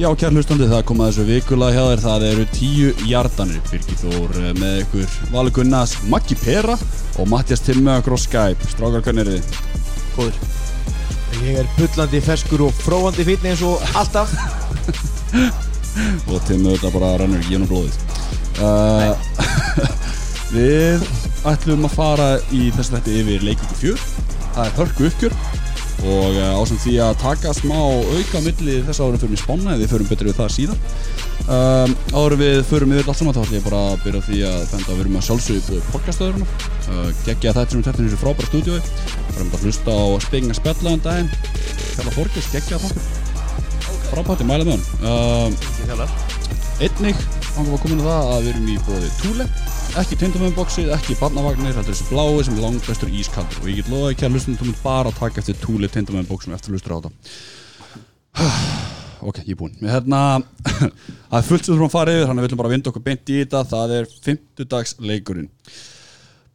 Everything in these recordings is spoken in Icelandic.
Já, kært hlustandi, það kom að þessu vikulega hjá þér, það eru tíu hjartanir, Birgir Þór eh, með ykkur Valur Gunnars, Maggi Pera og Mattias Tilmögur á Skype. Strákar, hvernig eru þið? Góður Ég er bullandi ferskur og fróandi fítni eins og alltaf Og Tilmögur þetta bara rennur ekki gjenum blóðið. Uh, við ætlum að fara í þess að þetta yfir leikingu fjör. Það er hörku uppgjör og uh, ásand því að taka smá auka milli þess að árum fyrir mig spána eða við förum betur við það síðan. Um, áður við förum yfir allt saman þá ætlum ég bara að byrja því að benda að við erum að sjálfsögðu búið podcastöðurna uh, geggja þetta sem þetta er þessu frábæra stúdiói við erum að hlusta á Spengna spjalla um daginn. Kjalla Forgis, geggja þáttur. Frábært, ég mæla með hann uh, einnig ánum að á það að við erum í bóði Túle ekki tindamönnboxið, ekki barnavagnir þetta er þessu blái sem er langbæstur ískaldur. Og ég get loðið ekki að hlustum þú mynd bara að taka eftir Túle tindamönnboxum eftir hlustur á þetta. Ok, ég er búinn. Hérna, það er fullt sem þú þurfum að fara yfir þannig að við viljum bara vinda okkur beint í þetta. Það er 50 leikurinn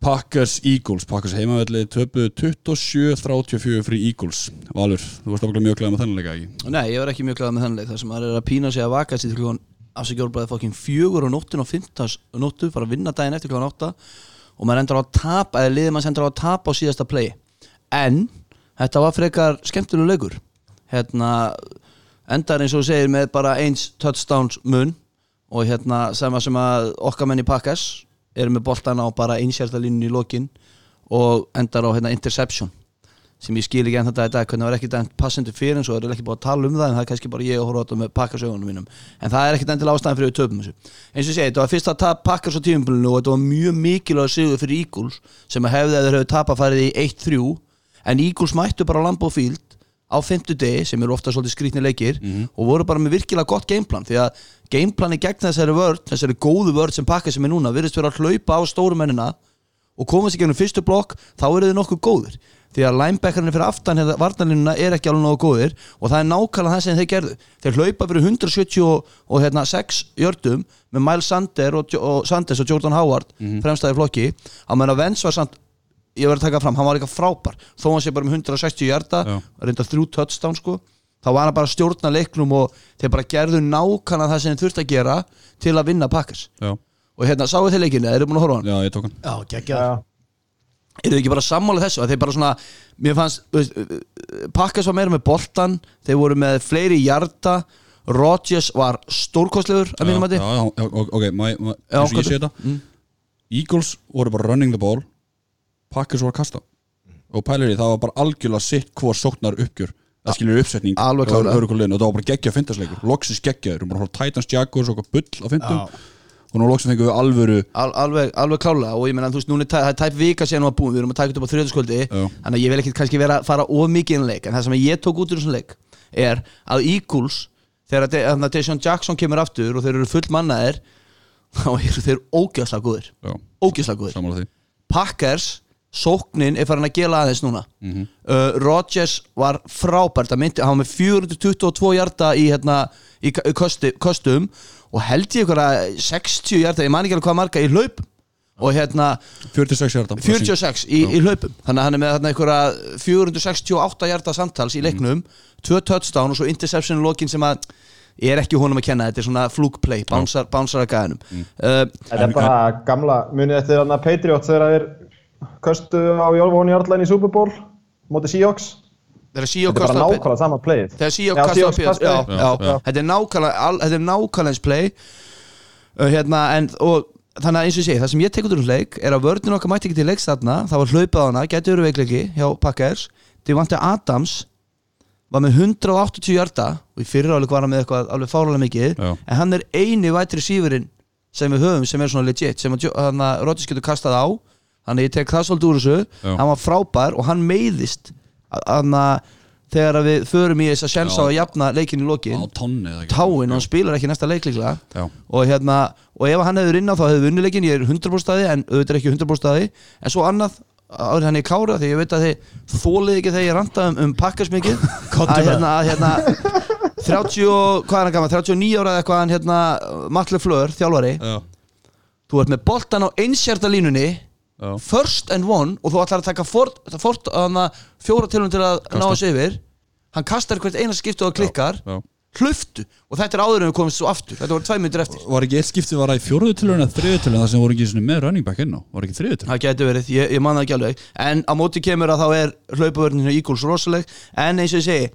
Packers Eagles. Packers heimavelli töpuðu 27-34 fyrir Eagles. Valur, þú varst ákveðlega mjög glæð með þennan leika ekki? Nei, ég var ekki mjög glæð með þennan leik. Þar sem maður er að pína sig að vaka sér til klukkan afsækjálbræði fokkin fjögur og nóttin og fymtas nóttu fara að vinna daginn eftir klukkan átta og maður endur á að tapa eða liðið maður endur á að tapa á síðasta play en þetta var frekar skemmtilegu leikur. Hérna endar eins og segir með bara eins touchdowns mun og hérna sem að, sem að okkar menn í Packers eru með boltan á bara einsjærtalínu í lokin og endar á hérna interception sem ég skil ekki enn þetta í dag hvernig það var ekki dæmt passandi fyrir en svo er ekki búin að tala um það en það er kannski bara ég að horfa á þetta með pakkasögunum mínum. En það er ekki endilega ástæðan fyrir við töpum þessu. Eins og ég segi, þetta var fyrst að tapa pakkas á tímumbulinu og þetta var mjög mikilvæg sigur fyrir Eagles sem að hefði að þeir hefði tapað farið í 1-3 en Eagles mættu bara Lambeau Field á 50 degi sem eru ofta svolítið skrítni leikir og voru bara með virkilega gott gameplan því að gameplani gegn þessari vörd þessari góðu vörd sem pakka sem er núna virðist vera að hlaupa á stórumennina og koma sér gegnum fyrstu blokk þá eru þið nokkuð góðir því að linebackerinn fyrir aftan hérna varnalínuna er ekki alveg nógu góðir og það er nákvæmlega það sem þeir gerðu. Þeir hlaupa fyrir 170 og, og hérna, 6 jördum með Miles Sander og, og Sanders og Jordan Howard fremstæði flokki. Á meðan að Vents var samt ég verði að taka fram, hann var eitthvað frábær. Þó hann sé bara með 160 hjarta reynda þrjú touchdown sko. Þá var hann bara að stjórna leiknum og þeir bara gerðu nákvæmlega það sem þeir þurfti að gera til að vinna Packers. Já, og hérna, sáu þið leikinu, eru búin að horfa á hann? já, ég tók hann. Já, eru þið ekki bara sammála þessu? Að þeir bara svona, mér fannst Pakkas var meira með boltan þeir voru með fleiri hjarta Rodgers var stórkostlegur að mínum að já, ok, eins og ég hvað- sé þetta. Mm. Eagles voru bara running the ball Packers voru að kasta. Og pælir í það var bara algjörlega sitt hvor sóknar uppgjör það skilur uppsetning og, það var bara geggja fyndasleikur loksis geggja, við erum bara að horfa á Titans Jaguars og bull fyndum Já. Og nú loksis fengum við alvöru Al, alveg, alveg klálega. Og ég meina þú veist, núna það er tæp vika síðan var búin, við erum að taka þetta upp á þriðaskvöldi Já. þannig að ég vil ekki kannski vera að fara of mikið inn í leik. En það sem ég tók út úr þessum leik er að Eagles þegar að Deshaun Jackson kemur aftur og þeir eru full mannaðir þá eru þeir ógeðslega góðir. Já, ógeðslega góðir. Packers, sóknin er farin að gela aðeins núna. Uh, Rodgers var frábært að myndi, hann var með 422 hjarta í, hérna, í kostum og held ég ykkur að 60 hjarta, ég man ekki alveg hvað marga í hlaup og hérna 46 hjarta 46 í, í hlaupum. Þannig að hann er með þarna ykkur að 468 hjarta samtals í leiknum tvö touchdown og svo interception í lokin sem að er ekki honum að kenna, þetta er svona fluke play bánsar, bánsar að gæðanum. Uh, Þetta er bara gamla munið eftir hann að Patriots þegar þeir köstu á Jólfóni Jarlæn í Super Bowl móti Seahawks þegar er bara nákvæmlega sama playið þegar kastaði. já, Já. þetta er nákvæmlega al- þetta er nákvæmlega eins play hérna, en, og þannig að eins og ég segi það sem ég tek út úr um leik er að vörðin okkar mætti ekki til leiks þarna það var hlaupað á hana, getur verið veikleiki hjá Packers, því vanti Adams var með 180 hjarta og í fyrir áleik var hann með eitthvað alveg fáralega mikið, Já. en hann er eini vætri sífurinn sem við höfum sem er svona legit, sem að hann að Rodgers getur kastað á þannig að ég tek það svolítið úr þessu Já. hann var frábær og hann meiðist hann að þegar að við förum í þess að sjensa á að jafna leikin í á lokin tonni eða ekki táin hann spilar ekki næsta leik líklega. Já. og hérna, og ef hann hefur inn á þá hefur vunnileikin, ég er 100% staði en auðvitað er ekki 100% staði, en svo annað árið hann er kára, því ég veit að þið þólið ekki þegar ég ranta um, um pakkars mikið Komdu að hérna, að hérna 30, og- hvað er hann gaman, 39 ára eða eitthvað hann hérna, Matle Flör, þjálfari. Já, þú ert með boltan á einsjarta línunni já, first and one og þú ætlar að taka fort, fort, hana, fjóra tilum til að ná þessu yfir. Hann kastar hvert eina skiptu og klikkar. já. Hlöftu og þetta er áður en við komum svo aftur. Þetta voru tvæ myndir eftir. Var ekki eitt skipti var það í fjórðu tilhörun eða þriðu tilhörun þar sem voru ekki með running back inn á. Var ekki þriðu tilhörun? það getur verið, ég, ég man það ekki alveg. En á móti kemur að þá er hlaupavörninu Eagles rosaleg. En eins og ég segi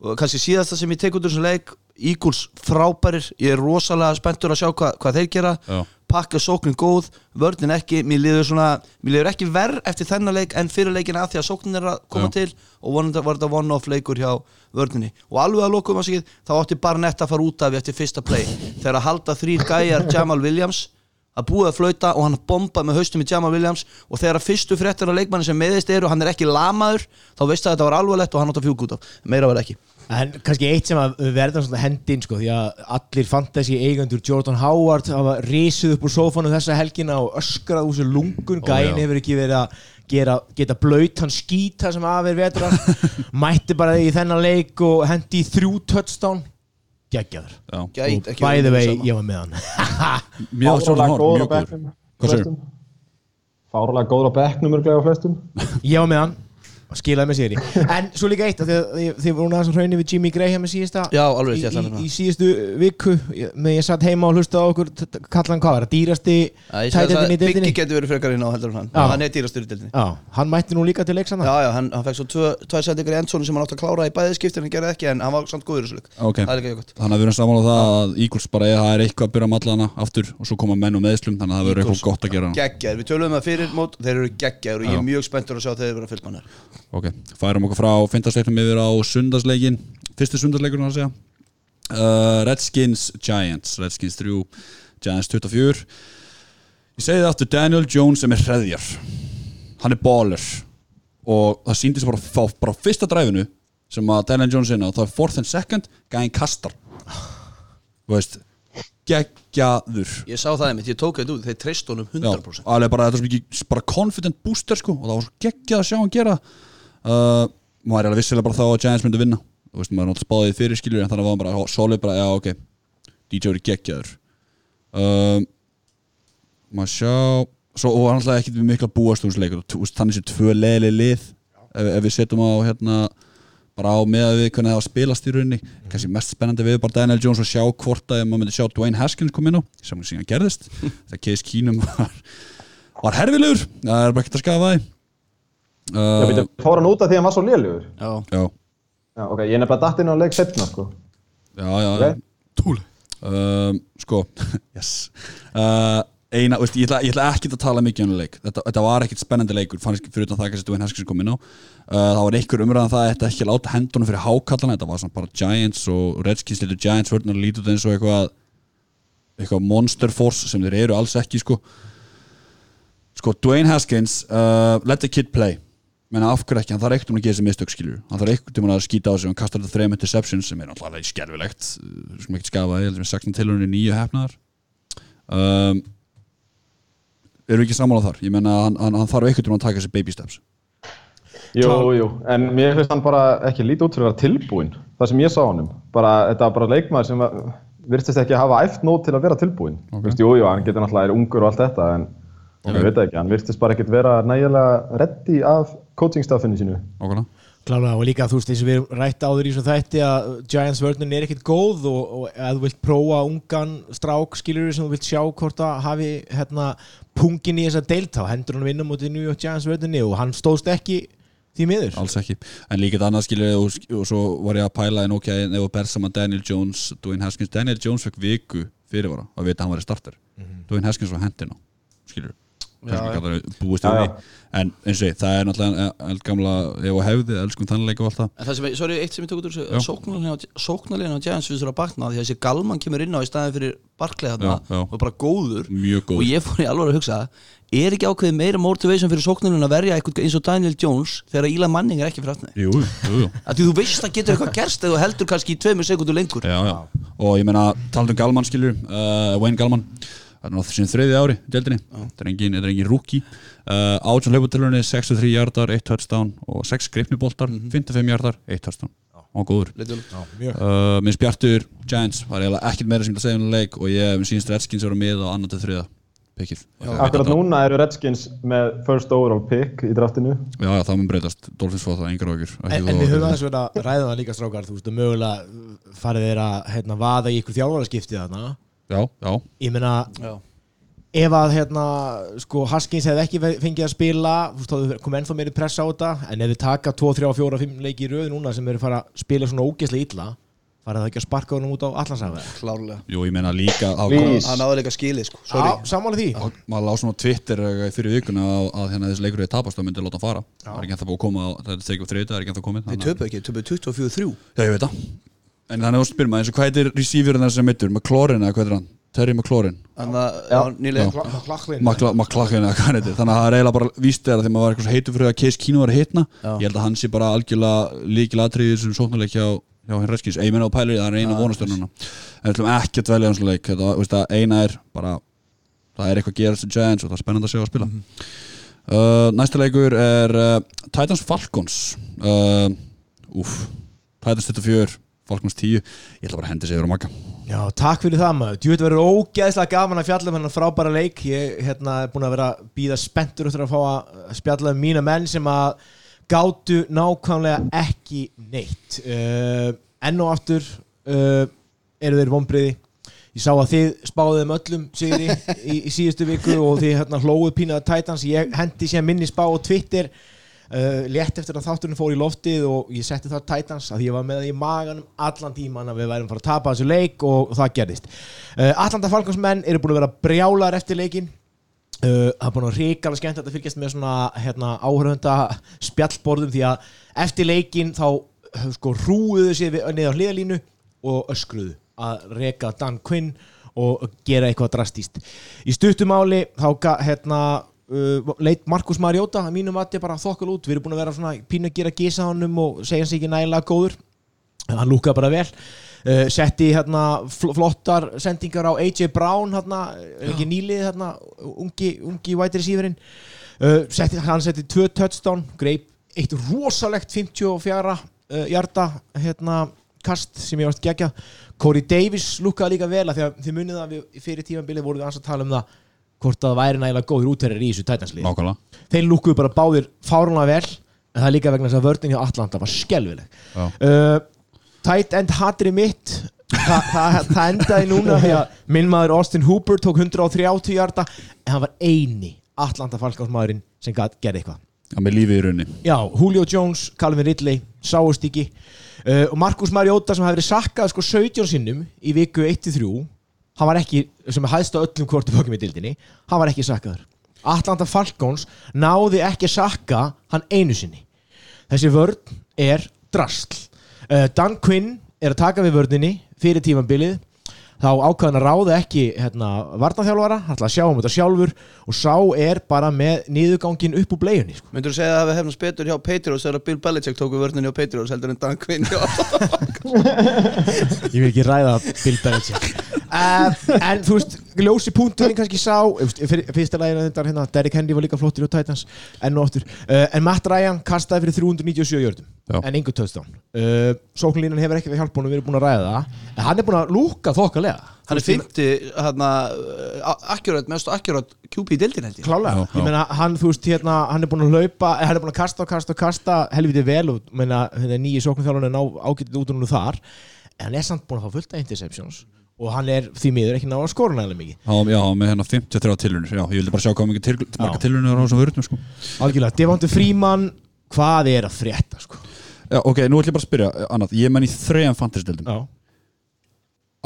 og kannski síðasta sem ég tek út úr þessum leik Eagles frábærir, ég er rosalega spenntur að sjá hva, hvað þeir gera. Já. Pakka sóknin góð, vörnin ekki mér liður svona, mér liður ekki verð eftir þennan leik en fyrir leikin að því að sóknin er að koma Já. til og vonandi var þetta one-off leikur hjá vörninni og alveg að lokum að segja þá átti Barnett að fara út af eftir fyrsta play þegar að halda þrýr gæjar Jamal Williams að búið að flauta og hann bombað með haustum í Jamal Williams og þegar að fyrstu fréttir á leikmanni sem meðist eru hann er ekki lamaður þá veistu að þetta var alvarlegt og hann átti að fjúk út af. Meira var ekki. En kannski eitt sem að við verðum svona hendin sko, því að allir fantasy eigandur Jordan Howard hafa risið upp úr sófanu þessa helgina og öskrað úr sér lungun. Gæin hefur ekki verið að gera, geta blöyt hann skýta sem af er vetrar mætti bara í þennan leik og hendi í þrjú touchdown geggjaður. Já. Gæt, ekki By the verið way, sama. ég var með hann. Mjög góður á mjög góður. bekknum Hvað flestum. Fáránlega góður á bekknum örglega á flestum. Ég var með hann og skilaði með sigri en svo líka eitt, af því að þið- voru aðeins að hraunni við Jimmy Graham í síðasta Já, alveg, í, í, í síðustu viku með ég satt heima og hlusta á okkur t- t- kalla hann hvað var, það dýrasti tætendin í að Biggi deildinni getur verið frekar inn á heldur en hann. Hann er dýrastur í deildinni. Já, hann mætti nú líka til leiksana Já, já, hann, hann fekk svo tvær sendingar í endsónu sem hann átti að klára í bæði skiptin hann gerði ekki en hann var samt góður í þessu leik. Ok. Það er líka gott. Þannig að við erum og og og Ok, færum okkur frá fintasleiknum yfir á sundarsleikin Fyrsti sundarsleikurinn að segja? Uh, Redskins Giants Redskins 3, Giants 24 Ég segi það aftur Daniel Jones sem er hreðjar. Hann er baller. Og það síndi sig bara, bara, bara fyrsta dræfinu sem að Daniel Jones inn á það er fourth and second, gæðin kastar. Þú veist geggjaður. Ég sá það einmitt, ég tók þetta út, þeir treyst honum 100% Já, alveg bara, þetta er svo mikið bara confident booster sko og það var svo geggjað að sjá hann gera uh, maður er alveg vissilega bara þá að Giants myndi vinna. Þú veist, maður er náttúrulega spáðið fyrir skiljur en þannig var hann bara, ó, solid bara, já, ok. DJ er geggjaður. Um, maður sjá svo, og hann ekkert við mikla búastúnsleikur þannig sé tvö leili lið ef, ef við setjum á hérna bara á með að við hvernig það að spilast í rauninni. Kannski mest spennandi við bara Daniel Jones og sjá hvort að maður myndi sjá Dwayne Haskins kom inn á sem síðan gerðist. Þegar Case Keenum var, var herfilegur. Það er bara ekkert að skafa það býttu, uh, fór hann út af því að hann var svo lélugur Já, já, Já, ok, ég er nefnilega datt inn á leik setna, sko. Já, já Ok. túl um, sko, yes. Uh, eina, veist, ég, ætla, ég ætla ekki að tala mikið um leik. Þetta, þetta var ekkert spennandi leikur fannst fyrir utan það kannski Dwayne Haskins kom inn á. Uh, það var einhver umræðan það að þetta ekki að láta hendunum fyrir hákallana, þetta var svona bara Giants og Redskins litur Giants vörðin og lítið eins og eitthvað eitthvað monster force sem þeir eru alls ekki sko. Sko Dwayne Haskins uh, let the kid play menna af hverju ekki, hann þarf ekkert um að gera þessi mistök skilur hann þarf ekkert um að skýta á sig. Hann kastar þetta þrejum interceptions sem er náttúrulega skerfilegt sem ekki skafa, ég heldur með 16 tilhörunni nýju hefnaðar um, eru við ekki sammála þar? Ég menna hann, hann, hann þarf ekkert um að taka þessi baby steps. Jú, jú, en mér finnst hann bara ekki lítið út fyrir að vera tilbúinn. Það sem ég sá honum, bara, þetta var bara leikmaður sem var- virtist ekki að hafa æft nót til að vera tilbúinn. Ok. Þú veist, jú, jú, hann getur náttúrulega er ungur og allt þetta en Ok. ég veit ekki, hann virtist bara ekkert vera nægilega reddi af coachingstaffinu sínu. Klálega og líka þú veist eins og við erum rætt áður í svo þætti að Giants vörnun er ekkert góð og, og ef þú vilt prófa ungan strák skilur sem þú vilt sjá hvort að hafi hérna pungin í þessa deilt þá hendur hann vinna mútið New York Giants vörnunni og hann stóðst ekki því miður. Alls ekki, en líka þetta annað skilur og, og svo var ég að pæla en ok, ef þú ber saman Daniel Jones, Dwayne Haskins. Daniel Jones fekk viku fyrirvara að vita að hann var í starter Dwayne Haskins var hendin á skilur, Búist já. því. en eins og ég, það er náttúrulega eldgamla ef og hefði, elskum þannleika og allt það. En það sem, sorry, eitt sem ég tók út úr þessu sóknarlegin á þurfum að bakna því að þessi Galman kemur inn á í staðin fyrir Barkley þarna og bara góður. Og ég fór í alveg að hugsa er ekki ákveðið meira motivation fyrir sóknarlegin að verja eitthvað eins og Daniel Jones þegar Íla Manning er ekki fyrir aftan jú, jú, jú. að því þú veist að getur eitthvað gerst eða heldur kannski í tveimur sekundur lengur. Já, já. og ég meina, það er náttúrulega sín þriði ári deildinni. Þetta er engin, þetta er engin rookie. Uh, átjón hlaupatilunni, 63 hjartar 1 touchdown og 6 gripniboltar 55 hjartar, 1 touchdown. Og góður. Uh, minn spjartur Giants var eiginlega ekkert meira sem ég vil segja um leik og ég sínst Redskins voru með á annar til þriða pickið. Akkurat núna eru Redskins með first overall pick í draftinu. Já, já, það mun breytast, Dolphins fá það, engar ágjur En, en við höfum aðeins verið að ræða það líka strákar. Þú veist, að mögulega farið þeir að hérna, vaða í ykkur þjálfaraskipti þarna Já, já, Ég meina, ef að hérna, sko, Haskins hefði ekki fengið að spila komið ennþá meiri pressa á þetta en ef þið taka 2, 3, 4, 5 leiki í röð núna sem eru fara að spila svona ógeðslega illa farið það ekki að sparka honum út á allansafið klárlega. Jú, ég meina líka hann náði líka skilið sko, sorry. Já, sammála því. Á, maður lág svona á Twitter eh, fyrir vikuna að, að hérna þessi leikur er tapast og myndi láta hann fara. Það er ekki ennþá búið að koma það er ekki ennþá komið við töpuð ekki, töpuð 24-3 Já, ég veit það En þannig að þú spyrir maður eins og hvað heitir receiverinn þessi mittur, McLaurin eða hvað heitir hann? Terry McLaurin. Þannig að nýlega McLaughlin eða? Hvað hann heitir. Þannig að það er eiginlega bara víst er að því maður var eitthvað svo heitur fyrir að Case Keenum var að hitna. Já. Ég held að hann sé bara algjörlega líkil atriði sem sóknuleik hjá, hjá henn Redskins. Ég meina á pælir það er eina vonastönnuna En við ætlum ekki að dvelja hans leik. Þetta, eina er bara það er eitthvað að gera þessi Giants og það er spennandi að sjá að spila. Uh, Næsta leikur er uh, Titans Falcons. Uh, Úf Titans 24, Falcons 10 Ég ætla bara að hendi sig yfir á makka Já, takk fyrir það maður. Djúið verður ógeðslega gaman að fjalla um hennar frábæra leik. Ég hérna, er búin að vera býða spenntur eftir að fá að spjalla um mína menn sem að gátu nákvæmlega ekki neitt. Uh, Enn og aftur uh, eru þeir vonbriði Ég sá að þið spáðið um öllum sigri í, í síðustu viku og þið hérna, hlóðu pínaða Titans. Ég hendi sér minni spá á Twitter uh, létt eftir að þátturinn fór í loftið og ég setti þar Titans að ég var með það í maganum allan tíman að við værum fara að tapa þessu leik og, það gerðist. Uh, Atlanta Falcons menn eru búin að vera brjálar eftir leikin Uh, það er búin að ríkala skemmt að fylgjast með svona hérna, áhörfunda spjallborðum því að eftir leikin þá uh, sko hrúuðu sér niður á hliðalínu og öskruðu að reka Dan Quinn og gera eitthvað drastíst í stuttumáli þá hérna, uh, leit Markus Mariota að mínum að bara þokkul út, við erum búin að vera svona pínu að gera gísa honum og segja hans ekki nægilega góður. Hann lúkaði bara vel. Uh, setti hérna fl flottar sendingar á AJ Brown hérna, ekki nýlið hérna ungi, ungi white receiverinn. Uh, setti, hann setti tvö touchdown greip eitt rosalegt 54 uh, hjarta hérna kast sem ég varst gegja. Corey Davis lúkaði líka vel að því að þið munið að við fyrir tímanbilið vorum við að tala um það hvort að það væri nægilega góður útverðir í þessu Nákvæmlega. Þeir lúkuðu bara báðir fárunlega vel en það er líka vegna þess að vördin hjá Atlanta var skelvileg uh, tight end hatri mitt Þa, það, það endaði núna því að minn maður Austin Hooper tók 130 hjarta en hann var eini Atlanta Falcons maðurinn sem gerði eitthvað. Já, með lífið í raunni Já, Julio Jones, Calvin Ridley sáust ekki. Uh, og Markus Mariota sem hafi verið sakkað sko 17 sinnum í viku 1-3 hann var ekki, sem er hæðst á öllum kvortubökkum í dildinni, hann var ekki sakkaður. Atlanta Falcons náði ekki sakka hann einu sinni. Þessi vörn er drastl uh, Dan Quinn er að taka við vörninni fyrir tímanbilið þá ákvæðan að ráða ekki hérna, varnaþjálfara, hann ætla að sjá um þetta sjálfur og sá er bara með niðurgangin upp úr bleiunni sko. myndur þú segja að hefði hefnast betur hjá Patriots þegar Bill Belichick tóku vörninni á Patriots heldur en Dan Quinn Ég vil ekki ræða Bill Belichick En þú veist, ljósi punkturinn kannski sá Fyrsta lagina þetta hérna Derrick Henry var líka flottir á Titans Enn og aftur. Uh, En Matt Ryan kastaði fyrir 397 jördum Já. En engu touchdown. Uh, Sóknlínan hefur ekki við hjálp honum Við erum búin að ræða það En hann er búin að lúka þokkalega. Hann er fymti hérna akkurat, mest akkurat QP dildin held ég. Klálega, ég meina hann, þú veist, hérna, hann er búin að laupa, eh, hann er búin að kasta og kasta og kasta helviti vel og meina, hérna, nýji sóknarþjálfarnir ná ágætið út úr nú þar en hann er samt búin að fá fullt af interceptions og hann er því miður ekki ná að skora nægilega mikið. Já, já, með hérna 53 tilunir Já, ég vildi bara sjá hvað mikið til, marga tilunir á þessum vörnum sko. Algjörlega, Devonte Freeman hvað er að frétta sko? Já, ok, nú ætlum ég bara að spyrja eh, annað Ég menn í þrejum fantasy-dildum Já,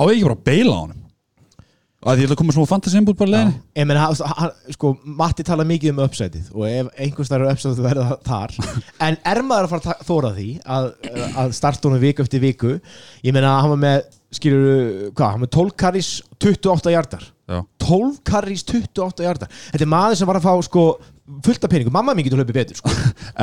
Á ekki bara að beila á honum? Að því ég ætla að koma smá fantasy-inbútt bara leiðinni. Ég hann- hann, sko, Matti tala mikið um uppsætið og ef einhvers þar er uppsætið verða þar. En er maður að fara að þóra því að, að starta honum viku eftir viku? Ég meina, hann var með skilur, hvað, hann með 12 karris 28 hjartar Já, 12 karrís 28 hjarta Þetta er maður sem var að fá sko fullt af peningum, mamma mín getur hlaupið betur sko.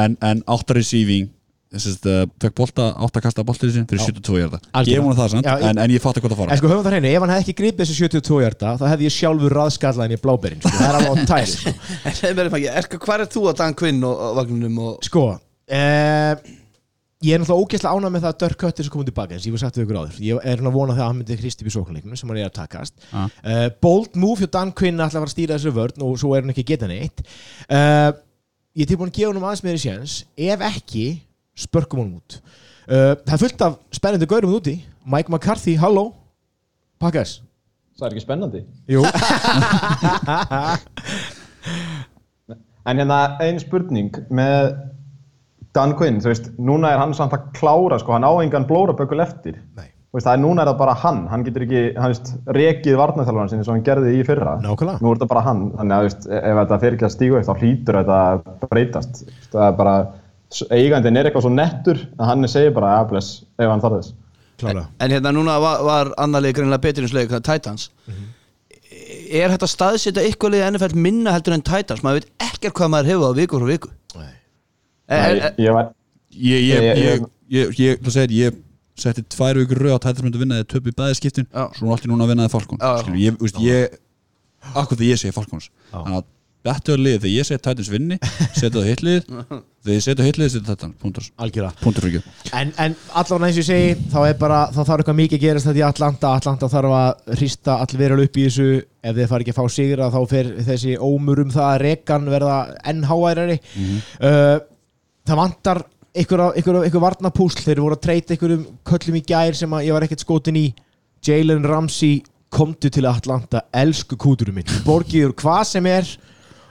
en, en 8 receiving Þess að uh, fekk bolta, 8 kasta sin fyrir 72 hjarta. Gefum hún það sant, Já, ég- en, en ég fatt ekki hvað það fara En sko höfum það hreinu, ef hann hefði ekki gripið þessi 72 hjarta þá hefði ég sjálfur raðskallaðin í bláberinn sko. það er alveg á tæri sko, hvað er þú að Dan Quinn og, og vagnunum og sko eh, ég er náttúrulega ógeðslega ánað með það að Dirk Cutter sem komið tilbaka eins og ég var sagt við ykkur áður. Ég er hann að vona það að hann myndi hristi upp í sóknarleiknum sem hann er að takast. Ja. uh, bold move hjá Dan Quinn ætla að fara að stýra þessu vörn og svo er hann ekki að geta neitt. Uh, ég er tilbúin að gefa hann aðeins meiri séns ef ekki, spörkum hann út. Uh, það er fullt af spennandi gaurum úti. Mike McCarthy, halló. Pakkas Það er ekki spennandi. Jú, En hérna ein spurning. Með Dan Quinn, þú veist, núna er hann samt að klára, sko, hann á engan blórabökul eftir. Nei. Þú veist, það er núna er það bara hann, hann getur ekki, hann veist, rekið varnarþjálfarna sinni sem hann gerði í fyrra. Nákvæmlega. Nú er þetta bara hann, þannig að, þú veist, ef þetta fyrir ekki að stígu upp, þá hlýtur þetta að breytast. Það er bara, eigandinn er eitthvað svo nettur að hann segir bara, að bless, ef hann þarf þess. klára En hérna núna var, var annarlega greinlega betur eins leik, það er Titans Er þetta staðsita ykkur liðið NFL minna heldur en Titans? Maður veit ekkert hvað maður hefur á viku frá viku Nei. Er, er, ég var, Ég, ég, Ég- ég, ég, ég, það segir, ég setti tvær vikur rauð á tættis myndi vinna þeir töpu í bæði skiptin Já. svo er allir núna að vinna þeir Falcons Já, já. Skilur, ég, veist, ég, akkur þegar ég segi Falcons Já. þannig að betur liðið þegar ég segi tættis vinni setja það hitlið þegar ég setja hitlið setja þetta punktur En, en allavega eins og ég segi þá er bara, þá þarf eitthvað mikið að gerast þetta í Atlanta Atlanta þarf að hrista allverjal upp í þessu ef þið fara ekki að fá sigra þá fer þessi ómur um það að rekan verða enn háværari uh, það vantar einhver, varnapúsl þeir voru að treyta einhverjum köllum í gær sem ég var ekkert skotin í. Jalen Ramsey komdu til Atlanta. Elsku kúturum minn, borgiður hvað sem er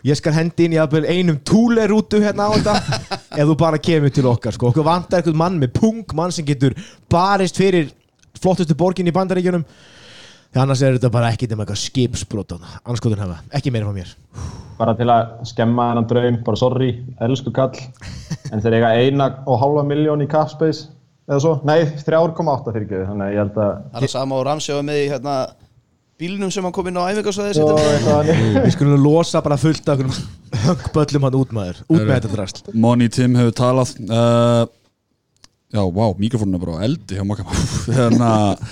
ég skal hendi inn í jafnvel einum túlerútu hérna á þetta ef þú bara kemur til okkar sko. okkur vantar einhvern mann með pung mann sem getur barist fyrir flottustu borgin í bandaríkjunum annars er þetta bara ekki nema eitthvað skipsbrotan anskotin hafa, ekki meira frá mér. Bara til að skemma hennan draum, bara sorry, elsku kall, en þeir eiga eina og halva miljón í capspace eða svo, nei, 3,8 fyrir ekki, þannig að ég held að það er sama og var með í hérna, bílnum sem hann kom inn á æfingarsvæði og eitthvað þannig. við skulum losa bara fullt af höggböllum hann út maður. Út með þetta drast Money Tim hefur talað uh, já, wow, mikrofónuna bara á eldi hjá makka þannig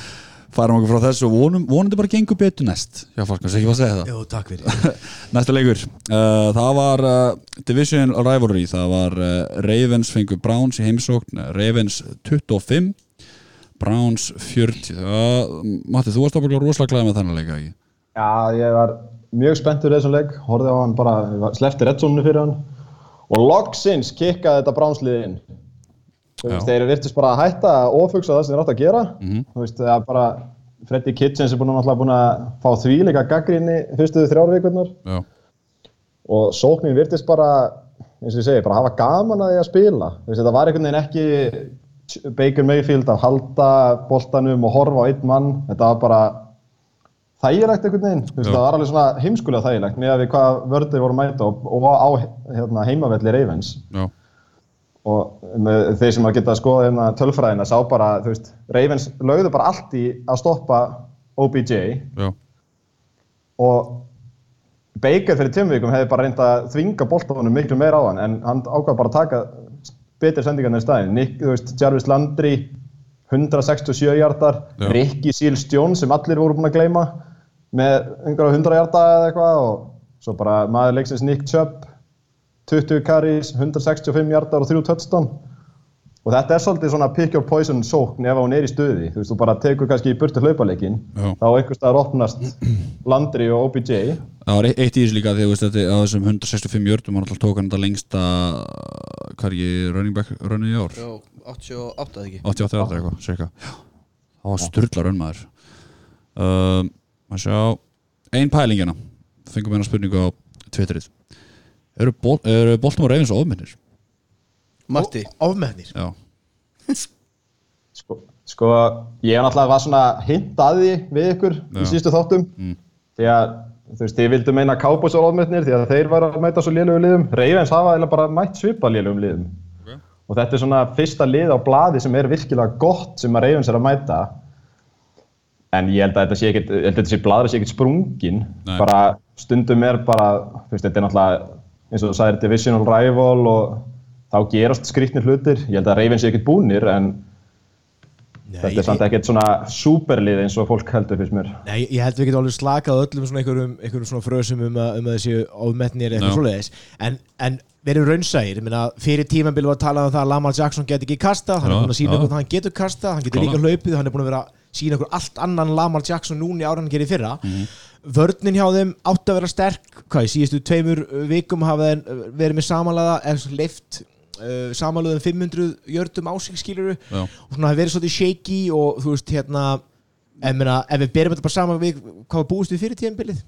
að færum okkur frá þessu. Og vonum, vonandi bara gengur betur næst. Já, Falcons, ekki var að segja það. Jó, takk fyrir. Næsta leikur, uh, það var uh, Division Rivalry, það var uh, Ravens fengur Browns í heimsókn. Ravens 25 Browns 40 uh, Matti, þú varst ábygglega rosalega glæð með þennan leika, ekki? Já, ég var mjög spenntur þessum leik, horfði á hann bara, sleppti reddsónu fyrir hann. Og loksins kikkaði þetta bránsliði inn. Veist, þeir virtust bara að hætta að ofugsa það sem þeir átt að gera. Mhm. Þú veist, það er bara, Freddy Kitchens er búin að, fá þvíleika gaggrinni fyrstu þrjár vikurnar Já, og sóknin virtist bara, eins og ég segi, bara hafa gaman að því að spila. Veist, þetta var einhvern veginn ekki Baker Mayfield að halda boltanum og horfa á einn mann. Þetta var bara þægilegt einhvern veginn. Veist, það var alveg svona heimskulega þægilegt með að við hvað vörði voru mæta og, og á hérna, heimavelli Ravens. já, Og með þeir sem að geta að skoða hérna tölfræðina sá bara, þú veist, Ravens lögðu bara allt í að stoppa OBJ já, og Baker fyrir tveim vikum hefði bara reynd að þvinga boltafunum miklu meira á hann en hann ákvað bara að taka betri sendingarnir í staðinn. Nick, þú veist, Jarvis Landry 167 hjartar. Ricky Seals Jones sem allir voru búin að gleyma með einhverja 100 hjarta eða eitthvað og svo bara maður leiksins Nick Chubb 20 carries, 165 hjartar og 3 touchdown. Og þetta er svolítið svona pick your poison sókn ef hún er í stuði, þú veist, þú bara tekur kannski í burtu hlaupaleikin, Já. þá einhvers staðar opnast Landry og OBJ Það var eitt í þessu líka því að þú veist, þetta, á þessum 165 jördum var alltaf tók hann þetta lengsta hvað er ekki running back running í ár? Jó, 88 eða ekki? 88 ára eitthvað, cirka Já, það var styrla raunmaður um, maður sjá ein pælingina, fengum hérna spurningu á Twitterið eru, bol, eru Baltimore Ravens ofminnir? Matti, ofmennir Já, sko, sko ég er náttúrulega var svona hint að því við ykkur Já. í sístu þáttum Mm. því að þú veist, þið vildu meina Cowboys og ofmennir því að þeir var að mæta svo lélugum liðum Ravens hafa eiginlega bara mætt svipa lélugum liðum Ok. og þetta er svona fyrsta lið á blaði sem er virkilega gott sem að Ravens er að mæta en ég held að þetta sé ekkit, ég held að þetta sé bladur sé ekkit sprungin Nei. bara stundum er bara þú veist, þetta er náttúrulega eins og þú sagðir divisional rival og þá gerast skrýtnir hlutir. Ég held að Ravens sé ekkit búnir en þetta ég- er samt ekkert svona superlið eins og fólk heldur fyrst mér. Nei, ég held við getum alveg slakað á öllum svona einhverjum, einhverjum svona frösum um að, um að þessi ofmetnir eitthvað svoleiðis. En, en verðum raunsægir, ég meina fyrir tímambil var að tala um það að Lamar Jackson get ekki kasta hann Já, er búin að sína okkur að hann getur kasta hann getur líka hlaupið, hann er búin að vera að sína okkur allt annan Lamar Jackson núna í ára hann gerir í fyrra. Mhm. Vörnin hjá þeim átti að vera sterk. Hvað, í síðustu tveimur uh, vikum hafa þeim uh, verið með samanlega eða leift uh, samanlega 500 jördum ásík skiluru Já. og svona það verið svolítið shaky og þú veist hérna ef, meina, ef við berum þetta bara saman við hvað búist við fyrir tíðanbilið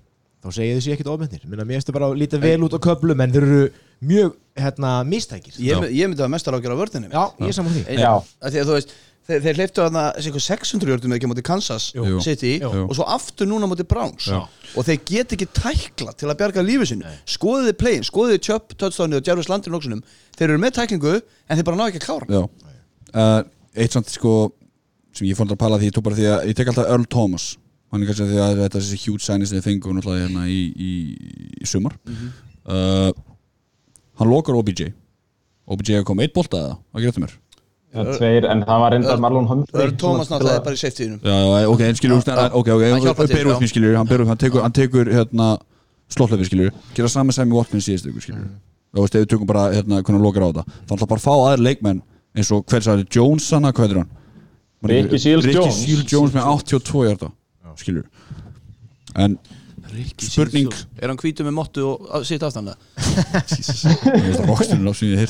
þá segir þessi ekkert ofmyndir mér finnst það bara að líta vel út á köflum en þeir eru mjög hérna mistækir. Ég, ég myndi að mestar ágjör á vörðinni já, ég saman því. Já. að því að þú veist þeir, þeir hleyptu að það 600 jörgum ekki á móti Kansas Jú. City Jú. og svo aftur núna móti Browns. Já. og þeir get ekki tækla til að bjarga lífið sinu skoðiði playin, skoðiði Chubb, Touchdownið og Jarvis Landry nóksunum þeir eru með tæklingu en þeir bara ná ekki að klára. Já. Uh, Eitt samt sko sem ég fór að pala því ég tók bara því að ég tek alltaf Earl Thomas. Hann er kannski að því að þetta er þessi huge signing sem þið fengu náttúrulega hérna í, í, í sumar. Uh, hann lokar OBJ OBJ kom eitt bolta tveir, en það var reyndar Marlon Humphrey Thomas náttúrulega er bara í safetyinum. Já, já, ok, en skilur, ok, ok, hann hjálpar til, ber út já. mér skilur hann, ber út, hann tekur, hann tekur hérna slóttlefi skilur, gera saman sem í Watkins síðustu ykkur skilur, og veist, ef við tökum bara hérna, hvernig hann lokar á þetta, þá ætla bara að fá aðri leikmenn eins og hver sagði Jones hana, hvað heitir hann? Ricky Seals Ricky Jones. Seals Jones með 82 hjarta skilur. En spurning er hann hvítu með mottu og sitt aftanlega Jesus, ég veist að rockstunum á sem ég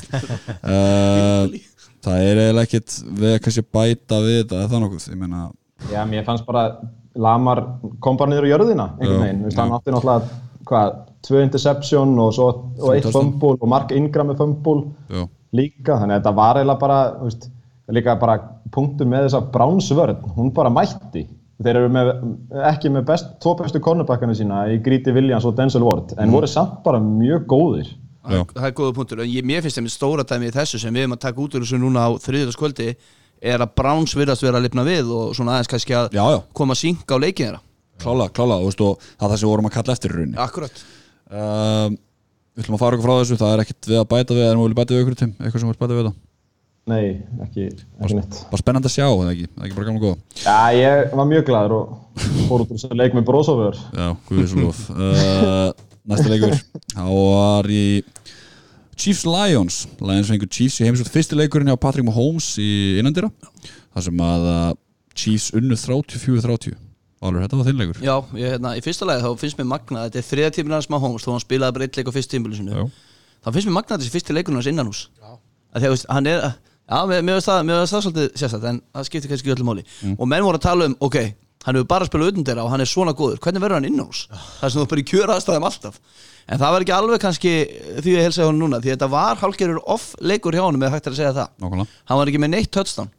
það er eiginlega ekkit við að kannski bæta við þetta eða það nokkuð, ég meina Já, mér fannst bara Lamar kom bara niður á jörðina einhvern veginn, hann átti náttúrulega hvað, tvö interception og, svo, og eitt fumble og Mark Ingram með já, líka, þannig að þetta var eiginlega bara veist, líka bara punktur með þessa bránsvörn, hún bara mætti. Þeir eru með, ekki með best, tvo bestu cornerbackana sína í Gríti Williams og Denzel Ward, en voru samt bara mjög góðir það er góða punktur. En ég, mér finnst þeim stóra dæmi í þessu sem við erum að taka út úr þessu núna á þriðjöldaskvöldi er að Browns virðast vera að lifna við og svona aðeins kannski að já, já. koma að synga á leikið þeirra. Klála, klála og, það er það sem við vorum að kalla eftir í rauninni. Akkurat. Um, Við ætlum að fara okkur frá þessu Það er ekkert við að bæta við En við viljum bæta við ykkur tím Eitthvað sem við bæta við þetta Nei, ekki, ekki neitt. Bara spennandi að sjá, eða ekki? Það er ekki bara gaman að góða Já, ég var mjög gladur og fór út úr þessu leik með brósofur Já, guðið svo lof uh, Næsta leikur. Þá var í Chiefs Lions. Lions fengur Chiefs í heimsótt Fyrsti leikurinn hjá Patrick Mahomes í innandira Það sem að uh, Chiefs unnu 34-30 Valur, þetta var þinn leikur. Já, ég, hérna, í fyrsta lagi þá finnst mér magna að þetta er þriða tíminn hans Mahomes þó hann spilaði bara eitt leik á fyrst Já. þá finnst mér magna að þessi fyrsti leikurinn hans innan hús að því að veist, hann er já, mér finnst það, það svolítið sérstætt en það skiptir kannski öllu máli. Og menn voru að tala um, ok, hann hefur bara spilað þeirra og hann er svona góður, hvernig verður hann innan hús það er sem þú bara í kjöra aðstæðum alltaf. En það var ekki alveg kannski því ég helsa hann núna því þetta var hálfgerður off leikur hjá honum eða hægt að segja það. Nákvæmlega. Hann var ekki með neitt touchdown.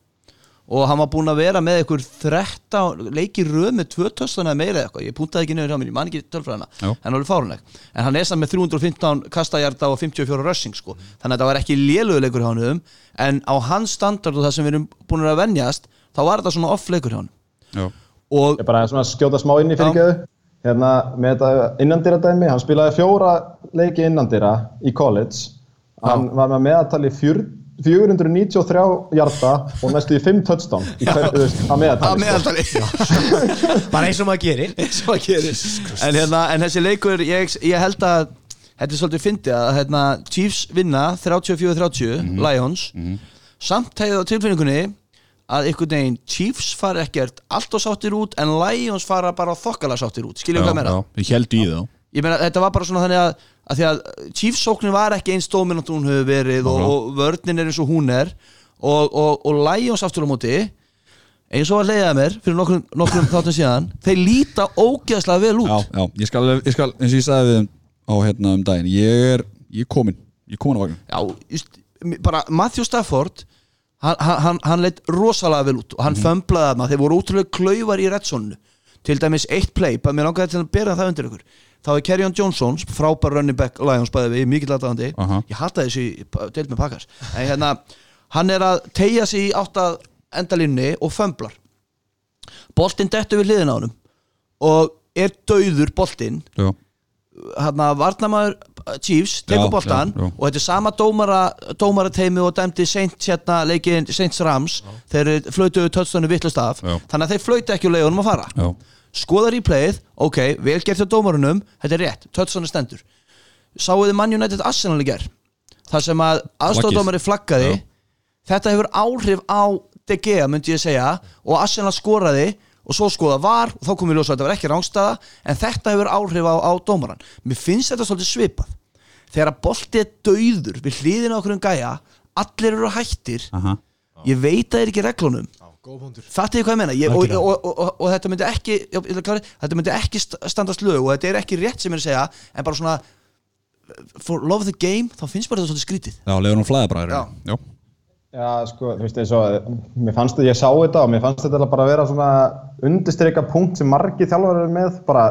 Og hann var búinn að vera með einhver 13 leiki röð með 2 touchdown eða meira eitthvað, ég puntaði ekki niður hjá mér, ég man ekki tölfræðina. En það var fárunleg, en hann er samt með 315 kastajarda og 54 rushing sko. þannig að þetta var ekki léluguleikur hjá hann en á hans standard og það sem við erum búin að venjast, þá var þetta svona off leikur hjá hann Já, og Ég bara svona skjóta smá inn í fyrirgeðu hérna með þetta innandýra dæmi hann spilaði fjóra leiki innandýra í college. Hann var með meðatali fjör, 493 hjarta og næstu í 5 touchdown í hver, þú veist, að meðatali meðaldali bara eins og maður gerir. Eins og að gerir. En, hérna, en þessi leikur, ég, ég held að þetta er svolítið fyndið að hérna, Chiefs vinna 34-30 Lions. Samt hefði á tilfinningunni að einhvern veginn Chiefs fara ekkert allt og sáttir út en Lions fara bara þokkala sáttir út. Skiljum hvað meira ég held í þá. Ég meina þetta var bara svona þannig að, að að Chiefs sóknin var ekki eins dominant og hún hefur verið og, og vörnin er eins og hún er og, og, og Lions aftur á móti eins og að leiða mér fyrir nokkrum, nokkrum þáttum síðan þeir líta ógeðslega vel út. Já, já, ég skal, ég skal eins og ég sagði á hérna um daginn Ég er, ég er komin Ég er komin á vagnin Já, just, bara Matthew Stafford hann, hann, hann leitt rosalega vel út og hann mm fömblaði að maður, þeir voru útrúlega klaufar í reddsonu til dæmis eitt play, bara mér langaði til að bera það undir ykkur. Þá er Kerryon Johnson, frábær running back Lions bæði við, mikill aðdæðandi Aha. ég hata þessu í deilt með pakkars hérna, hann er að tegja sig í átt að endalínni og fömblar. Boltinn dettur við hliðina á honum og er dauður boltinn. Já, hérna varnamaður uh, Chiefs, tekur Já, já, já. og þetta er sama dómara, dómarateimi og dæmdi seint hérna leikin Saints Rams. Þeir flautuðu tötstönu vittlust af. Já. þannig að þeir flautu ekki úr leikunum að fara. Já, skoða replayið, ok, vel gert hjá dómarunum þetta er rétt, tötstönu stendur. Sáuðu Man United Arsenal í ger þar sem að aðstofdómari flaggaði. Já. þetta hefur áhrif á Gea myndi ég segja og Arsenal skoraði og svo skoða var og þá kom við ljósa að þetta var ekki rángstaða en þetta hefur áhrif á, á dómaran mér finnst þetta svolítið svipað þegar að bolti er dauður við hliðina á okkur um gæja allir eru hættir. Aha. Ég veit að það er ekki reglunum. Fattið þið hvað ég meina? Ég, og, og, og, og, og þetta myndi ekki já, ég ætla að klára, þetta myndi ekki st- standast lög og þetta er ekki rétt sem ég er að segja en bara svona for love of the game þá finnst bara þetta svolítið skrítið. Já, leiður hún flæða bara Já. Já, Já, sko, þú veist, eins og, mér fannst þetta, ég sá þetta og mér fannst þetta bara að vera svona undirstryka punkt sem margir þjálfur eru með, bara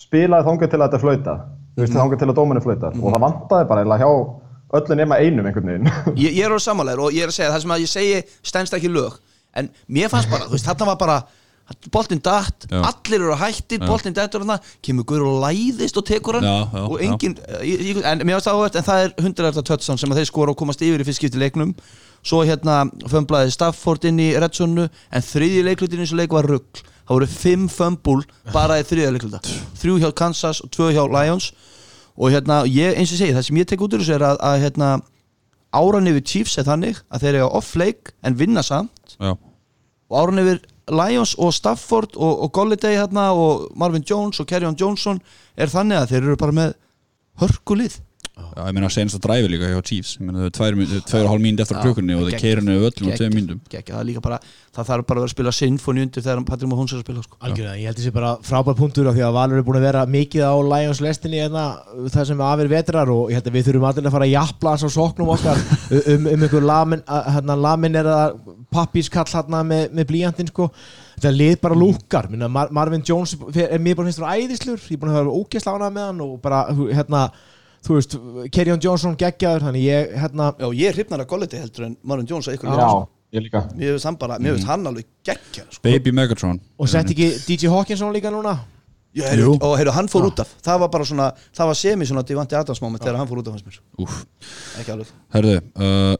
spilaði þangað til að þetta flauta, þú veist, þangað til að dómarinn flauta og það vantaði bara eiginlega hjá öllu nema einum einhvern veginn. ég, ég er á sammálegur og ég er að segja það sem að ég segi stendst ekki lög. En mér fannst bara, þú veist, þarna var bara boltinn datt, Já. allir eru hættir boltinn dettur þarna, kemur guður og læðist og tekur hann. Já, já, og engin ég, ég, en mér varst áhvert, en það er 100 tötsan sem að þeir skora og komast yfir í fyrst skipti leiknum. Svo hérna fömblaði Stafford inn í Redsonu en þriðji leiklutin eins og leik var rugg það voru fimm fömbul bara í þriðja leikluta þrjú hjá Kansas og tvö hjá Lions. Og hérna, ég, eins og segi, það sem ég tek út úr þessu er að, að hérna, áran yfir Chiefs er þannig að þeir eiga off-leik en vinna samt. Já, og áran yfir Lions og Stafford og, og Golladay hérna og Marvin Jones og Kerryon Johnson er þannig að þeir eru bara með hörkulið já. Ég meina senast að dræfi líka hjá Chiefs. Ég meina þau eru tvær mín- tvær og hálf mínúti eftir klukkunni og þeir geggjað. keira niður öllum á tveim mínútum. Gekki, það, er líka bara, það þarf bara að vera að spila sinfoni undir þegar Patrik Mahóns er að spila sko. Algjörlega, ég held þessi bara frábær punktur af því að Valur er búin að vera mikið á Lions lestinni hérna, það sem afir vetrar og ég held að við þurfum allir að fara að jafla hans á sóknum okkar. Um, um einhver lamin, að- hérna, lamin er að pappískall hérna með, með blíjandinn sko. Þetta lið bara lúkar, minna Mar Marvin Jones er mér bara finnst það æðislur. Ég er búin að hafa ógeðsla ánað með hann og bara hérna, þú veist, Kerryon Johnson geggjaður, þannig ég hérna Já, ég er hrifnar að Golladay heldur en Marvin Jones að ykkur Já, ég líka. Mér finnst hann bara, mér finnst hann alveg geggja sko. Baby Megatron. Og sett ekki DJ Hawkinson líka núna? Já, heyrðu, Jú. og heyrðu, hann fór út af. Það var bara svona, það var semi svona Divante Adams moment þegar hann fór út af hans mér. Úf, ekki alveg. Herðu uh,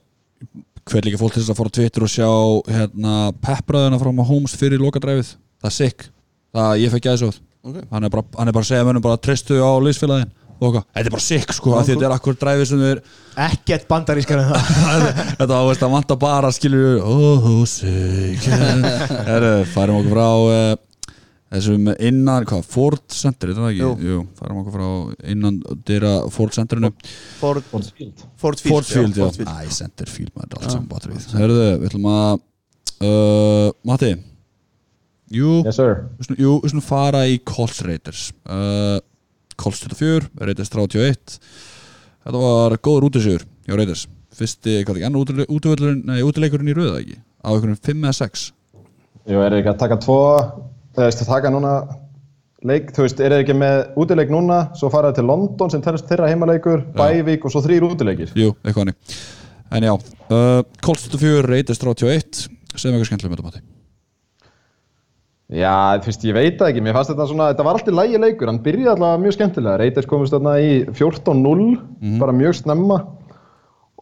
hver líka fólk til þess að fara á Twitter og sjá hérna peppraðuna frá Mahomes fyrir lokadræfið, það er sick. Það ég fekk gæðsóð Ok. hann, er bara- hann er bara að segja mönnum bara tristu á liðsfélagin og þetta er bara sick sko af því þetta er akkur dræfið sem þeir ekkert bandarískar en það þetta var veist að vanta bara skilur oh sick herru, færum okkur frá uh, þessum innan, hvað, Ford Center er það ekki? Jú. Jú, færum okkur frá innan dyra Ford Centerinu Ford, Ford Field. Ford Field, Ford Field, já, Ford Field. Æ, Centerfield, maður er allt saman bátur við Herðu, við ætlum að uh, Matti Jú, Yes sir. við við slum fara í Colts Raiders uh, Colts 24, Raiders 31 Þetta var góður útisjör hjá Raiders. Fyrsti, hvað ekki, annar útileikurinn í röða ekki? Á einhvern 5 eða 6 Jú, er ekki að taka tvo, eða veist, taka núna leik, þú veist, er ekki með útileik núna, svo fara til London sem telst þeirra heimaleikur, Bævík og svo þrýr útileikir. Jú, eitthvað hannig En já, uh, Colts 24, Raiders 31 Segðum eitthvað skemmtilega með þetta Matti Já, þú veist, ég veit það ekki, mér fannst þetta svona, þetta var alltaf lægi leikur, hann byrjaði allavega mjög skemmtilega, Reiters komist þarna í 14-0, bara mjög snemma.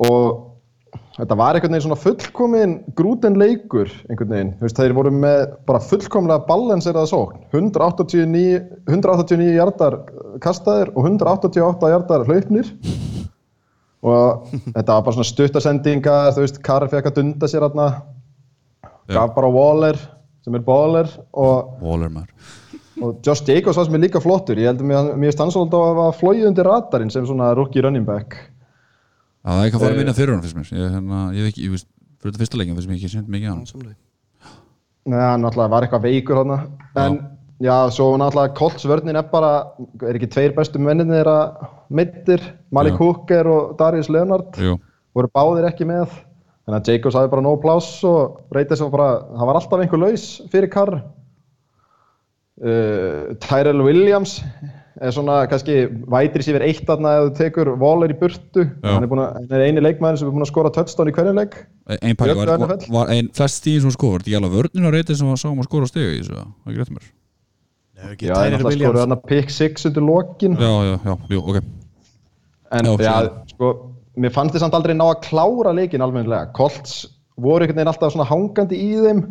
Og þetta var einhvern veginn svona fullkomin grúten leikur einhvern veginn, þú veist, þeir voru með bara fullkomlega balanseraða sókn, 189, 189 hjartar kastaðir og 188 hjartar hlaupnir. Og þetta var bara svona stuttasendinga, þú veist, Karri fekk að dunda sér þarna, gaf bara Waller sem er baller og, Waller maður. og Josh Jacobs var sem er líka flottur. Ég held að mér, stann svolítið á að hafa flóið undir radarinn sem svona rookie running back. Já, það er ekki að fara Eh, að vinna fyrir hann fyrst mér. Ég, hérna, ég veit ekki, ég veist, fyrir þetta fyrsta leikin fyrst mér ekki sent mikið á hann. Nei, hann náttúrulega var eitthvað veikur þarna. En já, svo náttúrulega Colts vörnin er bara, er ekki tveir bestu menninni þeirra mittir Malik Já. Hooker og Darius Leonard Jú, voru báðir ekki með þannig að Jacobs hafði bara nóg pláss og reytið svo bara, það var alltaf einhver laus fyrir Carr. Uh, Tyrell Williams er svona kannski vætri sér eitt þarna ef þú tekur Waller í burtu. Já. hann er, búin að, hann er eini leikmæður sem er búin að skora touchdown í hverju leik. Ein pakki var, var, var ein flest stíðin sem skor Var þetta ekki alveg vörninn á reytið sem var sáum að skora á stiga í þessu? Það er rétt mér? Já, það er náttúrulega skoruð þarna pick 6 undir lokin. Já, já, já, jú, ok. En Já, já, sko, mér fannst þið samt aldrei ná að klára leikin almennilega. Colts voru einhvern veginn alltaf hangandi í þeim,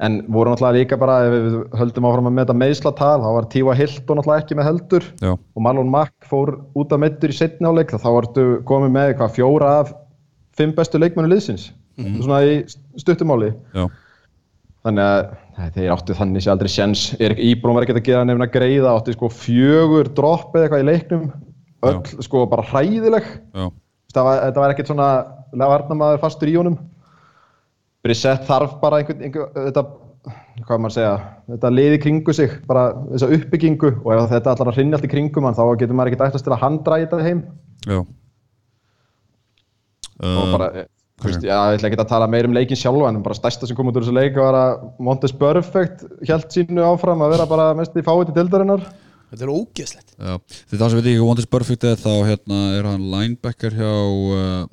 en voru náttúrulega líka bara, ef við höldum áfram að meta meðslatal, þá var Tíva Hilton náttúrulega ekki með heldur Já, og Marlon Mack fór út af meittur í setni áleik, þá vartu komið með hvað, fjóra af fimm bestu leikmennu liðsins, svona í stuttumáli. já, Þannig að þeir áttu þannig sé aldrei sjens Erik Íbrún var ekki að gera nefn að greiða átti sko fjögur dropp eða eitthvað í leiknum. Öll sko bara hræðileg. Já, það var, þetta var ekkert svona varnamaður fastur í honum. Brissett þarf bara einhvern, einhver, þetta hvað maður að segja, þetta liði kringu sig bara þessa uppbyggingu og ef þetta allar að hrinja allt í kringum hann þá getur maður ekkert ættast til að hann dræði þetta heim. Já. Og uh, bara, þú veist, já, ég ætla ekki að tala meir um leikin sjálfa en bara stærsta sem kom út úr þessu leik var að Montes Perfect held sínu áfram að vera bara mest í fáið til dildarinnar Þetta er ógeðslegt. Það sem veit ekki hvað Wonders Perfect er þá hérna er hann linebacker hjá uh.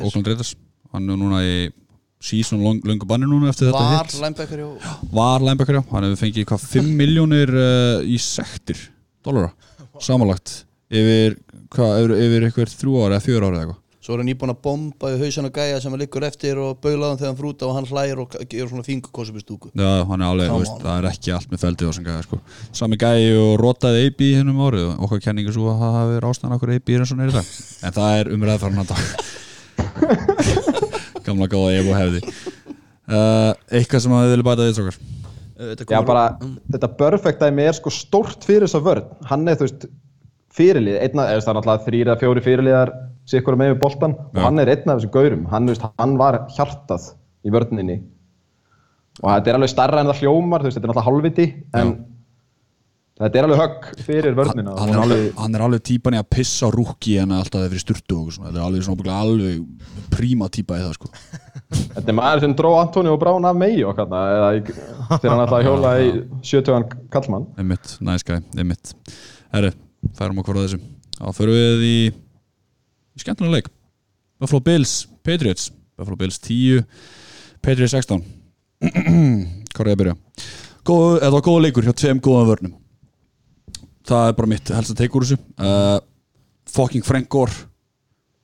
Oakland Raiders. Hann er núna í season long, lungu banni núna eftir þetta Var hit. linebacker hjá var linebacker já, hann hefur fengið hvað 5 miljónir uh, í sektir dólara, samanlagt yfir, hvað, yfir, yfir ykkur þrjú ára eða fjör ára eða eitthvað Svo er hann íbúin að bomba í hausan og gæja sem hann liggur eftir og baulaðan þegar hann frúta og hann hlægir og gerur svona fingurkossum í stúku Já, hann er alveg, veist, on. það er ekki allt með feldið á sem gæði sko. Sami gæði og rotaði AB hennum árið og okkar kenningu svo að það hafi verið ástæðan okkur AB er eins og neyri dag En það er umræð farin að dag Gamla góða ef og hefði uh, Eitthvað sem að þið vilja bæta því strókar Þetta Já, bara, þetta Perfect dæmi er sko stórt fyrir þessa. Hann er, veist, fyrirlið, einna, eða það er náttúrulega þrýr eða fjóri fyrirliðar sikkur með við boltan og Já. hann er einn af þessum gaurum. Hann, veist, hann var hjartað í vörninni. Og þetta er alveg starra en það hljómar, veist, þetta er náttúrulega hálfviti, en þetta er alveg högg fyrir hann, vörnina. hann, er alveg, hann er alveg típan í að pissa rúki en alltaf þegar fyrir sturtu og svona. Þetta er alveg svona alveg príma típa í það sko. Þetta er maður sem dró Antonio Brown af megi okkar, þegar hann að hjóla í sjötugan kallmann. Einmitt, nice guy, einmitt Herri, færum okkur á þessu Þá förum við í skemmtunar leik. Buffalo Bills, Patriots. Buffalo Bills 10 Patriots 16 Hvað er ég að byrja? Góð, þetta var góða leikur hjá tveim góðan vörnum. Það er bara mitt helst að teika úr þessu. Uh, Fucking Frank Gore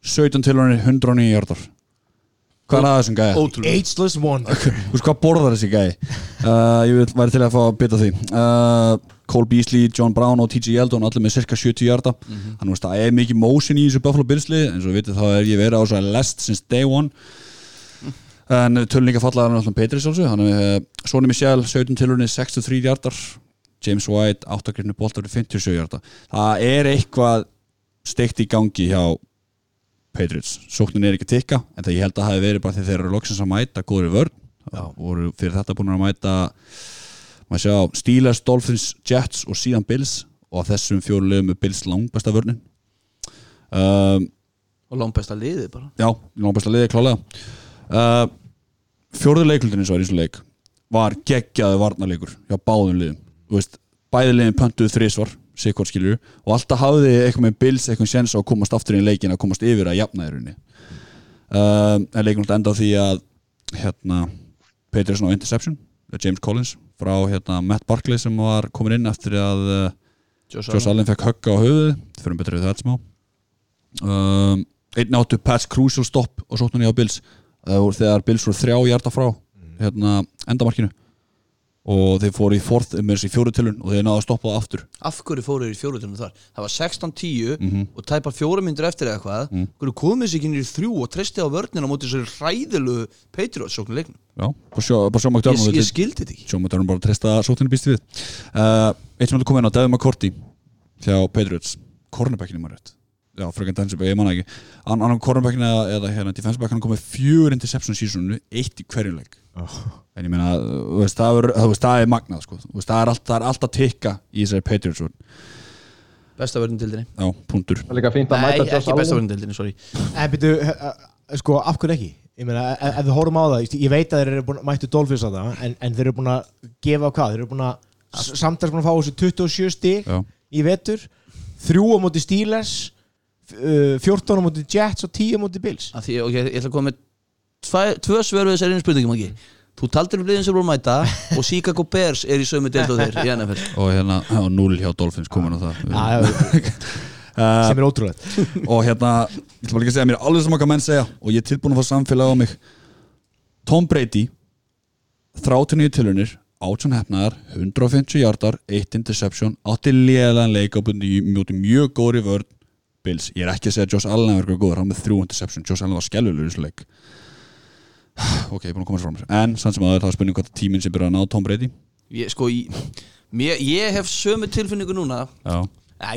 17 tilhörni, 109 hjartar Hvað er að þessum gæja? Ótrúlega Ageless Wonder. Þú veist hvað borðar þessi gæi? Uh, Ég vil væri til að fá að bytta því. Uh, Cole Beasley, John Brown og T.J. Yeldon allir með cirka 70 hjarta Þannig að það er mikið motion í þessu Buffalo Billsli eins og við vitið þá er ég verið á svo lest since day one. En tölninga fallaði hann alltaf Petri sjálfsög hann er uh, Sony Michel, 17 tilhörni 63 hjartar James White, 8 grifni boltar 57 hjarta það er eitthvað steikt í gangi hjá Patriots, sóknin er ekki tikka en það ég held að það hefði verið bara því þeir eru loksins að mæta góður í vörn. Já. voru fyrir þetta búin að mæta maður sjá, Steelers, Dolphins, Jets og síðan Bills. Og þessum fjóru liðum er Bills langbesta vörnin. Um, Og langbesta liðið bara. já, langbesta liði klálega. Uh, fjóruðu leiklutin eins og er í þessu leik var geggjaði varnarleikur hjá báðum liðum. Bæði liðin pöntuðu þrísvar sikkort skilur og alltaf hafði eitthvað með Bills eitthvað sjens á að komast aftur í leikin að komast yfir að jafna í rauninni. Um, en leikin alltaf enda á því að hérna, Peterson á interception James Collins frá hérna, Matt Barkley sem var komin inn eftir að uh, Josh Allen. Fekk högga á höfuðu fyrir betur við það smá. Um, einn áttu Pats Crucial stopp og sóttunni á Bills. Það voru þegar Bills voru þrjá hjarta frá hérna, endamarkinu og þeir fóru í forð með þessi fjóru tilun og þeir náðu að stoppa það aftur. Af hverju fóru þeir í fjóruðunum þar? Það var 16-10 og tæpar fjóra myndir eftir eða eitthvað mm. Hverju komið sér ekki inn í þrjú og treysti á vörnina á móti þessari hræðilu Patriots sóknu leiknum? Já, bara sjó, bara sjó Ég, ég skildi þetta ekki. Sjó McDermott bara treysta sóttunni býst við. Uh, eitt sem hefði komið inn á Devin McCourty hjá Patriots. Cornerbackinu maður rétt já, frökan Danzib, ég manna ekki An- annan cornerbackinu eða, eða hérna defenseback hann komið fjögur interception seasonu eitt í hverjum leik en ég meina, þú veist, það er, þú veist, það er magnað sko. Þú veist, það er allt, það er allt að tikka í þessari Patriots vörn. Besta vörnindildinni já, punktur Það er líka fínt að Nei, ekki besta Allen. vörnindildinni, sorry En byrju, uh, sko, af hverju ekki? Ég meina, ef ef við horfum á það, ég- ég veit að þeir eru búin, mættu Dolphins að það, en, en þeir eru búin að gefa hvað, þeir eru búin að samtals búin að fá þessu 27 stig Já. í vetur, þrjú á móti Steelers, 14 á móti Jets og 10 á móti Bills. Af Því, ok, ég ætla að koma með tvæ- tvö svör við þessari einu spurningum ekki Þú taldir um liðin sem voru að mæta og Chicago Bears er í sömu deild og þeir í NFL og hérna, já, 0 hjá Dolphins komin á það. Uh, sem er ótrúlega og hérna, ég ætla bara líka að segja mér alveg sem okkar menn segja og ég er tilbúin að fá samfélag á mig. Tom Brady 39 tilunir 18 hefnaðar, 150 hjartar 1 interception, átti léðan leik á mjóti mjög góri vörn Bills, ég er ekki að segja að Josh Allen er eitthvað góður, hann með 3 interception, Josh Allen var skellulegur í þessu leik. Ok, ég er búin að koma frá mér. En sann sem aður, það er spurning hvað tíminn sem byrja að ná Tom Brady. Ég, sko, ég, mér, ég hef sömu tilfinningu núna. Já,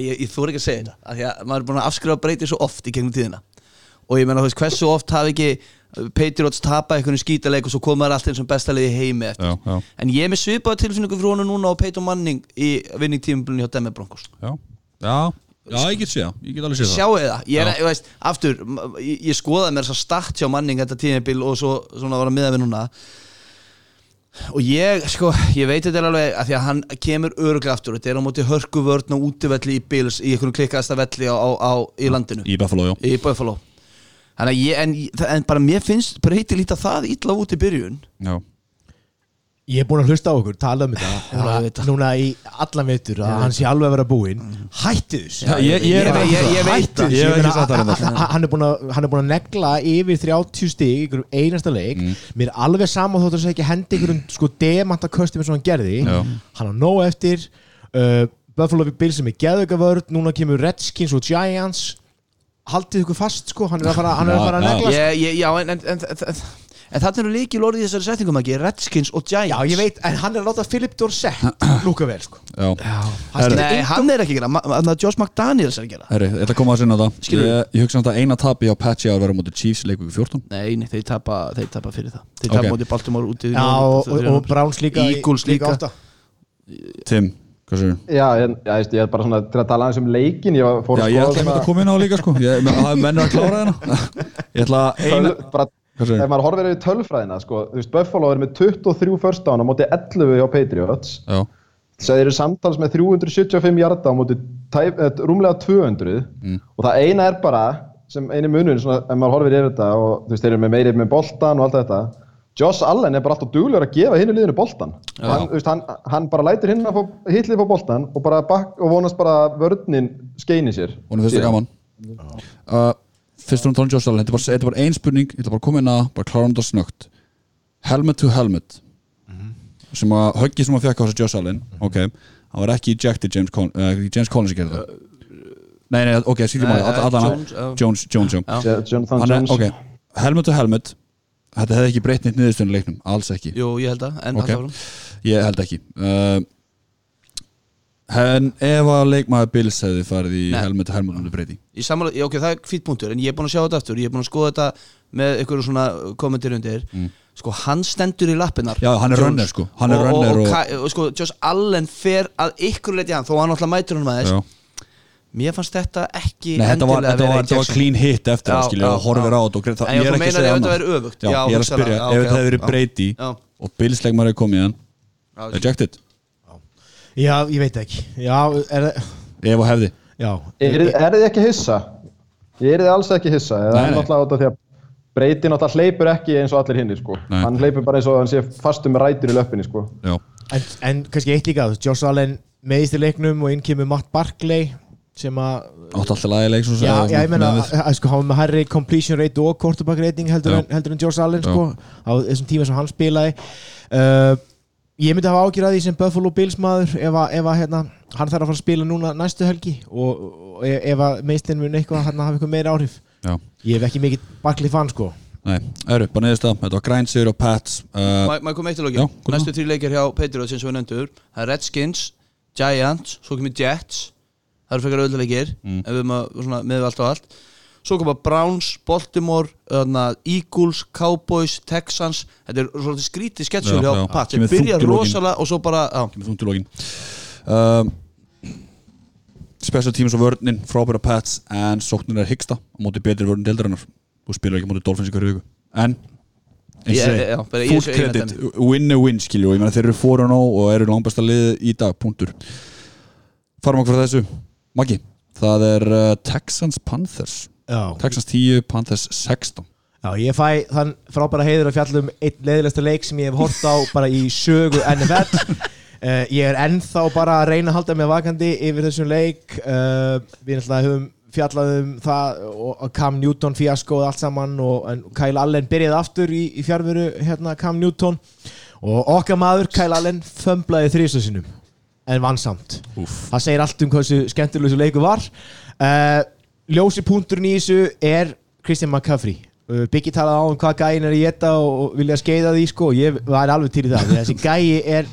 ég, ég þóri ekki að segja þetta því að maður er búin að afskrifa breyti svo oft í gegnum tíðina. Og ég menna þú veist hversu oft hafi ekki uh, Patriots tapa einhvern skítaleik og svo koma þær allt eins og besta liði heimi eftir? Já, já, en ég er með svipaða tilfinningu fyrir honum núna og Peyton Manning í vinning tímabilinu hjá Denver Broncos. Já. Já, já, ég get séð það, ég get alveg séð það. Sjáu það, ég er, ég veist, aftur ég, ég skoðaði mér þess að start hjá Manning þetta tímabil og svo svona var að miða við núna. Og ég, sko, ég veit þetta alveg að því að hann kemur öruglega aftur. Þetta er á móti hörku vörn og útivelli í Bills í einhvern klikkaðasta velli á, á, á, í landinu. í Buffalo, já, í Buffalo. Að ég, en, en bara mér finnst breyti líta það illa út í byrjun. Já. Ég er búin að hlusta á okkur, tala um þetta. Það. Núna í allan veitur að hann sé alveg að vera búinn. Hættu þessu. Já, ég- ég Ég- ég- ég veit það. hef það hann- er búin að hann er búin að negla yfir 30 stig í einhverjum einasta leik. Mér er alveg sama þótt að segja ekki hendi einhverjum sko demanta köstum eins og hann gerði. Já. Hann á nóg eftir. Uh, Buffalo Bills sem er geðauka vörð Núna kemur Redskins og Giants. Haldið ykkur fast sko. Hann er að fara, hann er að, negla sko. Já, en, en, en, það er líkil orðið í þessari settingum ekki Redskins og Giants. Já, ég veit, en hann er að láta Philip Dorsett lúka vel sko. Nei, hann er ekki að gera, ma- þannig að Josh McDaniels er að gera. Herri, ég ætla að koma að sinna það. Skilurðu? ég, ég hugsa samt að eina tapi á Patchy að vera mútið Chiefs leiku 14 Nei, nei, þeir tapa, þeir tapa fyrir það. Þeir Ok. tapa móti Baltimore út í Já, og, og, og Browns líka Eagles líka. átta. Tim, hvað sér Já, ég, já, ég, er bara svona til að tala aðeins um leikin Ég Já, ég ætla að koma inn á líka sko. Það er að klára hérna Ef maður horfir yfir tölfræðina sko, þú veist, Buffalo er með 23 first down á móti 11 hjá Patriots. Já, þess að þeir eru samtals með 375 hjarta á móti tæp, eh, rúmlega 200 og það eina er bara sem eini munun, svona, ef maður horfir yfir þetta og þú veist, þeir eru með meiri með boltan og allt þetta. Josh Allen er bara alltaf duglegur að gefa hinnu liðinu boltan. Og hann, veist, hann, hann bara lætur hinn að fá hitlið fá boltan og bara bak, og vonast bara að vörninn skeini sér. Hún er fyrst að gaman. Uh, Fyrst um Tony Josh Allen Þetta er bara, þetta bara ein spurning Ég ætla bara að koma inn að Bara klára um þetta snögt Helmet to helmet. Sem að höggi sem að fekk á þessu Josh Allen Ok Hann var ekki ejected James, Con uh, James Collins að gera það Nei, nei, ok, skilur maður Eh, Jones. Jones, Jones, Jones. ok, helmet to helmet Þetta hefði ekki breytt neitt niðurstöðun í leiknum Alls ekki. Jú, ég held að, en Ok. okay. Ég held ekki. Uh, En ef að leikmaður Bills hefði farið í helmet helmet um breyti ok, það er fýtt punktur En ég er búin að sjá þetta aftur Ég er búin að skoða þetta með einhverju svona kommentir undir Sko, hann stendur í lappinnar Mm. Já, hann er runner, sko. Hann er og, og, og, og- og sko, Josh Allen fer að ykkur leiti hann Þó hann alltaf mætur hann Já. Mér fannst þetta ekki Nei, þetta var, þetta var, þetta var clean hit eftir Já, það skilja já, og já. á þetta og greið- það- En ég er ekki að segja annað. ég er að spyrja, ef þetta hefði verið breyti og bilsleikmaður hefði komið í hann Já, ejected, Já, ég veit ekki. Já, er það ef og hefði. Já, Er, er þið ekki hissa? Ég er þið alls ekki hissa? Það Nei, er náttúrulega út af því að breyti náttúrulega hleypur ekki eins og allir hinnir sko. Hann hleypur bara eins og hann sé fastur með rætur í löppinni sko. Já, en, en kannski eitt líka Josh Allen meðist í leiknum og inn kemur Matt Barkley sem að átt alltaf lagið leik svo Já, sem- já, ég meina að, sko hafa með hærri completion rate og quarterback rating heldur, Já. en, heldur en Josh Allen sko, á þessum tíma sem hann spilaði. Uh, Ég myndi hafa ágjur að því sem Buffalo Bills maður ef að, ef að hérna, hann þarf að fara að spila núna næstu helgi og, og ef ef að meistin mun eitthvað hann hafa eitthvað meira áhrif. Já, Ég hef ekki mikið Barkley fan sko. Nei, eru, bara neðist það Þetta var grænsigur og Pats uh, ég koma eitt til lókin? Næstu þrjú leikir hjá Patriots eins og við nefndur Það er Redskins, Giants, svo kemur Jets. Það eru frekar öðuleikir mm. ef við erum að svona, með allt og allt Svo koma Browns, Baltimore þarna, Eagles, Cowboys, Texans. Þetta er svolítið skrítið sketsjul Já, hjá já. Pats. Kemur Þeir byrja þungt í lokin. rosalega og svo bara. Kemur þungt í lokin. Um, Special teams og vörnin Frábæra Pats en sóknir er hyggsta á móti betri vörnin deildarinnar. Og spilar ekki á móti Dolphins hverju viku. En full credit, win a win skilju. Ég meina þeir eru fóra ná og eru langbæsta lið í dag, punktur. Farum okkur frá þessu. Maggi, það er uh, Texans Panthers Texans 10, Panthers 16 Já, ég fæ þann frábæra heiður að fjalla um einn leiðilegsta leik sem ég hef hort á bara í sögu NFL Uh, ég er ennþá bara að reyna að halda mig vakandi yfir þessum leik. Uh, Við náttúrulega höfum fjallað um það og, Cam Newton fiasko og allt saman og Kyle Allen byrjaði aftur í, í fjárveru hérna Cam Newton. Og okkar maður Kyle Allen fömblaði þrísasinum en vannsamt Úff. Það segir allt um hversu skemmtileg þessu leiku var. Uh, Ljósi punkturinn í þessu er Christian McCaffrey. Uh, Biggi talaði á um hvað gæin er í þetta og, og vilja skeiða því sko. Ég var alveg til í það þessi gæi er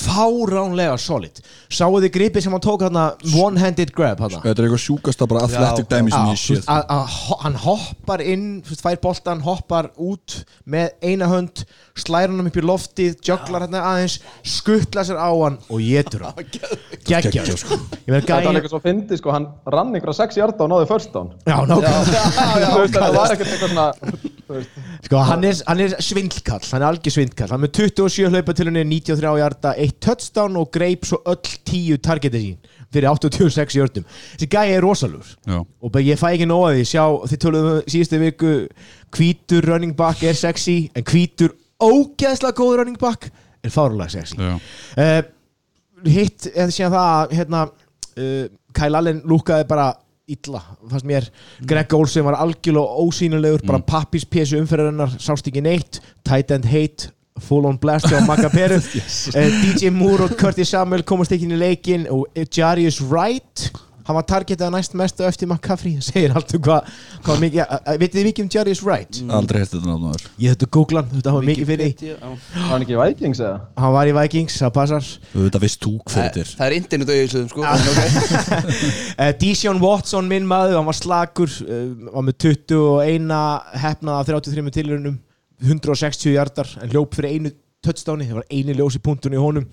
fáránlega solid. Sáu þið gripið sem hann tók hann one-handed grab hann Þetta er eitthvað sjúkasta bara athletic Já, dæmi sem ég séð að, að, ho- hann hoppar inn fær boltan, hoppar út með eina hönd, slæra hann upp í loftið jugglar hann aðeins skuttla sér á hann og getur hann. Geggja sko. ég verð Þetta var eitthvað svo fyndi, sko, hann rann einhverja 6 hjarta og náði first down. já, nákvæmlega. Þetta var ekkert eitthvað svona, Sko, hann er, hann er svindlkall, hann er algjör svindlkall hann er með 27 hlaupa til henni 93 hjarta, eitt touchdown og greip svo öll 10 targetið sín fyrir 86 hjörtum þessi gæi er rosalur Já. og ég fæ ekki nóga því. Sjá, þið töluðum um síðustu viku hvítur running back er sexy en hvítur ógeðslega góð running back er fárlega sexy. Uh, hitt, eða síðan það að, hérna, uh, Kyle Allen lúkaði bara illa, fannst mér. Greg Olsen var algjörlega ósýnilegur bara pappispésu umferðarinnar, sást ekki neitt. Tight end hate full on blast hjá Magaperu uh, DJ Moore og Curtis Samuel komast ekki inn í leikin og Jarius Wright hann var targetað næst mest á eftir McCaffrey það segir allt um hvað hva mikið, uh, vitið þið mikið um Jarius Wright? Aldrei hérst þetta náttúrulega ég þetta googla hann, þetta var mikið fyrir því. var hann ekki í Vikings eða? hann var í Vikings, það passar. Þetta veist þú hver þetta er. Það er internet auðvitað sko. En ok. Uh, Deshaun Watson, minn maður, hann var slagur var með 21 hefnaða 33 tilurinnum 160 hjartar en hljóp fyrir einu touchdowni, það var eini ljósi punktun í honum.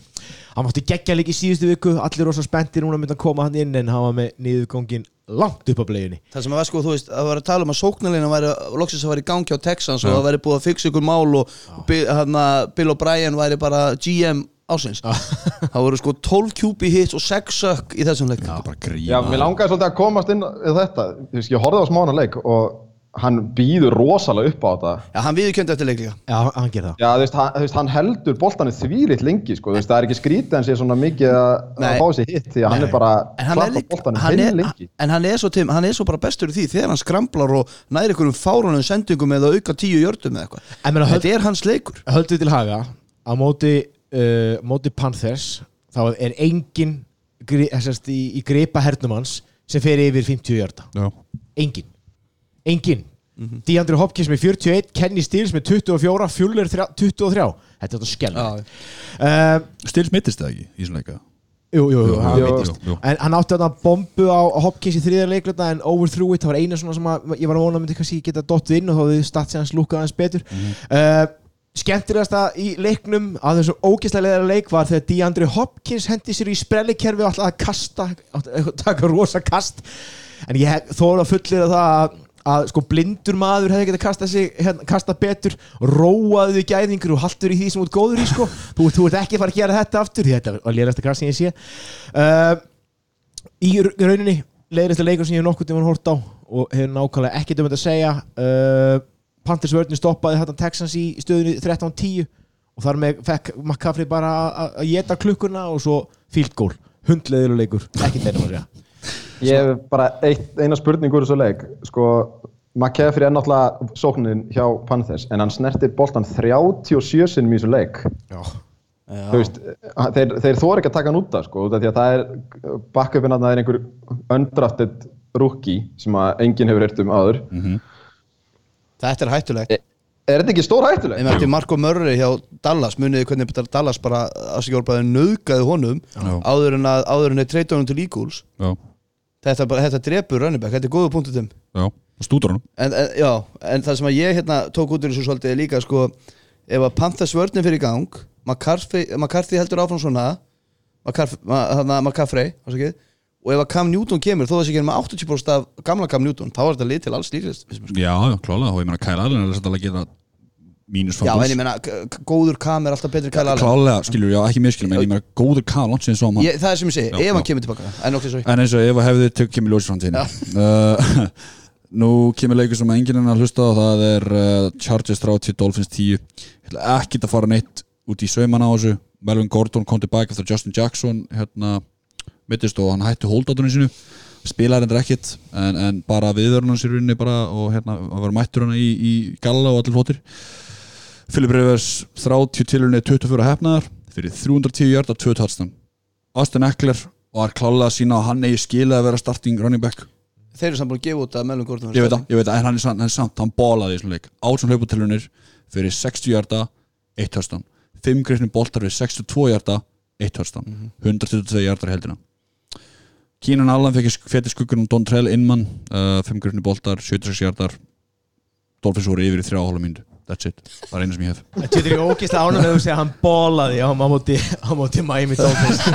Hann mátti geggja líka í síðustu viku allir rosa spenntir núna myndi að koma hann inn en hann var með niðurgóngin langt upp á bleiðinni. Það sem að var sko, þú veist, að vera að tala um að sóknarleina væri, loksins að væri í gangi á Texans og það væri búið að fixa ykkur mál og, og Bill, hana, Bill O'Brien væri bara GM ásins Það voru sko 12 QB hits og 6 sökk í þessum leik. Já, mér langaði svolítið að komast inn í þetta. Ég horfði á smána leik og hann býður rosalega upp á þetta. Já, hann viðurkendi eftir leik líka Já, hann gerði það Já, þú veist, hann, þú veist, hann heldur boltanir þvílitt lengi, sko. Þú veist, það er ekki skrítið en sé svona mikið að, að fá sér hitt því að hann er bara er, boltanir hann, heil er, lengi. en hann er svo Tim, hann er svo bara bestur í því þegar hann skramlar og næri ykkur um fárunum sendingum eða auka tíu jördum eða eitthvað Þetta er hans leikur höldið til haga á móti, uh, móti Panthers þá er engin sérst, í, í gripa hernum hans sem fer yfir 50 hjarta Já. Engin engin DeAndre Hopkins með 41 Kenny Stills með 24 Fuller 3 23 þetta er þetta skell Já. uh, Stil smittist það ekki í svona leika? Jú, jú, jú, hann jú. en hann átti þarna bombu á Hopkins í þriðja leikluta en overthrew it, það var eina svona sem að, ég var að vona að myndi kannski geta dottið inn og þá hefði statsið hans lúkað hans betur. Mm skemmtilegasta í leiknum að þessum leðara leik var þegar DeAndre Hopkins hendi sér í sprellikerfi og alltaf að kasta að taka rosa kast. En ég þóra fullir að það að, að sko blindur maður hefði getað kastað sig hérna, kastað betur, róaðu við gæðingur og haldur í því sem ert góður í sko. Þú, þú ert ekki að fara að gera þetta aftur þetta var lérasta kast sem ég sé. Uh, í rauninni leiðist að leikur sem ég hef nokkuð tímann hort á og hefur nákvæmlega ekkert um þetta að segja uh, Panthers vörðin stoppaði þetta Texans í stöðunni 13-10 og þar með fekk McCaffrey bara að- geta klukkuna og svo field goal, hundleðilega leikur Ég hef bara eitt, eina spurning úr þessu leik. Sko, McCaffrey er náttúrulega sóknin hjá Panthers en hann snertir boltan 37 sinnum í þessu leik. Já. Þú veist, þeir, þeir þóra ekki að taka hann út af sko, því að það er backupinn að það er einhver undrafted rookie sem að enginn hefur heyrt um áður. Þetta er hættulegt Er, er þetta ekki stór hættuleg? Ég mætti Marko Murray hjá Dallas muniði hvernig Dallas bara afsakjálpaði nöðgæði honum Já. áður en að áður en þeir treyta honum til Eagles Já, þetta, þetta drepur running back, þetta er góða punktu þeim já, stúdur honum. En, en, já, en það sem að ég hérna tók út úr þessu svolítið er líka sko ef að Panthers vörnum fyrir gang McCarthy, heldur áfram svona McCaffrey og ef að Cam Newton kemur þó þess að ekki með 80% af gamla Cam Newton þá er þetta lið til alls mér, sko. Já, já, klálega, og ég meina Kyle Allen er þess að geta mínus já, en ég k- góður Cam er alltaf betri Allen Klálega, skilur, já, ekki miskilum en ég meina góður Kyle langt sinni svo ég, það er sem ég segi, ef hann kemur tilbaka en nokkuð svo En eins og ef að hefði tök kemur ljós framtíðin uh, Nú kemur leikur sem enginn er að hlusta á það er uh, Chargers 30, Dolphins 10 Ég ætla ekki að fara neitt út í sauman á þessu. Melvin Gordon kom tilbaka eftir Justin Jackson hérna mittist og hann hætti holdátunum sínu. Spilaði hendur ekkit en, en bara viðvörunum sér bara og hérna hann var mættur hana í, í galla og allir flottir Philip Rivers 30 tilurinn 24 hefnaðar fyrir 310 hjarta 2 touchdown. Austin Eckler var klálega sína að hann eigi skilið að vera starting running back. Þeir eru samt búin að gefa út að Melvin Gordon ég veit það, ég veit það, en hann er samt, hann, er samt, hann bólaði í svona leik. Átjón hlauputilunir fyrir 60 hjarta 1 touchdown. 5 greifni boltar fyrir 62 hjarta 1 touchdown. 122 hjartar heldina Kínan Allan fekk feti skuggur um Don Trell Inman uh, 5 greifni boltar 76 hjartar Dolphins voru yfir í 3,5 myndu that's it, það er eina sem ég hef. Þetta er ógist ánum með að segja að hann bólaði á móti, á móti Miami Dolphins.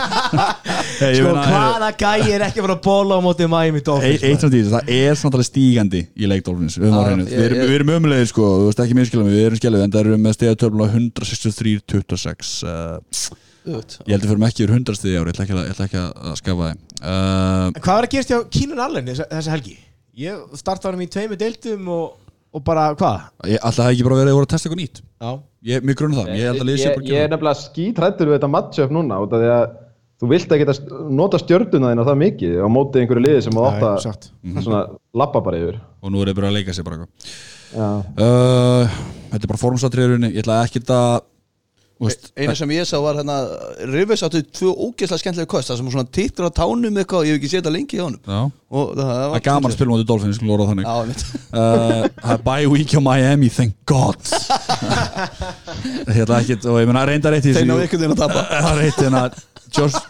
Hey, Sko hvaða gæi er ekki að fara að bóla á móti Miami Dolphins Eitt samt í þessu, það er samtalið stígandi í leik Dolphins, við, Já, ja, ég- við, erum, ég- við erum umlegið sko, þú veist ekki minnskilum við erum skjælið, en það eru með stegatöfla 163-26 uh, ég held að fyrir ekki yfir 100 stiði ári, ég ætla ekki að, ekki skafa þeim. Uh, Hvað var að gerast hjá Keenan Allen þessa, þessa helgi? Ég startaði hann í tveimu deildum og, og bara hvað? það ekki bara verið að voru að testa eitthvað nýtt Já ég, mér grunna það, ég held að liðið sé ég, bara ég er nefnilega skítrættur við þetta matchup núna út af því að þú vilt ekki nota stjörnuna þína það mikið á móti einhverju liði sem þú átt að satt. svona lappa bara yfir og nú er ég bara að leika sér bara eitthvað. Já. uh, þetta er bara formsatriðurinn ég ætla ekki að Einu sem ég sá var hérna Rivers áttu tvö ógeðslega skemmtilega kost það sem svona tittur á tánum eitthvað ég hef ekki þetta lengi hjá honum. Það, er gaman að Dolphins, orða þannig. Já, mitt Uh, það er bye week á Miami thank god. Ætla ekki og ég meina reyndar eitt í Þeir þessu- það er eitt en að Josh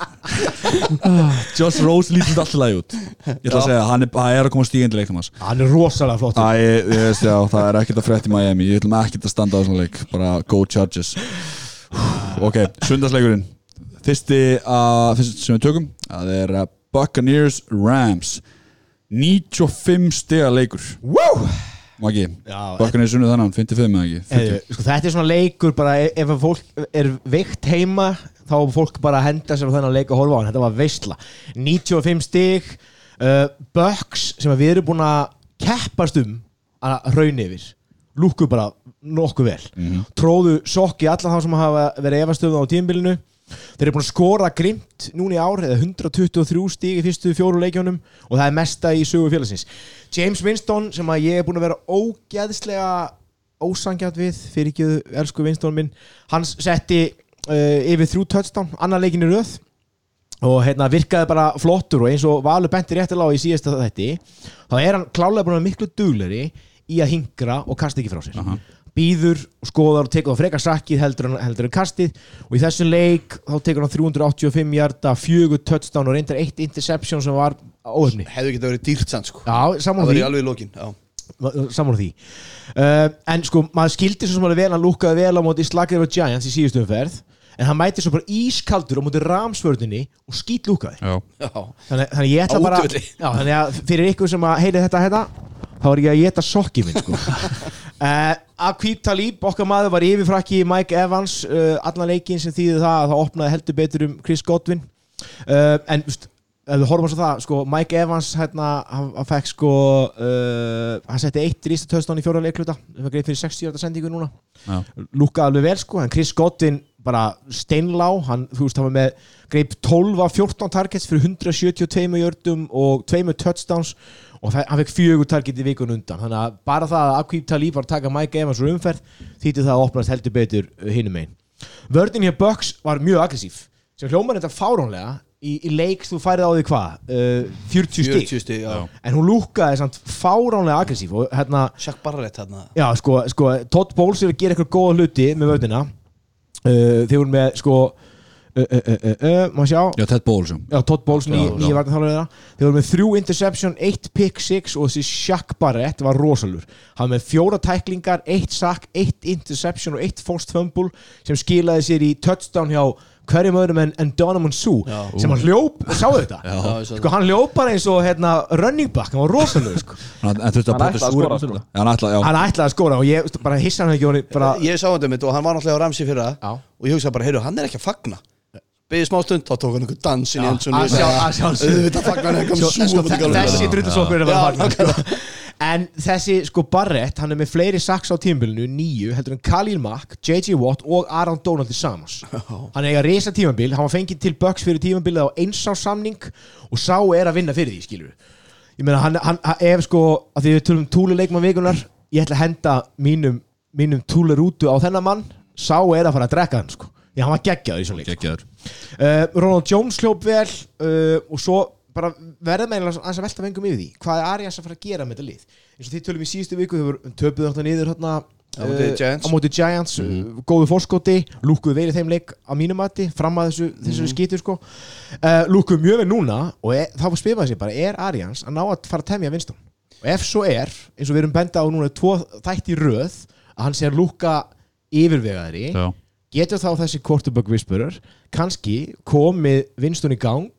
Josh Rose lítið alltaf lagi út. Ég ætla að segja, hann er, hann er að koma stígandi leik til maður. Hann er rosalega flott Æ, ég, ég veist já, það er ekkert að frétta í Miami. Ég ætlum ekkert að standa á svona leik. Bara go Chargers. Ok, sundarsleikurinn Fyrsti, uh, fyrsti sem við tökum Það er uh, Buccaneers Rams. 95 stiga leikur. Wow! Maggi, Já, Buccaneers unnu þannig 55 eða ekki? Eðu, sko, Þetta er svona leikur bara ef, ef að fólk er veikt heima þá er fólk bara að henda sér á þennan leik og horfa á hann. Þetta var veistla 95 stig. Uh, Bucks sem við erum búin að keppast um að raun yfir lúku bara nokkuð vel. Tróðu sokki alla þá sem hafa verið efastöðu á tímbilinu þeir eru búin að skora grimt núna í ár eða 123 stig í fyrstu fjóru leikjónum og það er mesta í sögu félagsins. James Winston sem að ég er búin að vera ógeðslega ósangjart við fyrir ekki elsku Winston minn hann setti yfir þrjú touchdown annar leikin í röð. Og hérna virkaði bara flottur og eins og Valur benti réttilega á í síðasta þætti þá er hann klálega búin að vera miklu dugleri í að hingra og kasta ekki frá sér. Býður og skoðar og tekur það frekar sakkið heldur en, heldur en kastið. Og í þessu leik þá tekur hann 385 hjarta fjögur touchdown og reyndar eitt interception sem var óöfni Hefðu getað verið dýrt sann sko. Já, Það því. alveg í lokin Já. Saman því. Uh, En sko, maður skildi svo sem alveg vel Hann lúkkaði vel á móti slagir of Giants í síðustu umferð En hann mæti svo bara ískaldur á móti ramsvörðinni og skýt lúkkaði Já, Já. Þannig, þannig ég ætla bara já, Þannig að fyrir ykkur sem að heyri þetta hérna Þá er ég að geta sokki minn sko. uh, Akvít Talib Okkar maður var yfirfrakki Mike Evans uh, Allan leikinn sem þýði það að það opnaði heldur betur um Chris Godwin. Uh, En just, ef við horfum á svo það sko, Mike Evans hérna, hann, hann fekk sko uh, hann setti eitt rýsta töðstán í fjóra leikluta. Það var greið fyrir 60 hjarta sendingu núna. Já, lúkkaði alveg vel sko en Chris Godwin bara steinlá hann, þú veist, hann var með greip 12 af 14 targets fyrir 172 jördum og 2 touchdowns og það, hann fekk fjögur target í vikun undan. Þannig að bara það að Akvím Talib var að taka Mike Evans úr umferð þýtti það að opnast heldur betur hinum einn vördin hér Bucks var mjög aggressív sem hljómar þetta fáránlega í, í leik þú færið á því hvað uh, 40 stík 40 stig, já. En hún lúkkaði samt fáránlega aggressív og hérna Shaq Barrett hérna Já, sko, sko Todd Bowles er að gera eitthvað góða hluti með völdina uh, Þeir voru með, sko uh, uh, uh, uh, uh, Má sjá já Ted Bowles já. Todd Bowles, ný, Já, nýja já. varnarþálega þeirra Þeir voru með þrjú interception, eitt pick six og þessi Shaq Barrett var rosalur Hann var með fjóra tæklingar, eitt sack eitt interception og eitt forced fumble sem skilaði sér í touchdown hjá hverjum öðrum en, en Donovan Sue Já. sem hann hljóp, sáu þetta? Sko, hann hljóp bara eins og hérna, running back, hann var rosalur sko. þú Hann ætlaði að skora, sko. Hann ætlaði, Hann að skora og ég bara hissa hann ekki og bara, Ég sá þetta mitt og hann var náttúrulega á Ramsey fyrir Já. það Og ég hugsaði bara, heyrðu, hann er ekki að fagna Beðið smá stund, þá tók hann einhver dansin í Já, endsunni að sjá- að fagna hann eitthvað sko, þessi drullusokkur er að fagna sko. En þessi sko Barrett, hann er með fleiri saks á tímabilinu, nýju, heldur en Khalil Mack, J.J. Watt og Aaron Donald í samans. Hann eiga reysa tímabil, hann var fengið til Bucks fyrir tímabilið á eins á samning og sá er að vinna fyrir því, skilur Ég meina, hann, hann, hann ef sko, að því við tölum túluleikmann vikunar, ég ætla að henda mínum, mínum túlurútu á þennan mann, sá er að fara að drekka hann, sko. Já, hann var geggjaður í svona leik. Gekkjaður Uh, Ronald Jones hljóp vel uh, og svo bara verða aðeins að velta vengum yfir því. Hvað er Arias að fara að gera með þetta lið? Eins og þið tölum í síðustu viku þau voru töpuð þarna niður hérna Á móti Giants. á móti Giants uh, góðu fórskoti, lúkuðu vel í þeim leik á mínum mati, fram að þessu, þessu mm skítu sko, uh, lúkuðu mjög vel núna og e, þá spifaði sér bara, er Arians að ná að fara að temja vinstum og ef svo er, eins og við erum benda á núna tvo þætti í röð, að hann sé að lúka yfirvegaðri Já. getur þá þessi quarterback whisperer kannski komið vinstun í gang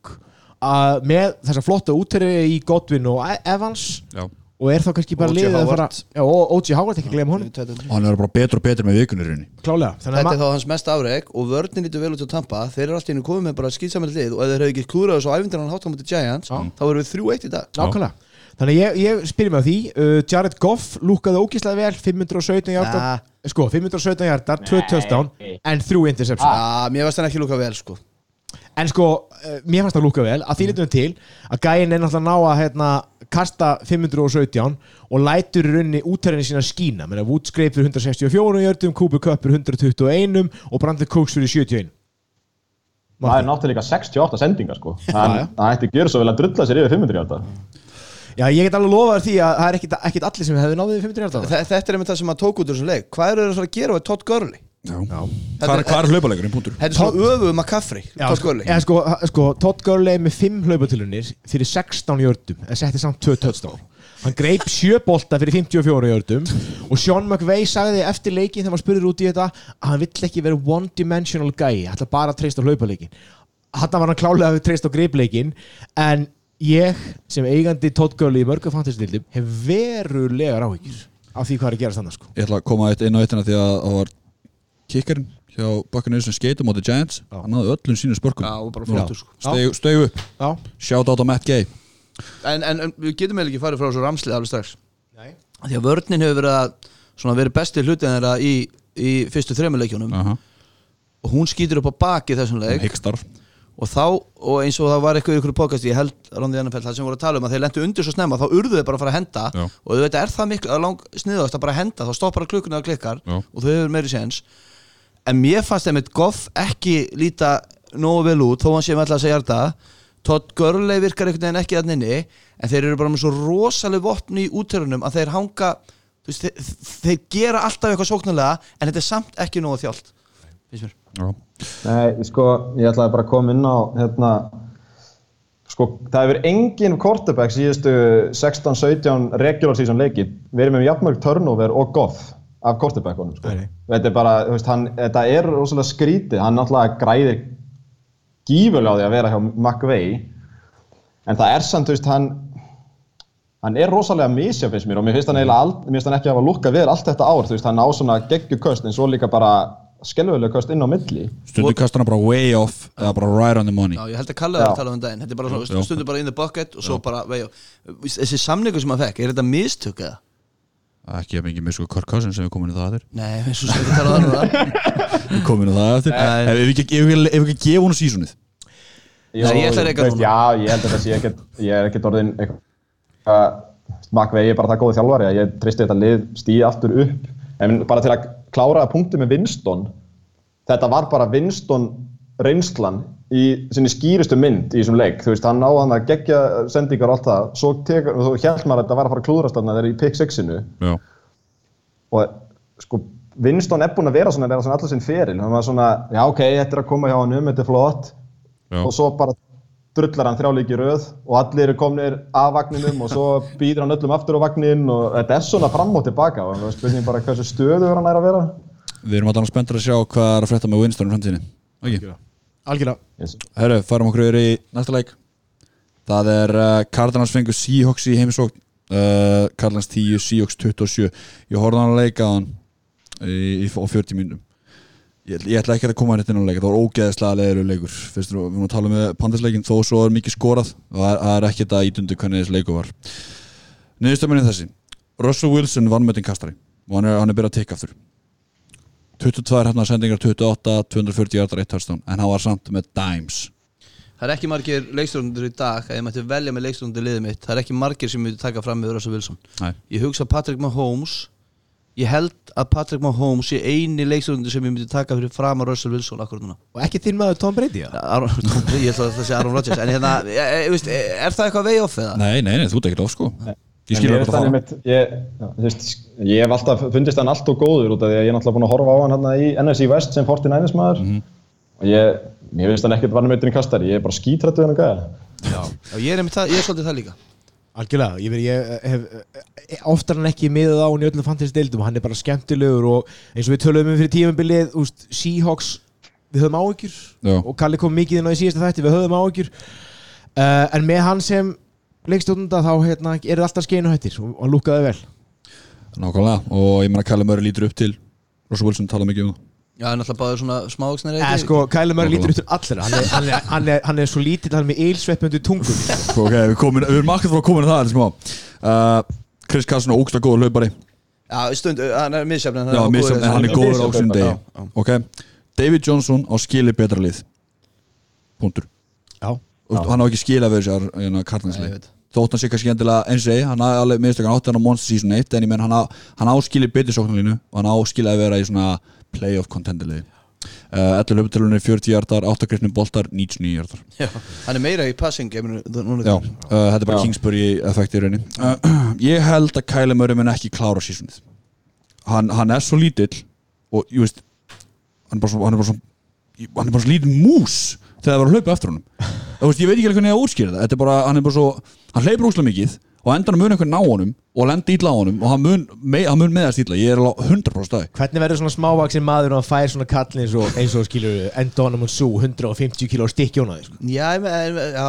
að, með þessa flotta útterfi í Godwin og E- Evans Já. og er þá kannski bara liðið að fara já, og OG Howard ekki gleyma honum. Og hann er bara betur og betur með vikunirinn klálega þannig Þetta að er þá hans mest afreg og vörnin lítur vel út á Tampa. Þeir eru alltaf inn og komið með bara skýtsamlega lið og ef þeir hefðu ekki klúrað þessu æfindir hann hátt á múti Giants Já. þá verðum við þrjú eitt í dag. Nákvæmlega. Þannig að ég, ég spyrir mig á því uh, Jared Goff lúkaði ógíslega vel 517 hjartar Nah. sko 517 hjartar 2 touchdown en 3 interception. Já, mér varst hann ekki lúka vel sko En sko, uh, mér fannst það lúka vel að því litum til að gæinn er náttúrulega að ná að hérna, kasta 517 og lætur í rauninni útærinni sína skína menn að Woods greip fyrir 164 jördum, Cooper Cup fyrir 121 og Brandon Cooks fyrir 71 Það er náttúrulega líka 68 sendingar sko. Það ætti að gera svo vel að drulla sér yfir 500 hjarta. Já, ég get alveg lofað því að það er ekkit, ekkit allir sem hefði náðið 500 hjarta Þe- Þetta er einmitt það sem að tók út úr þessu leik Hvað eru þeir að að gera við Todd Gurley? Hvað er, hlaupalegurinn, punktur? Þetta er svona öfuð McCaffrey Já, Todd Gurley. ja, sko, sko, Todd Gurley með 5 hlaupatilunir fyrir 16 jördum en setti samt 2 touchdown. Hann greip 7 bolta fyrir 54 jördum og Sean McVay sagði eftir leikin þegar maður spurður út í þetta að hann vill ekki vera one dimensional guy hann ætla bara að treysta á hlaupaleikin hann var hann klálega að treysta á greipleikin en ég sem eigandi Todd Gurley í mörgum fantasildildum hef verulegar áhyggjur af því hvað er að gera þannig sko. Ég ætla að koma eitt inn á eittina því að það var kikkarinn hjá Buccaneers sem skeitum á The Giants Já. Hann hafði öllum sínu spörkum. Já, og bara flottur sko. Steig upp, Já, shout out á Matt Gay. En, en, en við getum eiginlega ekki farið frá þessu ramslið alveg strax. Nei. Því að vörnin hefur verið að svona verið besti hlutin þeirra í, í fyrstu þremuleikjunum Aha. og hún skýtur upp á baki þessum leik. Og þá, og eins og það var eitthvað í ykkur podcast ég held Rándi Annafell, það sem voru að tala um að þeir lendu undir svo snemma, þá urðu þeir bara að fara að henda. Já. og þú veit, er það miklu, að lang sniðast að bara henda, þá stoppar að klukkuna að klikkar Já. og þau hefur meiri séns en mér fannst þeim eitt Goff ekki líta nógu vel út, þó hann sé með alltaf að segja þetta Todd Gurley virkar einhvern veginn ekki að nynni, en þeir eru bara með svo rosaleg vopni í útörunum að þeir hanga þú veist, þeir, þeir gera alltaf eitthvað sóknarlega en þetta er samt ekki nógu þjált finnst mér. Já, Nei, sko, ég ætlaði bara að koma inn á, hérna, sko, það hefur engin quarterback síðustu 16-17 regular season leiki verið með jafnmörg turnover og goff af quarterbackunum, sko. Þetta er bara, veist, hann, þetta er rosalega skrítið, hann náttúrulega græðir gífurlega á því að vera hjá McVay, en það er samt, þú veist, hann, hann er rosalega misja finnst mér. Og mér finnst hann eiginlega ald, mér finnst hann ekki að hafa lukkað við allt þetta ár, þú veist, hann á svona geggjuköst en svo líka bara skelvilega köst inn á milli. Stundu kastar hann bara way off eða bara right on the money. Já, ég held að Kalle var Já. að tala um daginn. Þetta er bara svona, stundur bara in the bucket og svo bara vei, Þessi samningu sem hann fekk, er þetta mistök eða? Ekki að mikið með sko Cousins sem við komum inn í það eftir Nei, eins og sem við tala um það Við komum inn í það eftir. Ef við ekki, við við ekki gefa hún sísunnið Nei, ég ætla að veist, núna. Já, ég held að það sé ekkert, ég er ekkert orðin eitthvað, makvegi er bara það góði þjálfari að ég tristi þetta lið stíði aftur upp, en bara til að klára punkti með Winston, þetta var bara Winston reynslan í sinni skýrustu mynd í þessum leik, þú veist, hann náði hann að gegja sendingar og allt það, svo tekur, þú held maður að þetta var að fara að klúðrast þarna þegar í pick 6-inu Já, og sko Winston er búinn að vera svona, vera svona allar sinn feril, hann var svona, já ok, þetta er að koma hjá hann um, þetta er flott, já, og svo bara drullar hann þrjáleiki röð og allir eru komnir af vagninum og svo býður hann öllum aftur á vagnin og þetta er svona fram og tilbaka og það er spurning bara hversu stöður hann er að vera. Við erum allan spenntur að sjá hvað er að frétta með Winston í framtíðinni. Okay. Algjörlega. Yes. Herru, farum okkur yfir í næsta leik. Það er uh, Cardinals fengur Seahawks í heimsókn. Uh, Cardinals 10, Seahawks 27 Ég horfði á hann að leika á hann í, í, á 40 mínútum. Ég, ég ætla ekki að koma hérna inn á leika Það var ógeðslega leður leikur. Fyrst, við erum að tala með Panthersleikin þó svo er mikið skorað og það er, það er ekki þetta ídundi hvernig þessi leiku var. Niðurstömmunni þessi. Russell Wilson vann með kastari. Og hann er, hann er byrjað að tikka aftur 22 hérna sendingar 28, 240 hjartar 1 touchdown. En hann var samt með dimes. Það er ekki margir leikstjórnundur í dag að ég mætti velja með leikstjórnundur liðið mitt það er ekki margir sem myndi taka fram með Russell Wilson. Nei. Ég hugsa Patrick Mahomes. Ég held að Patrick Mahomes sé eini leikstjórnundur sem ég myndi taka fyrir fram að Russell Wilson akkur núna. Og ekki þinn maður Tom Brady, já Aron, Ég ætla að það sé Aaron Rodgers. En hérna, e, e, veist, er það eitthvað vei off eða? Nei, nei, nei, þú ert ekkert of sko Ég skilur þetta hann fara einmitt- ég, já, veist, ég hef alltaf fundist hann allt og góður út af því að ég er náttúrulega búin að horfa á hann hérna í NFC West sem 49ers maður. Og ég, mér finnst hann ekkert varna meiturinn kastari, ég er bara skítrættu hann að gæða Já, ég er, einmitt það, ég er svolítið það líka. Algjörlega, ég, veit, ég hef eh, oftar en ekki miðað á hann í öllum fantasy deildum hann er bara skemmtilegur og eins og við töluðum um fyrir tímabilið, úst, Seahawks við höfum Já. og Kalli kom mikið inn á í síðasta þætti, við höfum áhyggjur. Uh, en með hann sem leikstjóðunda þá hérna, er það alltaf skeinu hættir og hann lúkaði vel? Nákvæmlega og ég meina Kæli Murray lítur upp til Russell Wilson tala mikið um það. Já, það er náttúrulega bara svona smávaksnir Eh, sko, Kæli Murray lítur út til allra. Hann er, hann, er, hann, er, hann er svo lítill, hann er með eilsvepp undir tungun Sko, ok, við, komin, við erum akkur frá að koma inn það uh, Chris Carson er ógsta góður hlaupari. Já, stund, hann er miðsefn Já, en hann er góður á sín degi Já, já. Ok, David Johnson á skili betra lið. Puntur Já, Veist, Hann á ekki skila við þessar hérna, ég kartnanslið veit. Þótt hann sé kannski endilega eins og segi Hann hafði alveg minnst hann átti hann á Monster Season 1 En ég menn hann, hann á skili betri sóknarlínu Og hann á skili að vera í svona Playoff contender lið. Uh, 11 löputelunni 40 hjartar 8 grifnum boltar 99 hjartar Já, hann er meira í passing Já, uh, þetta er bara Já. Kingsbury effekti í rauninni. Uh, Ég held að Kyle Murray mun ekki klára sísunið hann, hann er svo lítill og ég veist hann er bara svo, hann er bara svo, hann er bara svo lítill mús þegar það var að hlaupa eftir honum veist, ég veit ekki hvernig ég að útskýra það er bara, hann er bara svo, hann hleypur úslega mikið og á endanum mun einhvern ná honum og lendi illa á honum og hann mun, me, hann mun meðast illa. Ég er alveg 100% stæði Hvernig verður svona smávaksin maður og hann fær svona kallin eins og, eins og skilur Endonum og Sú 150 kíló stykki hún á því sko. Já, ég með- já,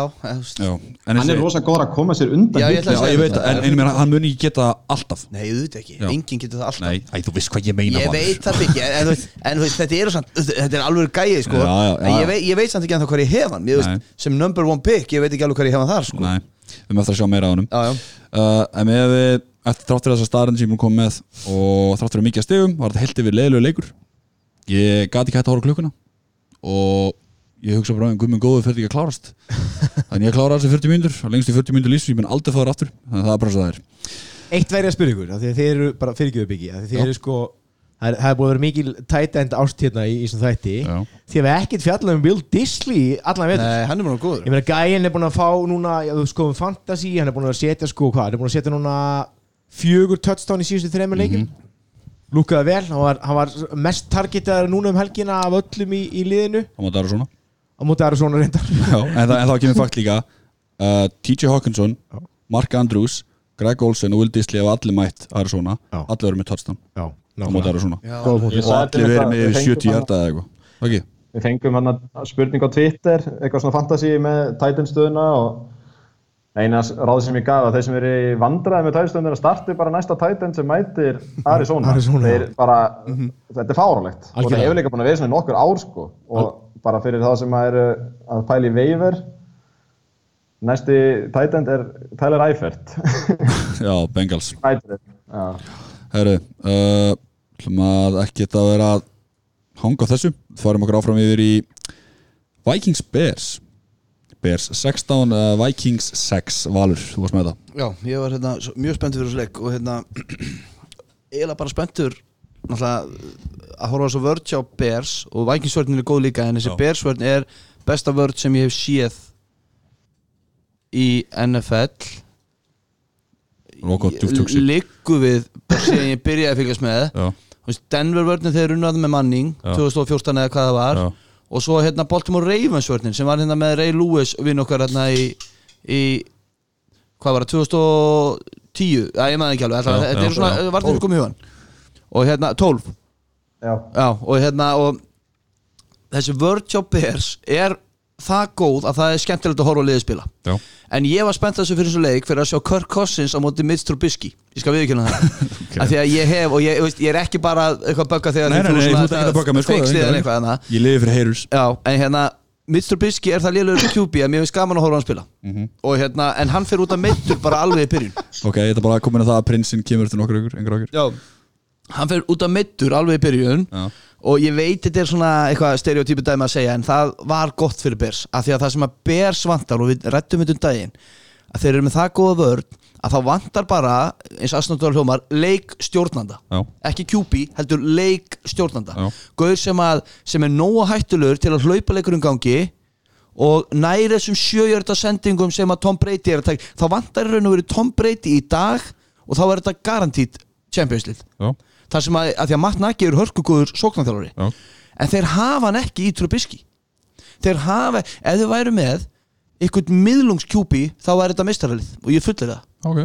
já, Hann er rosa góður að koma sér undan Já, ég að Já, ég veit það, en, en ég meina, hann mun ekki geta alltaf. Nei, auðvitað ekki, Já. enginn getur það alltaf. Nei, æ, þú veist hvað ég meina Ég maður. veit það ekki, en, en þetta er samt, þetta er alveg gæið sko. Já, já, já, En ég ég veit samt ekki ennþá hvað ég hef hann. Ég Nei. veist, sem number one pick, ég veit ekki alveg hvað ég hef hann þar sko. Nei, við möttum að sjá meira á já, uh, En með við, eftir þráttur þessar staðarinn sem ég kom með og þráttur mikið að stegum var þetta heilt yfir leðilegu leikur. Ég gati ekki hægt að horfa klukkuna og ég hugsa bara um guðminn góðu fyrir ekki að klárast. Þannig ég klára þessi 40 mínútur. Og lengst í 40 mínútur lífs ég mun aldrei fáður aftur. Þannig að það er bara svo það er. Eitt væri að spyrja ykkur, að þið eru bara fyrirgjöðu að þið eru sko Það er búið að vera mikil tight end ást hérna í, svona þætti. Já. Því að við ekkert fjallað um Bill Disley allan vetur. Nei, hann er bara góður. Ég meina gæinn er búin að fá núna já, þú sko um fantasy, hann er búin að setja sko hvað, hann er búin að setja núna fjögur touchdown í síðustu þreymur leikin Mhm. Lúkaði vel, hann var, hann var mest targetaður núna um helgina af öllum í, í liðinu. Á móti Arizona. Á móti aðra svona reyndar. Já, en, það, en þá kemur fakt líka. Uh, TJ Hawkinson, Mark Andrews Greg Olsen og Will Disley hafa allir mætt Arizona, Já. allir verið með touchdown Já, á móti Arizona og allir verið með yfir fengum 70 hann- hjarta eða eitthvað Ok, Við fengum hann spurning á Twitter, eitthvað svona fantasy með Titan stöðuna og eina ráð sem ég gaf að þeir sem eru í vandræði með Titan stöðuna er að starti bara næsta Titan sem mætir Arizona. Arizona. Þeir bara, þetta er fáralegt. Og það hefur líka búin að vera svona í nokkur ár sko. Og bara fyrir það sem að eru að pæla í veiver, næsti Titan er Tyler Eifert. já, Bengals. Herru, uh, hlum að ekki þetta vera að hanga þessu Farum okkur áfram yfir í Vikings Bears Bears 16, uh, Vikings 6 Valur, þú varst með það Já, ég var hérna svo- mjög spenntur fyrir þessu leik og hérna eiginlega bara spenntur náttúrulega að horfa á þessu vörd hjá Bears og Vikingsvörðin er góð líka en þessi Já. Bearsvörðin er besta vörd sem ég hef séð í NFL Liggu við síðan ég byrjaði að fylgjast með. Já, Þú veist, Denver vörðin þeir runnaði með Manning Já. 2014 eða hvað það var. Já, og svo hérna Baltimore Ravens vörðin sem var hérna með Ray Lewis vinn okkar hérna í, í hvað var það, 2010 já, ég maður ekki alveg, Já, þetta er svona já. varðin komið í hugan og hérna 12 Já. já, og hérna og þessi vörð hjá Bears er það góð að það er skemmtilegt að horfa á liðið spila. Já, en ég var spennt að þessu fyrir þessu leik fyrir að sjá Kirk Cousins á móti Mitch Trubisky. Ég skal viðkjöna það. Ok. af því að ég hef, og ég, veist, ég er ekki bara eitthvað að bugga þegar Nei, nei, nei, þú ert ekki að sko, veginn. eitthvað þannig ég lifi fyrir heyrus Já, en hérna Mr. Bisky er það lélugur QB að mér finnst gaman að horfa hann spila. Mhm. og hérna, en hann fer út að meittur bara alveg í byrjun. Ok, ég ætla bara að koma inn á það að prinsinn kemur til nokkur Hann fer út að meittur alveg í byrjun Já. og ég veit þetta er svona eitthvað stereotypi dæmi að segja en það var gott fyrir Bers af því að það sem að Bers vantar og við rættum þetta um daginn að þeir eru með það góða vörn að þá vantar bara eins aðsnáttur hljómar leik stjórnanda Já. ekki QB, heldur leik stjórnanda Já. Gauður sem, sem er nóga hættulur til að hlaupa leikur um gangi og næri þessum sjöjörda sendingum sem að Tom Brady er að taka þá vantar raun og verið Tom Brady í dag og þá er þetta garantít Champions League þar sem að, að því að Matt Nagy er hörkugóður sóknarþjálfari. Já, en þeir hafa hann ekki í Trubisky. Þeir hafa, ef þau væru með einhvern miðlungskjúpi þá væri þetta mistaralið og ég fullir það. Ok.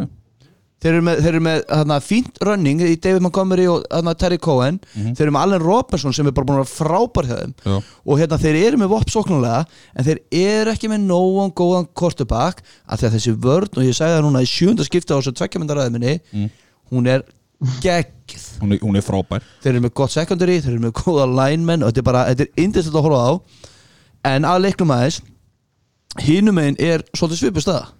Þeir eru með, þeir eru með hana, fínt running í David Montgomery og hana, Terry Cohen. Þeir eru með Allen Robinson sem er bara búin að vera frábær hjá þeim. Já. og hérna þeir eru með vopp sóknulega en þeir eru ekki með nógan góðan kortubak af því að þessi vörn og ég sagði það núna í sjönda skipta á þessu tvekkjamöndaræði minni hún er geggð Hún er, hún er frábær. Þeir eru með gott secondary, þeir eru með góða linemen og þetta er bara, þetta er indislegt að horfa á. En að leiknum aðeins hinum einn er svolítið svipu staða.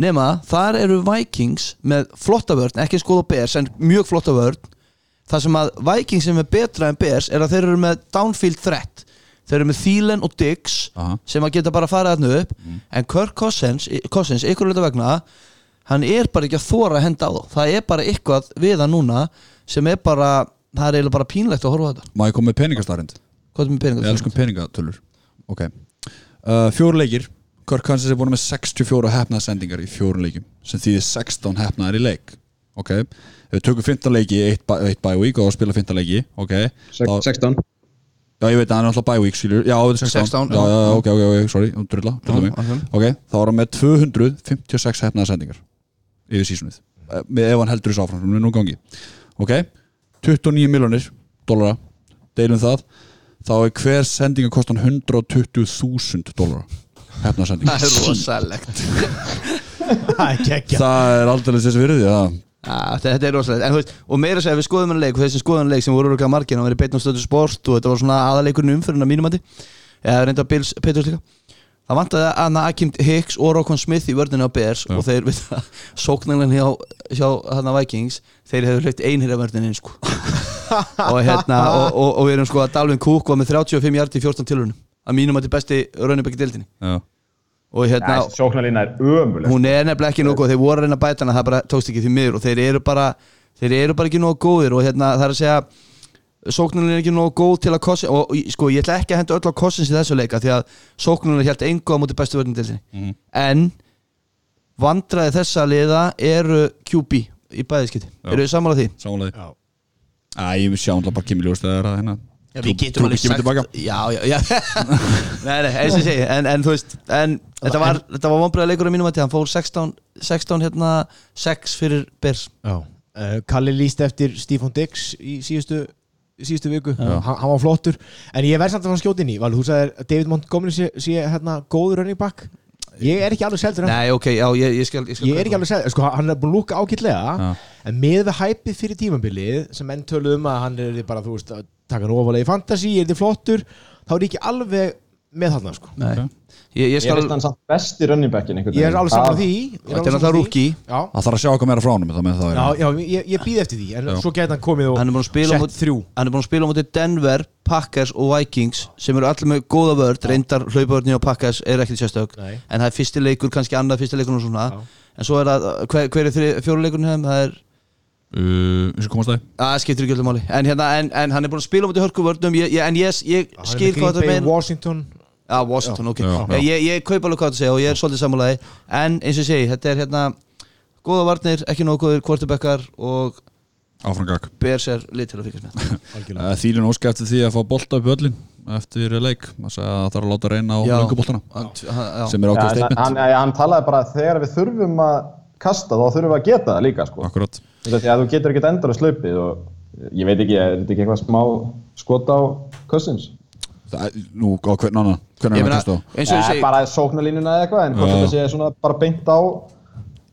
Nema, þar eru Vikings með flotta vörn, ekki skoða Bears en mjög flotta vörn. Það sem að Vikings sem er betra en Bears er að þeir eru með downfield threat. Þeir eru með Thielen og Diggs Aha. sem að geta bara að fara þarna upp. En Kirk Cousins, Cousins ykkur hluta vegna hann er bara ekki að þóra að henda á þá. Það er bara eitthvað við hann núna sem er bara, það er eiginlega bara pínlegt að horfa á þetta. Má ég koma með peningastarind? hvað er með peningar? Ég elskum peningatölur. Ok. Uh, Fjóru leikir. Kirk Cousins er búin með 64 hefnaða sendingar í fjórun leikjum sem þýðir 16 hefnaðar í leik. Ok. Ef við tökum 15 leiki í eitt, bæ- eitt bye week og spila 15 leiki Ok. Þá- 16 Já, ég veit að hann er alltaf bye week skilur. Já, þetta er 16, 16, já, já. já, já, ok, ok, sorry, drulla, drulla mig. ok. Ok, þá var hann með 256 hefnaða sendingar yfir sísunnið með ef hann heldur þessu áfram, sem er nú gangi. Ok, 29 miljonir dólara, deilum það. Þá er hver sending að kosta hann 120.000 dólara hefnaða sending það er rosalegt. Það er Það er aldrei þessi virði, já. Ja, þetta er rosalegt. En, þú veist, og meira að segja við skoðum hann leik og þessi skoðum leik sem voru örgulega margir hann var í beitnum stöðu sport og þetta var svona aðaleikurinn umfyrirna mínumandi eða reynda Bills Peters líka það vantaði að Anna Akim Hicks og Rokon Smith í vörðinu á Bears Já. og þeir við það sóknarlega hjá, hjá hana Vikings þeir hefur hlutið einhverja vörðinu sko. og hérna og, og, og við erum sko að Dalvin Cook var með 35 hjarti í 14 tilhörunum að mínumandi besti raunabæki dildinni Já, og hérna Sjóknarlína er ömuleg hún er nefnilega ekki góð þeir voru að reyna að bæta hana það bara tókst ekki því miður og þeir eru bara þeir eru bara ekki nógu góðir og hérna það er að segja sóknarinn er ekki nógu góð til að kossin og sko ég ætla ekki að henda öll á kossins í þessu leika því að sóknarinn er helt á móti bestu sinni Mhm. en vandræði þessa liða eru QB í bæðiskiti Já. eru þið sammála því? samanlega Já. Æ, ég vil sjá alltaf bara Kimi Ljós þegar að hérna Já, við getum alveg tilbaka Já, já, já Nei, nei, eins og segi En, en þú veist, en þetta var, þetta var vonbreiða leikur á mínum að hann fór 16, 16 hérna 6 fyrir Bears Já. Uh, Kalli líst eftir Stephen Diggs í síðustu síðustu viku, hann, hann var flottur. En ég verð samt að fara skjóti inn í þú sagðir að David Montgomery sé, sé hérna góður running back. Ég er ekki alveg seldur hann. Nei, ok, já, ég, ég skal Ég, skal ég er ekki alveg seldur, sko hann er búin að lúka Já. en með við hæpið fyrir tímabilið sem menn töluðu um að hann er bara þú veist að taka hann ofalega í fantasy, er þið flottur þá er ég ekki alveg með hann sko. Nei, Ok. Ég, ég Ég skal veist hann samt besti running backin einhvern ég er alveg saman Það- því. Ég Þetta er rookie. já, Það þarf að sjá eitthvað meira frá honum það með það já, já. ég, ég býð eftir því. En Já. svo geta hann komið og Hann er búin að spila á sett þrjú. Hann er búin að spila á móti Denver, Packers og Vikings sem eru allir með góða vörd reyndar hlaupavörðni og Packers er ekkert sérstök. Nei. en það er fyrsti leikur, kannski annað fyrsti leikur og svona, Já. en svo er það hver, hver er þri- fjóru leikurinn hefðum, það er Uh, það að það skiptir ekki öllum máli. En, hérna, en, en hann er búin að spila á móti hörkuvörnum ég, ég, en ég, ég skil hvað þetta Bay, meina. Washington Já, Washington, ok. Já, já. Ég, ég, ég kaup alveg hvað það segja og ég er svolítið sammálaði. En eins og ég segi, þetta er hérna góða varnir, ekki góður quarterbackar og Áframgak Bears er lit til að fylgjast með. Algjörlega. Þýlun óska eftir því að fá bolta upp öllin eftir leik. Það þarf að láta reyna á já. sem er ákveð statement. hann, hann talaði bara að þegar við þurfum að kasta þá þurfum við að geta það líka sko. Þú að þú getur ekkert endur að slaupið og ég veit ekki, er þetta ekki eitthvað smá skot á Cousins? Það er- Nú, á hvern annan? Hvernig er það kast á? eins og ég Eh, segi bara sóknarlínuna eða eitthvað, en hvort þetta sé svona bara beint á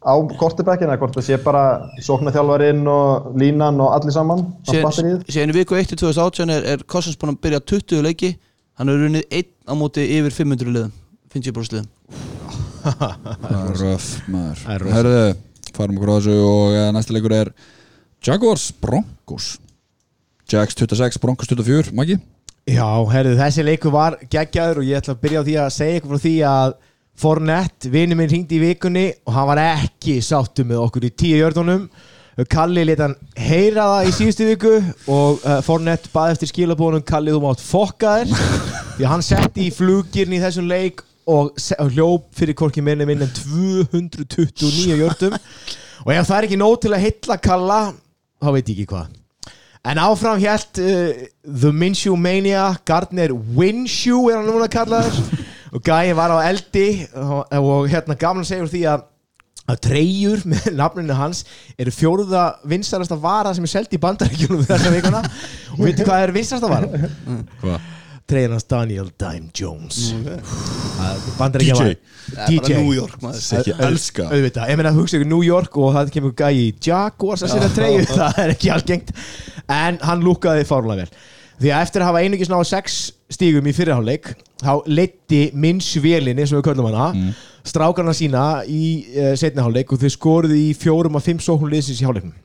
á kortibækina, hvort þetta sé bara sóknarþjálfarinn og línan og allir saman, síðan, í viku 1-2018 er, er Cousins búin að byrja 20 leiki. Hann hefur runnið einn á móti yfir 500 liðum 50% liðum. Það er röf maður. Það er. Herðu, farum okkur á þessu og uh, næsta leikur er Jaguars Broncos. Jags 26, Broncos 24 Maggi? Já, herðu, þessi leikur var geggjaður og ég ætla að byrja á því að segja ykkur frá því að Fornett, vinnu minn ringdi í vikunni og hann var ekki sáttu með okkur í tíu jördunum Kalli lit hann heyra það í síðustu viku og uh, Fornett baði eftir skilabónum Kalli þú mátt fokka þér. Því hann setti í flugirn í þessum leik og hljóp fyrir korki minni minn en 229 jördum og ef það er ekki nóg til að hitla Kalla þá veit ég ekki hvað En áfram hjælt uh, The Minshew Mania Gardner Winshew er hann núna kallaður og gæði var á eldi og, og hérna gamla segur því að að treyjur með nafninu hans eru fjóruða vinstarasta vara sem er seldi í bandaríkjunum þessa vikuna og veitu hvað er vinstarasta vara? Hvað? Treyjan hans Daniel Dime Jones. Bandaríkja DJ. Það er bara New York maður. Ekki elska. auðvitað, ég meina að hugsa ykkur New York og það kemur gæi í Jaguars að sinna treyju, það er ekki algengt. En hann lúkaði fárlega vel. Því að eftir að hafa einugis náða sex stígum í fyrirháleik þá leiddi minnsvélin eins og við köllum hana mm. strákarna sína í uh, setniháleik og þau skoruðu í fjórum að fimm sóknum liðsins í háleiknum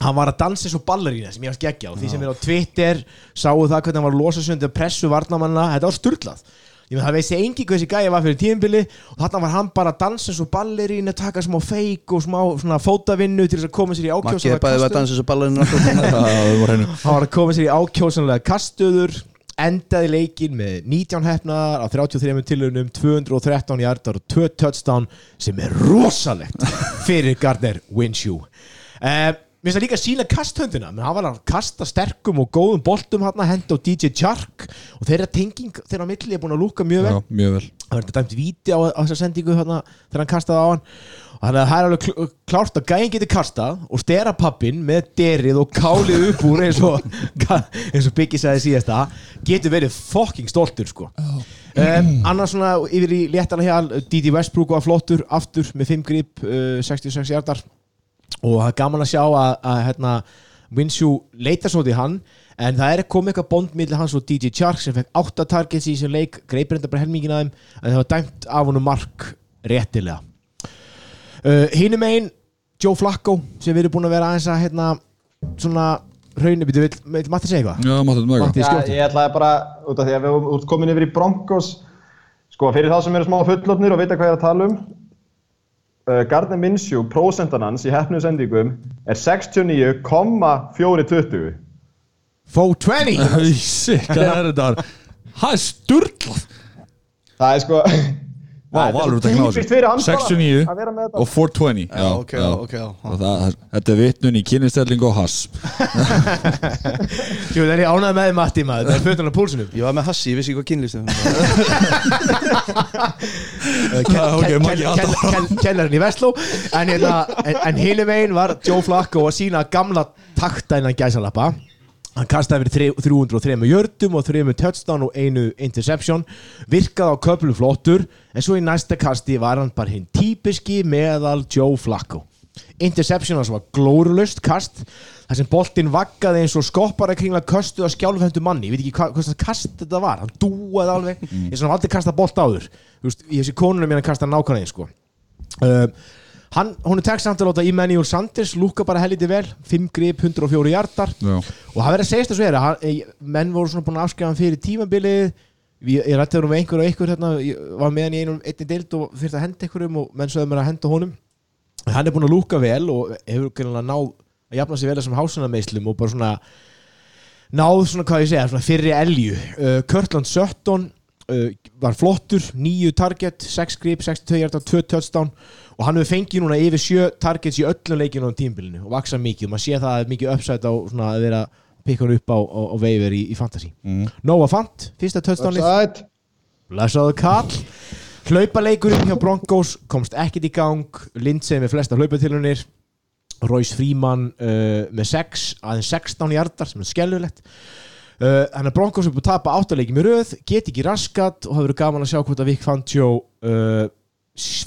hann var að dansa eins og ballerína sem ég var skeggja og því sem er á Twitter sáu það hvernig hann var að losa sig undir pressu varnamanna þetta var sturlað. Ég með það veist ég engi hvað þessi gæja var fyrir tíðinbili og þarna var hann bara að dansa eins og ballerína taka smá feik og smá svona fótavinnu til þess að koma sér í ákjósanlega að hann var að koma sér í ákjósanlega kastöður endaði leikin með 19 hefnaðar á 33 tilunum 213 hjartar og 2 touchdown sem er rosalegt fyrir Gardner Winshew uh, Mér finnst það líka að sína kasthöndina. Menn hann var að kasta sterkum og góðum boltum hann að henda á DJ Chark og þeirra tenging þeirra milli er búin að lúka mjög vel. Já, mjög vel. Það þetta dæmt víti á, á þessa sendingu hérna, þegar hann kastaði á hann. Þannig að það er alveg kl klárt að gæðin getur kastað og stera pappin með derið og kálið upp úr eins og eins og Biggie sagði síðasta. Getur verið fucking stoltur sko. Um, annars svona yfir í léttala hjal Didi Westbrook var flottur aftur með 5 grip uh, 66 hjartar og það er gaman að sjá að, að hérna, Winshew leita svo til hann en það er komið eitthvað bond millir hans og DJ Chark sem fekk 8 targets í þessum leik greipir enda bara helmingin að þeim en það var dæmt af honum mark réttilega. Uh, hinum einn Joe Flacco sem við erum búin að vera aðeins að hérna, svona raunni, við vil, vil Matti segja eitthvað? Já, Matti, mögum Já, skjóttu. Ég ætlaði bara, út af því að við erum komin yfir í Broncos Sko, fyrir þá sem eru smá fullofnir og vita hvað ég er að tala um Gardner Minshew, prósentan hans í hefnu sendingum er 69,420 420 Sick, hvað er þetta? Það er sturglað Það er sko Vá, Valur út að hann bara 69 að vera með þetta. og 420 Já, ok, ok, já. Og það, það, Þetta er vitnun í kynnistelling og hass Jú, það er ég ánægð með Matti maður, það er fötun á púlsunum Ég var með hassi, ég vissi ekki hvað kynlist ok, Maggi, halda áfram. kennarinn í Vestló. En, hérna, en, en hinum einn var Joe Flacco að sína gamla takta innan gæsalappa hann kastaði fyrir þre- 303 jördum og 3 touchdown og einu interception. Virkaði á köflum flottur en svo í næsta kasti var hann bara hinn típiski meðal Joe Flacco. Interception hans var glórulust kast þar sem boltinn vaggaði eins og skoppar að kringla köstuð að skjálfhendu manni. Ég veit ekki hvað hvað kast þetta var. Hann dúaði alveg ég sem aldrei kasta bolt áður. Veist, ég sé konunum mér að kasta nákvæmlega eins, sko. Uh, hann, hún er tekst samt að láta Emmanuel Sanders lúka bara helviti vel. 5 grip, 104 hjartar Já. og það verður að segja þess að vera eh, menn voru svona búin að afskrifa hann fyrir tímabilið. Ég, rætti um einhver og einhver hérna, ég var með hann í einum einni deild og þurfti að henda einhverjum og menn sögðu mér að henda honum. Hann er búin að lúka vel og hefur greinilega náð að jafna sig vel þessum hásunarmeislum og bara svona náð svona hvað ég segja, svona fyrri elju. Uh, Körtland Sötton uh, var flottur, nýju target 6 grip, 62 hjarta, 2 touchdown og hann hefur fengið núna yfir 7 targets í öllum leikinu á tímbilinu og vaksa mikið. Og maður sé það að mikið uppsætt á svona að vera að pikka hann upp á, á, á veiver í, í fantasy. Mm. Noah Fant, fyrsta touchdownið Offside. Blesaðu Karl. Hlaupaleikurinn hjá Broncos komst ekkit í gang. Lindsay með flesta hlaupatilunir Royce Freeman uh, með 6 aðeins 16 hjartar sem er skellulegt uh, Þannig að Broncos er búin að tapa áttaleikjum í röð get ekki raskat og það verður gaman að sjá hvort að Vic Fangio uh,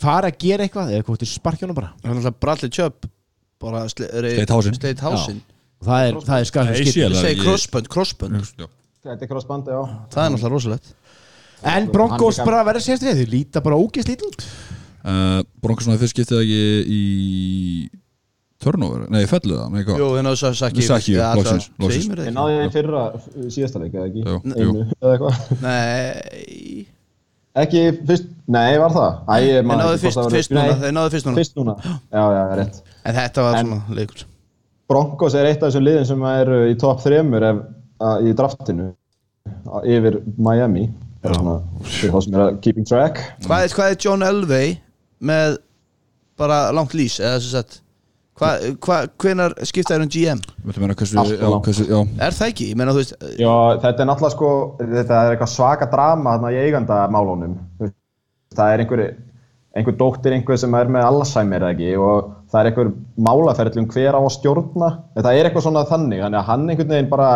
fara að gera eitthvað eða hvort er sparkjónum bara? Hann er alltaf Bradley Chubb bara sle- er- Sleitt hásinn. Sleitt hásinn. Og það er, það er segi Ég- crossbönd, crossbönd Já. Þetta er crossband, já. Það er náttúrulega rosalegt. En Broncos bara verður sérst við, þau líta bara ógeðst lítið út. Uh, Broncos náðu fyrst skiptið ekki í turnover, nei fellu það með Jú, eitthvað hérna þess að Saki. Ég náði ég fyrra síðasta leik, eða ekki? Nei Ekki fyrst, nei, var það? Æ, ég Þeir man náðu fyrst, það fyrst fyrst núna. Fyrst núna, já, já, rétt. En þetta var En- svona leikur. Broncos er eitt af þessum liðin sem eru í top 3 ef, að, í draftinu yfir Miami. Er svona, þá sem er að keeping track. Hvað er, hvað er John Elway með bara langt lýs eða þess að hvenar skiptaður um GM? Hversu, já, hversu, já Er það ekki? Ég meina þú veist Já, þetta er náttúrulega sko, þetta er eitthvað svaka drama þarna í eigandamálunum. Það er einhver, einhver dóttir einhver sem er með Alzheimer eða ekki og það er einhver málaferðli um hver á að stjórna. Það er eitthvað svona þannig, þannig að hann einhvern veginn bara,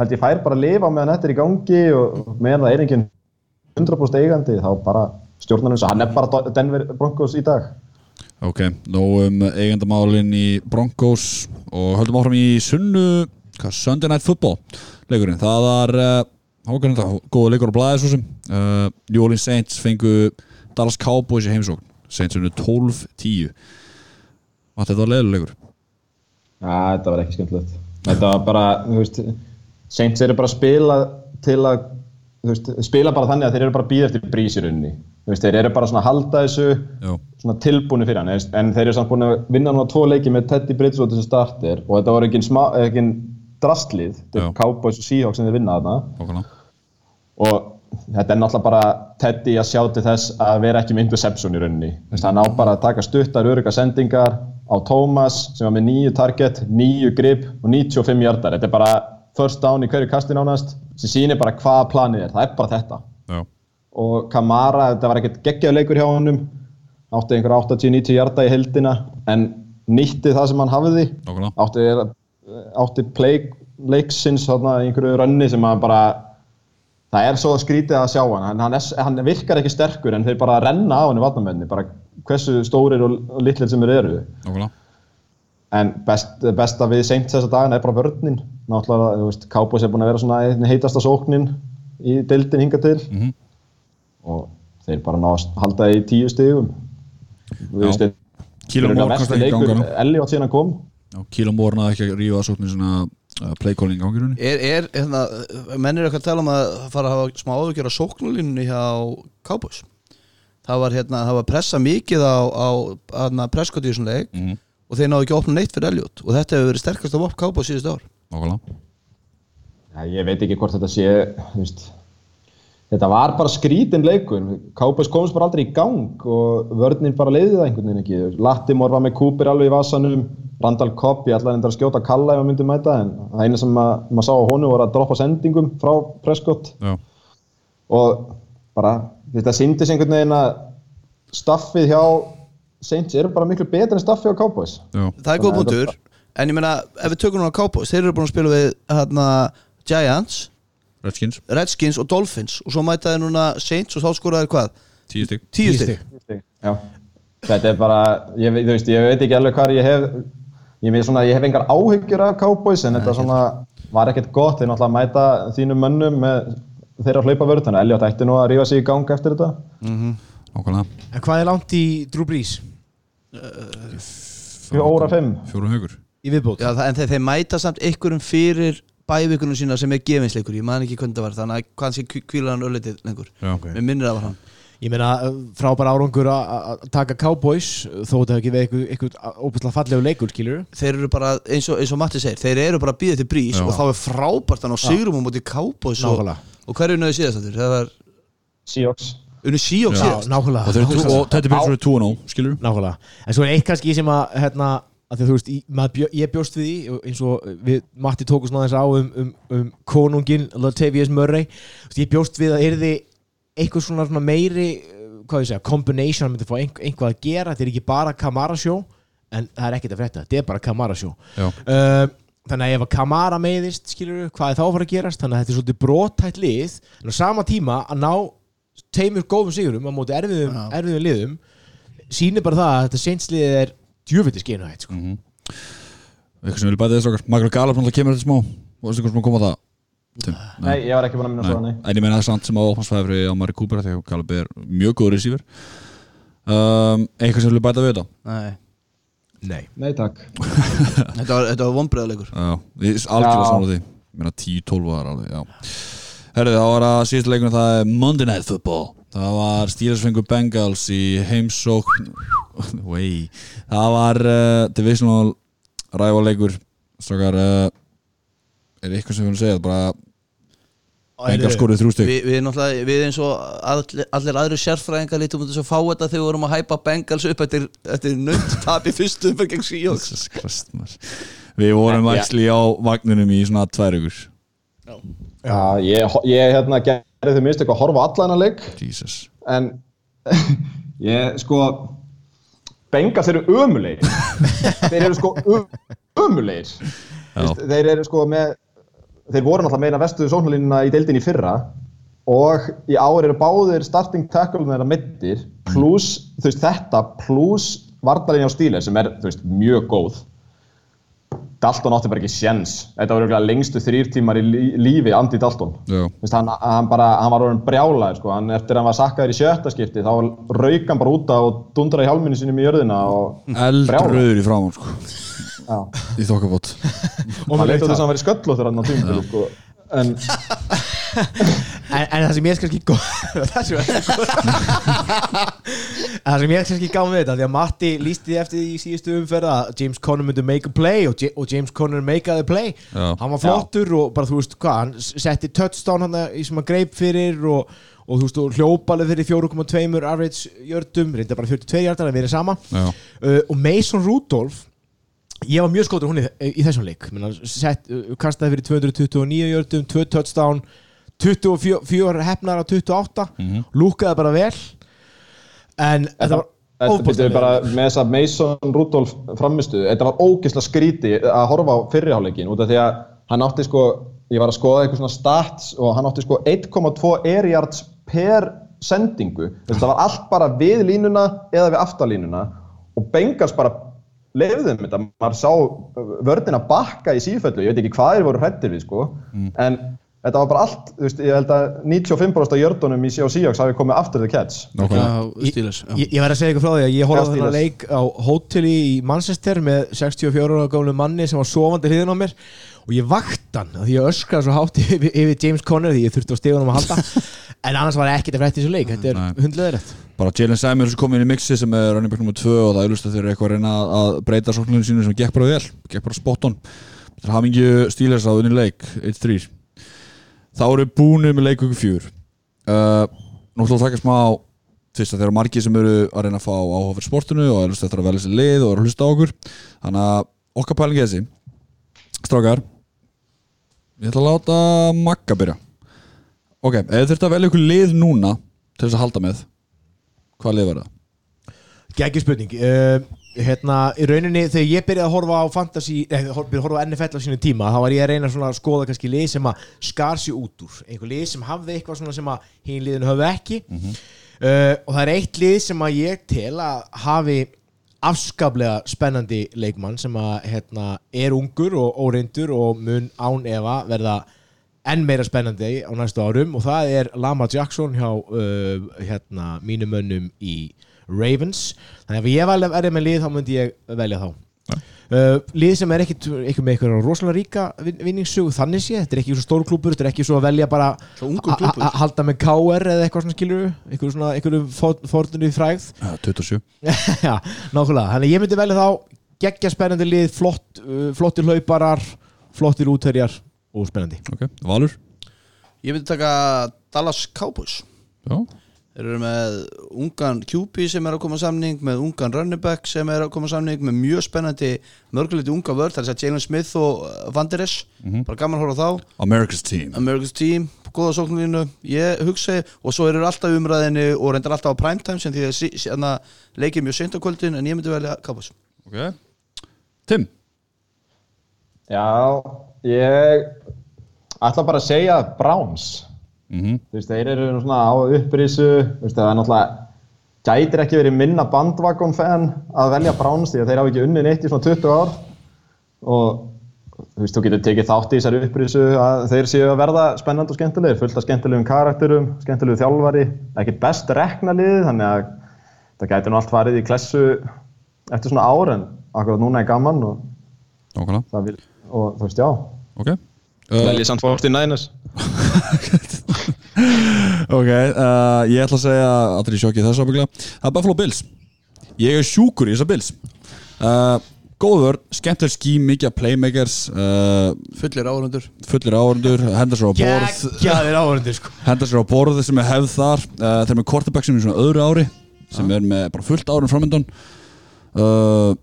held ég fær bara að lifa meðan þetta er í gangi og meðan það er enginn 100% eigandi þá bara stjórnar þess að hann er bara Denver Broncos í dag. Ok, nóg um eigendamálin í Broncos og höldum áfram í sunnu hvað, Sunday Night Football leikurinn, það var uh, hókarinn þetta, góða leikur á blæði svo sem. Uh, New Orleans Saints fengu Dallas Cowboys í heimsókn. Saints unnu 12-10 og þetta var leiðuleikur Já, þetta var ekki skemmtilegt. Þetta var bara, þú veist, Saints eru bara að spila til að, veist, spila bara þannig að þeir eru bara að býða eftir brís í rauninni. Þú veist, þeir eru bara svona að halda þessu, tilbúinu fyrir hann, en- en þeir eru samt búin að vinna núna tvo leiki með Teddy Bridgewater sem starter og þetta var ekki drastlið, þetta er Cowboys og Seahawks sem þeir vinna þarna og þetta er náttúrulega bara Teddy að sjá til þess að vera ekki með interception í rauninni. Þú veist, hann á bara að taka stuttar, öruga sendingar á Thomas sem var með nýju target, nýju grip og 95 hjartar. Þetta er bara first down í hverju kasti nánast sem sýnir bara hvað planið er. Það er bara þetta. Já, Og Kamara, þetta var ekkert geggjaður leikur hjá honum, átti einhver 80-90 hjarta í heldina en nýtti það sem hann hafði. Okkarna átti, átti play leiksins þarna í einhverju rönni sem hann bara það er svo skrítið að sjá hann. Hann, hann, er, hann virkar ekki sterkur en þeir bara renna á henni vatnamenni bara hversu stórir og, og litlir sem þeir eru. Okkarna en best, besta við seint þessa dagana er bara vörninn náttúrulega, þú veist, Cowboys er búin að vera svona heitasta sóknin í deildin hinga til. Mhm. Og þeir bara ná að halda í tíu stigum. Við veist, þeir Kíló eru Mór versti kannski ekki gangan Elliot síðan hann kom. Já, Kíló Mór náði ekki að rífa að sóknin svona uh, playcalling gangirunni Er, er, hérna, menn er eitthvað að tala um að fara að hafa smá áhugjör á sóknulínunni hjá Cowboys. Það var, hérna, það var pressa mikið á, á hérna, presskoti í þessum leik Mhm. og þeir náðu ekki að opna neitt fyrir Elliot. Og þetta hefur verið sterkast op Cowboys síðust ár. Okkarna Ja, ég veit ekki hvort þetta sé, þú veist, þetta var bara skrítin leikur. Kápes komst bara aldrei í gang og vörninn bara leiði það einhvern veginn ekki. Lattimore var með Cooper alveg í vasanum, Randall Cobb, ég ætlaði að skjóta Kalla ef maður myndi mæta, en það eina sem ma- maður sá á honum var að droppa sendingum frá Prescott Já, og bara, þetta síndis einhvern veginn að staffið hjá Saints eru bara miklu betur en staffið á Cowboys. já, það er góð punktur en ég meina ef við tökum núna Cowboys þeir eru búin að spila við hérna, Giants, Redskins, Redskins og Dolphins. Og svo mæta þeir núna Saints og þá skoraði hvað? tíu stygg Tíu stig. Já, þetta er bara, ég, veist, ég veit ekki alveg hvað ég hef, ég, með svona, ég hef engar áhyggjur af Cowboys en þetta svona var ekkert gott, þeir náttúrulega mæta þínum mönnum með þeirra hlaupavörð, þannig að Elliot ætti nú að rífa sig í gang eftir þetta. Okkarna En hvað er langt í Drew Brees? Fjóra fimm. Fjórum hugur í viðbót? Já, en þeir, þeir mæta samt einhverjum fyrir bævikunum sína sem er gefinsleikur ég man ekki hvernig það var, þannig að kannski kvílar hann öllitið lengur. Já, mér minnir það var hann. Ég meina uh, frábæra árangur að- að að taka Cowboys þó þetta hefur ekki við eitthvað, óbærslega fallegu leikur skilur þeir eru bara, eins og, eins og Matti segir þeir eru bara að býða til brís Já. og þá er frábært hann á sigrum á móti Cowboys og, og hverju unnaði síðast þetta það var Seahawks. unni Seahawks síðast. nákvæmlega. Og og Teddy Bridge eru 2-0, skilur Nákvæmlega. En svo er eitt kannski sem að hérna, að því, að þú veist, í- ég bjóst við því og eins og við Matti tókum svona þess á um, um, um konungin Latavius Murray. Ég bjóst við að yrði eitthvað svona, svona meiri uh, hvað ég segja, combination hann myndi fá einhver, einhvað að gera, þetta er ekki bara Kamara show en það er ekkert að frétta, þetta er bara Kamara show. Já, uh, þannig að ef að Kamara meiðist skilur hvað er þá að fara að gerast? Þannig að þetta er svolítið brotætt lið en á sama tíma að ná teimur góðum sigurum á móti erfiðum, erfiðum liðum sýnir bara það að þetta seinsliðið er djöfiti skeinuhætt sko. eitthvað sem vil bæta þess okkar. Michael Gallup náttúrulega kemur þetta smá. Og veistu hvað sem að koma á það Tim, Nei, ég var ekki búin að minna svo Nei. En ég meina það er samt sem á opnarsfæðri á Mari Cooper þegar Caleb er mjög góður receiver. Um, Eitthvað sem vil bæta við þetta? Nei, Nei. Nei, takk. Þetta var, þetta var vonbreiðalegur Já, ég er algjörlega saman á því. Ég meina 10-12 var alveg, já. Herðu, það var að síðast leikunum það er Monday Night Football Það var Steelersfengur Bengals í heimsókn. Wey Það var uh, divisional rævaleikur Strákar uh, Er eitthvað sem við viljum segja? Bara Bengals skorið þrjú stygg við, við, náttúrulega- við eins og allir, allir aðri sérfræðingar lítum út að fá þetta þegar við vorum að hæpa Bengals upp eftir, eftir nönd tap í fyrstu Christ, maður. Við vorum Já. actually á vagninum í svona tvær ykkur Já, ég, ég hérna gerði þau mist eitthvað að horfa allan að leik. Jesus. En ég sko Bengals eru ömulegir þeir eru sko ömulegir þeir eru sko með þeir voru náttúrulega meina vestuðu sóknarlínuna í deildin í fyrra. Og í ár eru báðir starting tackle þeirra middir pluss þú veist þetta pluss varnarlinja á stíler sem er þú veist mjög góð Dalton átti bara ekki sjens þetta voru lengstu þrýr tímar í lí- lífi Andy Dalton Já. Vist, hann, hann, bara, hann var orðin brjálaður sko. hann, eftir að hann var sakkaður í sjötta skipti þá rauk hann bara út og dundraði hjálminu sinum í jörðina og Eldröður í framann sko já. Í þokkabót Og hann með leit út þess að hann verið sköllóttur hann á tímabili sko. en en, en það sem ég er kannski góð það sem ég er góð það sem ég er kannski gáð með þetta því að Matti lísti eftir því í síðustu umferð að James Conner myndi make a play og, og James Conner make a play Já. hann var flottur og bara þú veist hvað hann setti touchdown hann í sem hann greip fyrir og, og þú veist og hljópalið fyrir 4,2 average jördum reynda bara 42 hjartar að vera sama Já. uh, og Mason Rudolph ég var mjög skótur hún í, í þessum leik Menna, sett, uh, kastaði fyrir 229 jördum 2 touchdown 24 hefnar á 28 lúkaði bara vel. En þetta var með þess að Mason Rudolph framistu, þetta var ógeðslega skríti að horfa á fyrriháleikin út af því að hann átti sko, ég var að skoða eitthvað svona stats og hann átti sko 1,2 air yards per sendingu, þetta var allt bara við línuna eða við aftalínuna og Bengals bara lefðum þetta, maður sá vördina bakka í sífellu, ég veit ekki hvað þeir voru hrættir við sko, en þetta var bara allt, þú veist, ég held að 95% af jördunum í Seahawks hafi komið after the catch Nákvæmlega Já, Steelers já. Ég, ég verð að segja ykkur frá því að ég horfði á Já, þennan leik á hóteli í Manchester með 64 ára gamlu manni sem var sofandi hliðin á mér og ég vakt hann af því ég öskraði svo hátt yfir, yfir James Conner því ég þurfti á stegunum að halda. En annars var ekkert að frætti þessu leik þetta er hundlega rétt Bara Jalen Samuels kom inn í mixi sem er running back nr. 2 og það er auðvitað þeir eru eitthvað að reyna að breyta sóknarlinu sínu sem gekk bara vel gekk bara spot on. Það er hafingju stílers að unni leik 1-3 Þá eru búinu með leik ykkur fjör. Uh, Nú ætlum við að taka smá fyrst að þeir eru margir sem eru að reyna að fá áhuga fyrir sportinu og er þetta að velja sér lið og eru að hlusta á okkur. Þannig að okkar pælingi þessi. Strákar ég ætla að láta Magga byrja. Ok, ef þið þurft að velja ykkur lið núna til þess að halda með hvað lið var það? Gægjur spurning. Uh, hérna, í rauninni þegar ég byrjaði að horfa á fantasy, hor- byrjaði að horfa á NFL á sínu tíma, þá var ég að reyna að skoða kannski lið sem að skar sig út úr. Einhver lið sem hafði eitthvað svona sem að hinn liðinu höfðu ekki. Uh, og það er eitt lið sem að ég tel að hafi afskaplega spennandi leikmann sem að hérna, er ungur og óreindur og mun án efa verða enn meira spennandi á næstu árum. Og það er Lama Jackson hjá uh, hérna, mínum mönnum í Ravens. Þannig að ef ég velja verið með lið þá myndi ég velja þá. Uh, lið sem er ekkit, ekkit með eitthvað rosalega ríka vin- vinningssögu þannig sé, þetta er ekki svo stór klúpur þetta er ekki svo að velja bara Svo ungur a- a- klúbbur. a- halda með KR eða eitthvað svona skilur eitthvað svona, eitthvað fórnir frægð. Uh, 27 Já, nákvæmlega, þannig að ég myndi velja þá geggja spennandi lið, flott, uh, flottir hlauparar flottir útherjar og spennandi. Ok, Valur? Ég myndi taka Dallas Cowboys. Já, Þeir eru með ungan QB sem er að koma samning með ungan running back sem er að koma samning með mjög spennandi mörguleiti unga vörð, það er segja Jalen Smith og uh, Van Der Esch, bara gaman að horfa á þá. America's Team. America's Team, góða sóknulínu ég hugsa, og svo eru alltaf í umræðinni og reyndar alltaf á primetime sem því að hérna leikir mjög seint á kvöldin en ég myndi velja Cowboys. Ok, Tim? Já, ég ætla bara að segja Browns. Mm Þú veist, þeir eru nú svona á upprísu, þú veist, það er náttúrulega gætir ekki verið minna bandvagon fan að velja Browns því að þeir hafa ekki unnið neitt í svona 20 ár. Og þú veist, þú getur tekið þátt í þessari upprisu að þeir séu að verða spennandi og skemmtilegir, fullt af skemmtilegum karakterum, skemmtilegu þjálfari, ekki best rekna liðið, þannig að það gæti nú allt farið í klessu eftir svona ár en akkurat núna er gaman og, vil, og þú veist, já, ok. Uh, velji samt fórst í nænes. Ok, uh, ég ætla að segja allir í sjokki þessu ábygglega Það er Buffalo Bills. Ég er sjúkur í þessa Bills. Uh, Góður, skemmtileg skím, mikið af playmakers uh, fullir áhundur Fullir áhundur, henda sér á borð. Geggjaðir áhörundir sko. Henda sér á borð sem er hefð þar. Uh, Þeir eru með quarterback sem er í svona öðru ári Sem er með bara fullt árum framöndan uh,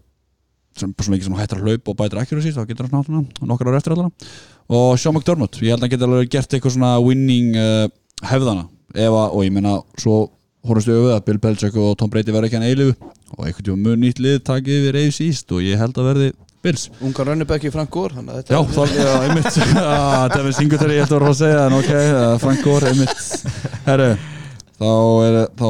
Sem bara svona ekki sem hættar að hlaupa og bætir ekki síst Þá getur hann náttúrulega nokkar ára eftir allavega Og Sean McDermott, ég held að hann geti alveg gert eitthvað svona winning uh, hefðana. Ef að, og ég meina, svo horfumstu við að Bill Belichick og Tom Brady verða ekki hann eilifu og einhvern tíma mun nýtt lið takið við reyðs íst og ég held að verði Bills. Ungar rönnibæki Frank þetta Já, það er, já, einmitt. Ah, Devin Singletary, ég ætti að vera að segja en ok, uh, Frank Gore, einmitt. Herru, þá er þá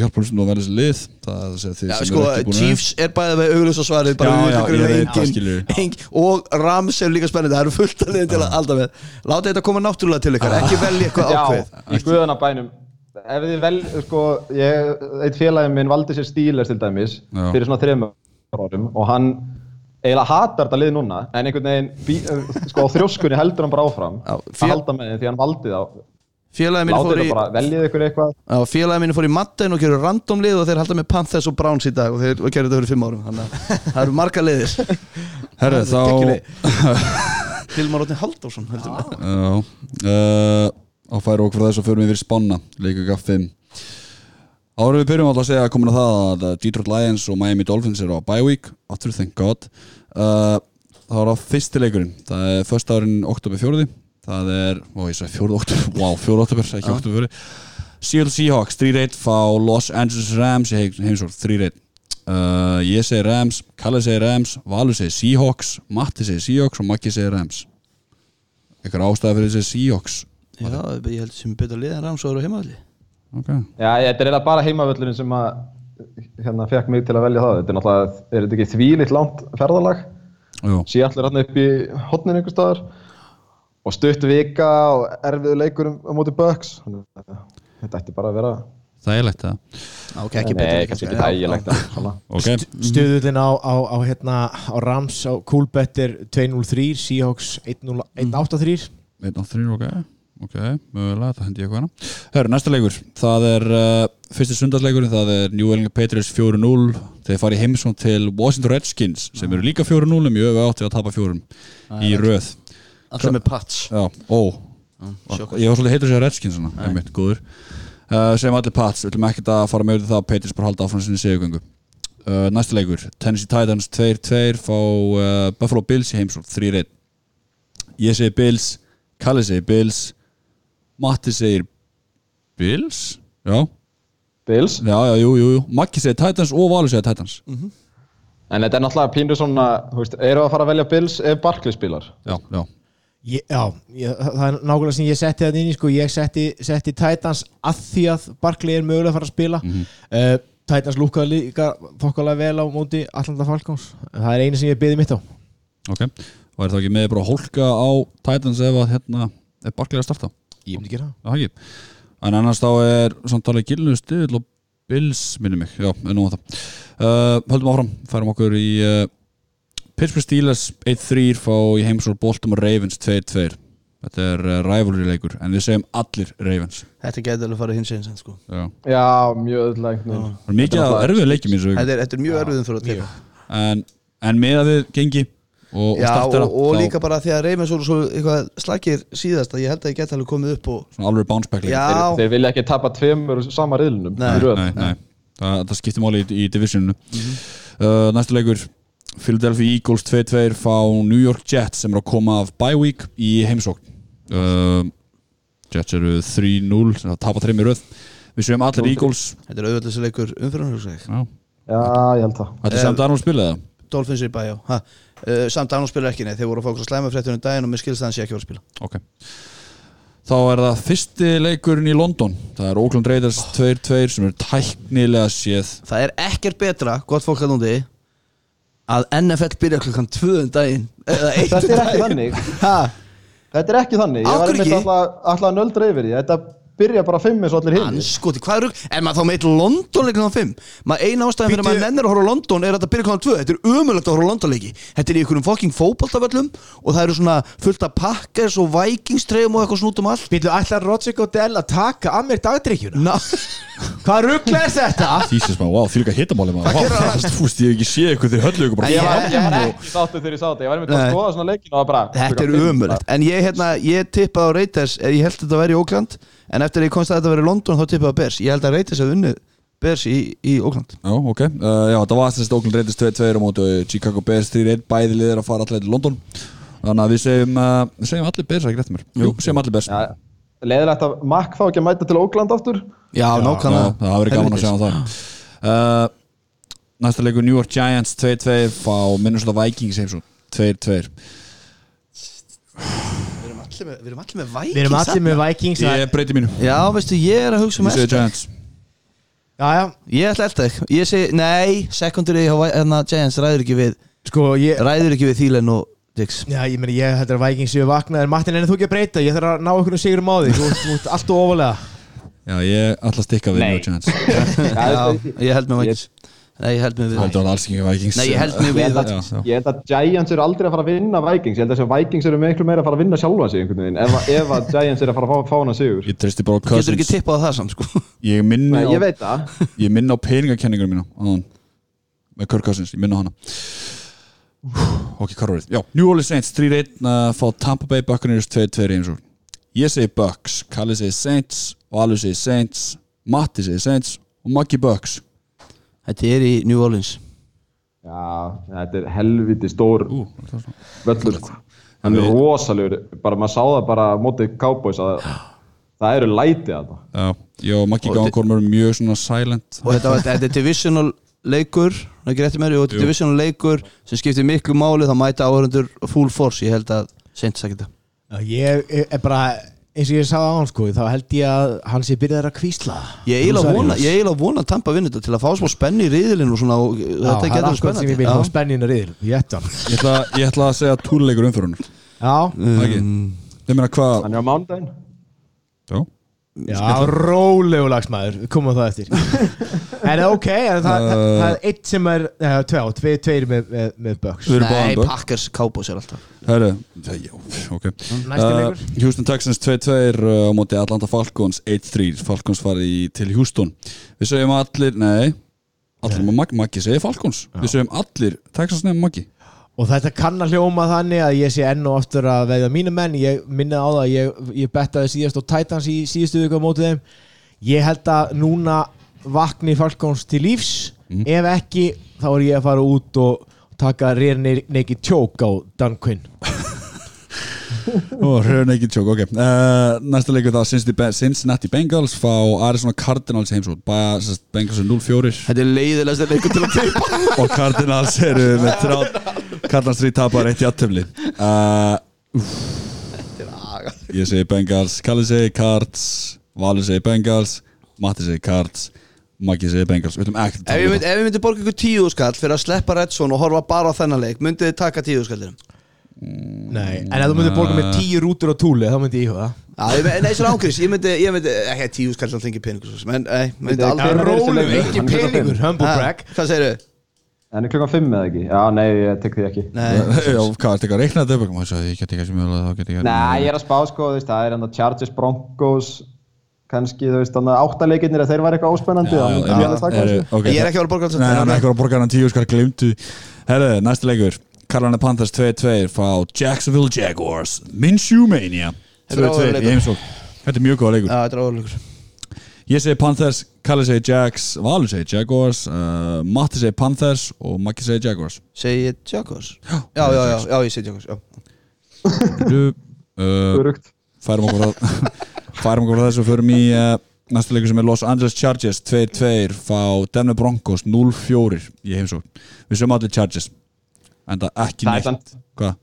hjálpa hlustum að verða þessi lið. Það er þið Já, sem sko, eru ekki búin Chiefs er bæðið með auglust og svarið bara Já, já, ég greinilega veit engin- engin- og Rams er líka spennandi, það eru fullt að liðin til að halda með. Láta þetta koma náttúrulega til ykkar, ekki velja eitthvað Já, ákveð í guðanabænum ef þið vel, sko, ég, eitt félagi minn valdi sér Steelers til dæmis Já. fyrir svona þreymur árum og hann eiginlega hatar þetta lið núna en einhvern veginn, sko, á þrjóskunni heldur hann bara áfram Já, að halda með þeim því hann valdi þá félagið mín fór í félagið mínu fór í Madden og gerur random lið og þeir halda með Panthers og Browns í dag og þeir gerur þetta fyrir fimm árum þannig að það eru marga liðir Herru, þá Hilmar Rótni Halldórsson uh, á færi okkur frá þess að förum við fyrir spána Leika 5 Árum við byrjum alltaf að segja að komin að það að Detroit Lions og Miami Dolphins eru á bye week aftur thank god. Uh, Það var á fyrsti leikurinn það er först árin oktober 4 það er, ó ég segi 4 oktober wow, 4 oktober, ekki oktober 4 Seattle Seahawks 3-1 fá Los Angeles Rams í heim- heimsókn 3-1 uh, Ég segi Rams, Kalle segi Rams Valur segi Seahawks, Matti segi Seahawks og Maggi segi Rams. Eitthvað ástæða fyrir þessi Seahawks? Já, ég held sem betur lið en Rams og eru heimaðli Ok. Já, þetta er eiginlega bara heimavöllurinn sem að hérna fekk mig til að velja það. Þetta er náttúrulega, er þetta ekki þvílitt langt ferðalag? Jú, sé allir hann upp í hotnin einhver staðar og stutt vika og erfiðu leikur um, á móti að þetta ætti bara að vera það er leitt það Ok, ekki Nei, betur. kannski ekki þægilegt en svona. Ok, Stöðullin á, á, á, hérna, á Rams á Coolbet er 2-0-3 Seahawks 1-0-1-8-3 einn á þrýr, ok. Ok, mögulega, það hendi ég eitthvað hana. Hörru, næsta leikur, það er uh, fyrsti sundarsleikurinn, það er New England Patriots 4-0 Þeir fari heimsón til Washington Redskins sem eru líka 4-0 en mjög við átti að tapa fjórum í röð Allir með Pats. Já, ó. Ég var svolítið heitur að segja Redskins svona, einmitt, góður. Uh, Sem allir Pats, við ætlum ekkert að fara með það Patriots bara halda áfram sinni segugöngu uh, Næsta leikur, Tennessee Titans 2-2 fá uh, Buffalo Bills í heimsón 3-1 Ég segi Bills, Kalli segi Bills Matti segir Bills? Já, Bills? Já, já, jú, jú, jú. Maggi segir Titans og Valur segir Titans. En þetta er náttúrulega pínur svona þú veist, eru að fara að velja Bills ef Barkley spilar? Já, já, Ég, já, ég, það er nákvæmlega sem ég setti þetta inn í sko, ég setti, setti Titans að því að Barkley er mögulega að fara að spila. Uh, Titans lúkaði líka fokkalega vel á móti Atlanta Falcons. Það er einu sem ég byði mitt á. Ok. Og er það ekki með bara hólka á Titans ef að hérna er Barkley að starta? ég myndi gera það. En annars þá er samtalið gilinu stuðl og Bills, minni mig, já, en nú að það. Uh, Höldum áfram, færum okkur í uh, Pittsburgh Steelers 1-3 fá í heimsór Baltimore Ravens 2-2 Þetta er uh, rivalry leikur en við segjum allir Ravens. Þetta gæti alveg farið hins eins sko. Já. já, mjög er mikið af erfiðu leikjum í þessu viku. Þetta, er, þetta er mjög erfiðum fyrir að teka en, en með að við gengi og, og Já, startera og, og þá- líka bara því að Reymens voru svo eitthvað slagir síðast að ég held að ég geti alveg komið upp og svona alveg bounce back leik Já, þeir, þeir vilja ekki tapa tveimur sama riðlunum Nei. í röð. Nei, nei. Það, það skiptir máli í, í divisioninu. Mhm. uh, næstu leikur Philadelphia Eagles 2-2 fá New York Jets sem eru að koma af bye week í heimsókn. Uh, Jets eru 3-0 sem að tapa 3 í röð. Við séum allir Eagles. þetta er auðvitað þessi leikur umfyrir Já. já, ég held það. Þetta er samt Arnold spilaði. Það Dolphins er í bæjá uh, Samt Arnold spilar ekki, nei, þeir voru að fá okkur slæma fréttunum daginn og mér skilst að hann sé ekki voru að spila. Ok. Þá er það fyrsti leikurinn í London. Það er Oakland Raiders 2-2 sem eru tæknilega séð. Það er ekkert betra, gott fólk að núndi að NFL byrja klukkan 2 um daginn eða 1 Þetta er ekki þannig. Ha, Þetta er ekki þannig, ég var einmitt ekki? alltaf alltaf nöldra yfir því. Þetta byrja bara fimm eins og allir hinn Anskoti, hvað er rugg? Er maður þá með eitt London leik klukkan 5? Maður eina ástæðan fyrir að maður nennir að horfa á London er að þetta byrja klukkan 2 Þetta er umulegt að horfa á London leiki Þetta er í einhverjum fucking fótboltavöllum og það eru svona fullt af pakkers og vikingstreyfum og eitthvað snútum allt. Býttu ætlar Roger Goodell að taka að mér dagdrykkjuna? Na, Hvað ruggla er þetta? Jesus maður, wow, því líka hittamáli maður. Veist, ég hef ekki séð eitthvað þegar höllu ykkur ég- var ekki sáttu þegar ég sá þetta, ég var einmitt að skoða svona leikinu og það bara Þetta er fimm, umulegt En ég, hérna, ég tippaði á Reiters Ég held að þetta væri í Oakland En eftir að ég komst að þetta væri í London þá tippaði á Bears. Ég held að Reiters hefði unnið Bears í, í Oakland. Já, ok, uh, já, það var þess að Oakland reyndist 2-2 á móti Chicago Bears 3-1 Bæði liðir að fara allir til London. Þannig að við segjum, uh, við segjum allir Bears, ekki rétt mér Jú, segjum allir Bears. Já, Leðilegt að Mack fá ekki að mæta til Ógland aftur. Já, Já, nákvæmlega. það verið gaman að sjá það. Uh, Næsta leikur New York Giants 2-2 fá Minnesota Vikings heimsó 2-2 Við erum allir með, við erum allir með Vikings Við erum allir með Vikings það- Ég breyti mínu. Já, veistu, ég er að hugsa um Ég segi. Giants. Já, já, Ég ætla elda þig. Ég segi, nei, secondary hérna, Giants ræður ekki við sko ég Ræður ekki við Thielen og Dix Já, ég meni, ég heldur að Vikings séu vaknaðir. Martin, en þú ekki að breyta, ég þarf að ná einhvern sigurum á því Þú ert- þú ert alltaf ofalega. Já, ég ætla að stikka við Nei. New Giants Já, ég held með Vikings Nei, ég held Það við heldur alls ekki Vikings Nei, ég held Ég við já. ég held að Giants eru aldrei að fara að vinna Vikings. Ég held að Vikings eru miklu meira að fara að vinna sjálfa sig einhvern veginn Ef, að- ef að Giants eru að fara að fá, fá hana sigur. Ég treysti bara á Getur ekki Cousins. tippað á það samt, sko? Ég minni Nei, á ég veit það. Ég minni á peningakenningur mína áðan, með Kirk Cousins, ég minni á hana. Ok, hvað var þetta? Já, New Orleans Saints 3-1 uh, fá Tampa Bay Buccaneers 2-2 eins og. Ég segi Bucks, Kalli segi Saints Valur segi Saints, Matti segi Saints og Maggi Bucks Þetta er í New Orleans. Já, þetta er helviti stór það svona. völlur. Hann er rosalegur Bara maður sá það bara á móti Cowboys að það eru lætið að það. Já, Maggi Og Gáðan eru mjög svona silent. Og þetta, var, þetta er divisional leikur Það er ekki rétti með því Og þetta er divisional leikur sem skiptir miklu máli þá mæta áhörundur full force Ég held að þetta. Já, Ég er bara, eins og ég sagði á hann sko Þá held ég að hann sé byrjaðar að kvísla. Ég eiginlega vona, ég eiginlega vona að Tampa vinna þetta til að fá smá spenni í riðilinn og svona og Já, þetta er getur akkurat sem ég vil spennandi fá spennina riðil Ég ætti hann. Ég ætla, ég ætla að segja túrleikur umfyrunar Já, Maggi, ég meina hvað Hann er á mándaginn Já, já, rólegu lagsmæður Við komum það eftir. En ok, en það, það, það er eitt sem er uh, Tvei, tvei, tveir með, með, með Bucks. Við erum Nei, báðum Bucks. Packers, Cowboys er alltaf. Herru, já, ok. Næsti Uh, leikur. Houston Texans 2-2 uh, á móti Atlanta Falcons 1-3 Falcons farið í- til Houston. Við segjum allir, nei Allir með Maggi, Maggi segir Falcons. Við segjum allir Texans nefnum Maggi Og þetta kann að hljóma þannig að ég sé enn og aftur að veiða mínu menn. Ég minni á það að ég, ég bettaði síðast á Titans í síðustu viku á mótið þeim. Ég held að núna vakni Falcons til lífs. Ef ekki, þá er ég að fara út og taka rear naked choke á Dan Ó, hröðun ekki tjók, ok. Uh, Næsta leikur það Cincinnati Be- Cincinnati Bengals fá Arizona Cardinals heimsótt Bengals er 0-4 Þetta er leiðilegast leikur til að teipa og Cardinals eru með þrjá Cardinals 3 tapar 1 játtöfli uh, Ég segi Bengals Kalli segi Cards Valur segi Bengals Matti segi Cards Maggi segi Bengals. Við Ef um ég myndi borga ykkur tíu skall fyrir að sleppa Redson og horfa bara á þennan leik myndið þið taka tíu skallinum Nei, en ef þú myndir borga með tíu rútur á túli þá myndi ég í það Já, ég, me- nei, svona ángriðs, ég myndi, ég myndi ekki tíu skall samt engi peningur svo sem, en nei, myndi Myndi- aldrei Hvenær er þessi Rólu, leikur? ekki er peningur, humble brag Hvað segirðu? En er klukkan fimm eða ekki? Já, nei, ég tek því ekki Nei, Já, hvað, að reikna þetta upp? Má ég ég get ekki að sem mjög þá get ég Nei, ég er að spá sko, þú veist, það er hann að Chargers Broncos kannski, þú veist, þannig að áttaleikirnir að þeir var eitthvað óspennandi Já, já, ég alveg taka eru- þessu. ok, ég er ekki að vera borga Nei, hann er ekki að borga hann tíu skar glimtu Herðu, næsta leikur Carolina Panthers 2-2 fá Jacksonville Jaguars Minshew Mania. Þetta er 2-2 áhugaður í leikur. heimsók Þetta er mjög góða leikur. Já, þetta er áhverjulegur Ég segi Panthers, Kalli segi Jags Valur segi Jaguars uh, Matti segi Panthers og Maggi segi Jaguars. Segir Jaguars? Já, já, já, já, já, ég segi Jaguars, já. Uh, Örugt. Færum okkur að Færum okkur að þessu og förum í uh, næsta leikur sem er Los Angeles Chargers 2-2 fá Denver Broncos 0-4 í heimsók Við sögum allir Chargers En það ekki Það er neitt. Hvað?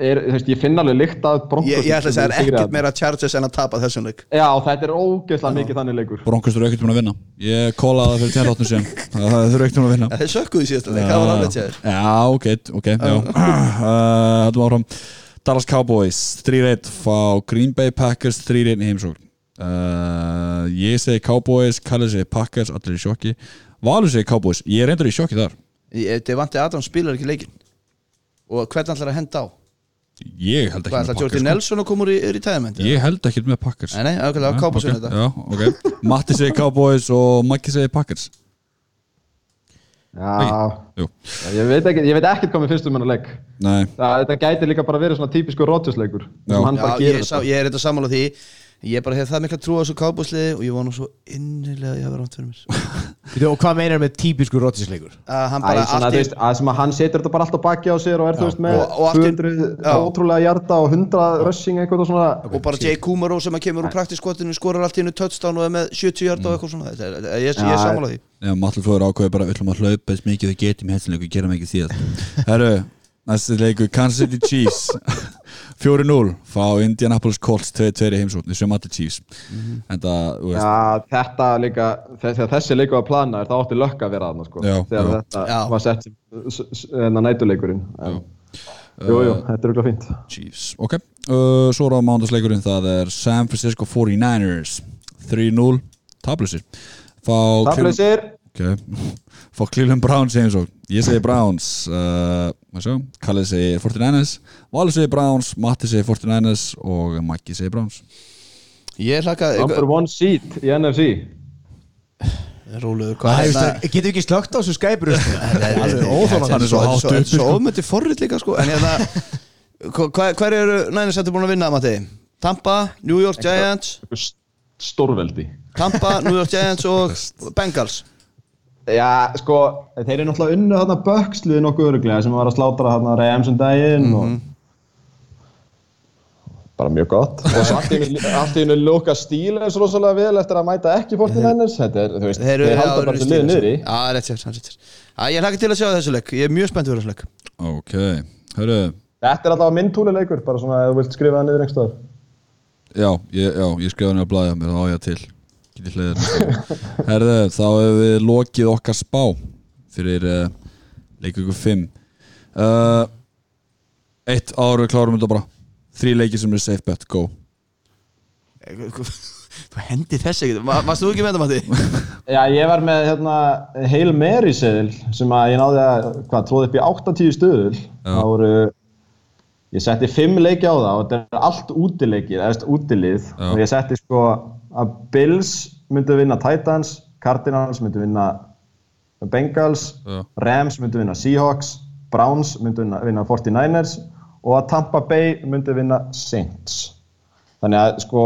er, veist, ég finn alveg lykt að Broncos Ég, ég ætla að segja það er ekkert meira Chargers en að tapa þessum leik? Já, þetta er ógeðslega mikið þannig leikur. Broncos eru ekkert búin að vinna. Ég kólaði það fyrir 10 áttum sem Það þurfa ekkert búin að vinna. Þeir sökkuðu í síðasta leik, það var alveg tjáður Já, ok, ok já. Uh, Hættum áfram. Dallas Cowboys 3-1 fá Green Bay Packers 3-1 í heimsókn. Uh, Ég segi Cowboys Kalli segi Packers, allir í sjokki. Valur segi Cowboys, ég er reyndar í sjokki þar. Þetta Og hvern ætlar að henda á? Ég held ekki Hvað með ætlar Packers Jordi sko. Nelson að koma úr í, í retirement? Ég held ekki með Packers. Nei, nei, ákveðlega, Cowboys ok, okay, þetta. Matti segi Cowboys og Maggi segi Packers. Já, Jú, ég veit ekki, ég veit ekkert hvað mér finnst um hennar leik. Nei. Það, þetta gæti líka bara verið svona típisku Rodgers-leikur Já. Já, bara ég, sá, ég er þetta sammála því Ég bara hef það mikla trú á þessu Cowboys-liði Og ég nú svo innilega að ég hafa rámt fyrir mér. Og hvað meinar með típisku rótisleikur? Að hann Æ, bara svona, allt þú í veist, að sem að hann setur þetta bara alltaf baki á sér og er þú veist með Og- og allt í- 200 Já. ótrúlega hjarta og 100 rushing eitthvað og svona. Og bara Jay Kumaro sem að kemur úr praktiskotinu Skorar allt í hennu touchdown og er með 70 hjörta og eitthvað svona. Er- Ég, ég, ég er sammála því. Já, Matti Flóður ákveði bara öllum að hlaupa eins mikið við getum í hensinleiku, gera mikið síðan Herru, næsti leikur Kansas City Chiefs 4-0 fá Indianapolis Colts 2-2 í heimsókn við sem allir Chiefs. Þú veist, Já, þetta líka, þess, þegar þessi leiku var planað það átti lökk að vera þarna sko. Já, þegar já. þetta Já. var sett en að nætuleikurinn en, Jú, jú, þetta er okkur fínt. Chiefs. Ok, uh, svo er á mándasleikurinn það er San Francisco 49ers 3-0, tablusir fá Taflausir Ok, fá Cleveland Browns í heimsókn Ég segi Browns uh, Kallið segir 49ers Valur segir Browns, Matti segir 49ers og Maggi segir Browns. Ég hlaka Number one seat í NFC veistu, er Getur við ekki slögt á þessu skæpur? Hann er svo hátt uppi, svo sko. ómyndi forrið líka sko. En hérna hva- Hver eru næðin sem þú búin að vinna, Matti? Tampa, New York Giants. Stórveldi. Tampa, New York Giants og Bengals Já, sko, þeir eru náttúrulega unnu þarna böksliði nokkuð öruglega sem var að slátra þarna Rams um daginn Mhm. og bara mjög gott. Og allt í í hennu lóka stílens rosalega vel eftir að mæta ekki 49ers þetta er, þú veist, þeir, halda bara til liður stílans. niðri. Já, rétt sér, rétt sér. Ég hlaka til að sjá þessu leik. Ég er mjög spennt fyrir þessu leik. Ok, hörru Þetta er alltaf minn túlileikur, bara svona ef þú vilt skrifa það niður einhverstaðar Já, ég, já, ég skrifa henni að blæða mér, þá á ég til Herðu, þá hefur við lokið okkar spá fyrir uh, leikvíku 5 uh, Eitt ára við klárum þetta bara. Þrý leiki sem er safe bet, go. Þú hendi þessi ekki. Varst þú ekki með það, Matti? Já, ég var með hérna Hail Mary seðil sem að ég náði að, hvað, tróði upp í 80 stöðul það voru ég setti 5 leiki á það og þetta er allt útileikir, eða útilið. Já. og ég setti sko að Bills myndu vinna Titans Cardinals myndu vinna Bengals Já. Rams myndu vinna Seahawks Browns myndu vinna, vinna 49ers og að Tampa Bay myndu vinna Saints. Þannig að sko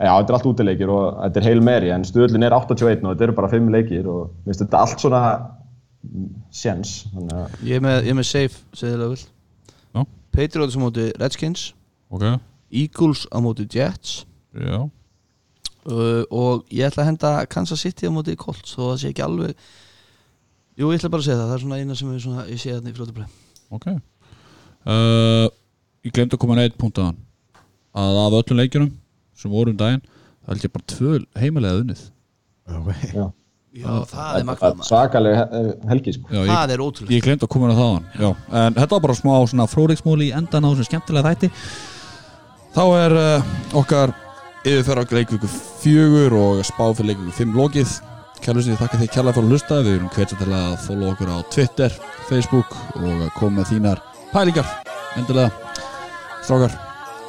já, þetta er allt útileikir og þetta er Hail Mary en stöðlinn er 81 og þetta eru bara 5 leikir og minnst þetta allt svona að Ég er með, ég er með safe, segðilega vil Já, Patriots á móti Redskins. Ok. Eagles á móti Jets. Já, uh, og ég ætla að henda Kansas City á móti Colts þó það sé ekki alveg Jú, ég ætla bara að segja það, það er svona eina sem er svona, ég sé þarna í fljótubli ok. Uh, Ég glemt að koma með eitt punkt að hann. Að af öllum leikjunum sem voru um daginn það held ég bara tvö heimilega unnið. Já, Já, það er magnað þetta er maður. svakaleg he- helgi sko. Já, ég, Það er ótrúlega Ég glemt að koma það á hann Já, en þetta var bara smá svona fróðriksmóli í endan á þessum skemmtilega þætti. Þá er uh, okkar yfirferra leikvíku fjögur og spá fyrir leikvíku fimm lokið. Kjærlusni, þakka því kjærlega fyrir að hlusta. Við erum hvetja til að follow okkur á Twitter, Facebook og að koma með þínar pælingar. Endilega Strákar,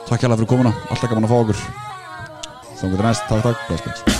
takk kjærlega fyrir komuna. Alltaf gaman að fá okkur. Þannig til næst, takk takk, bless bless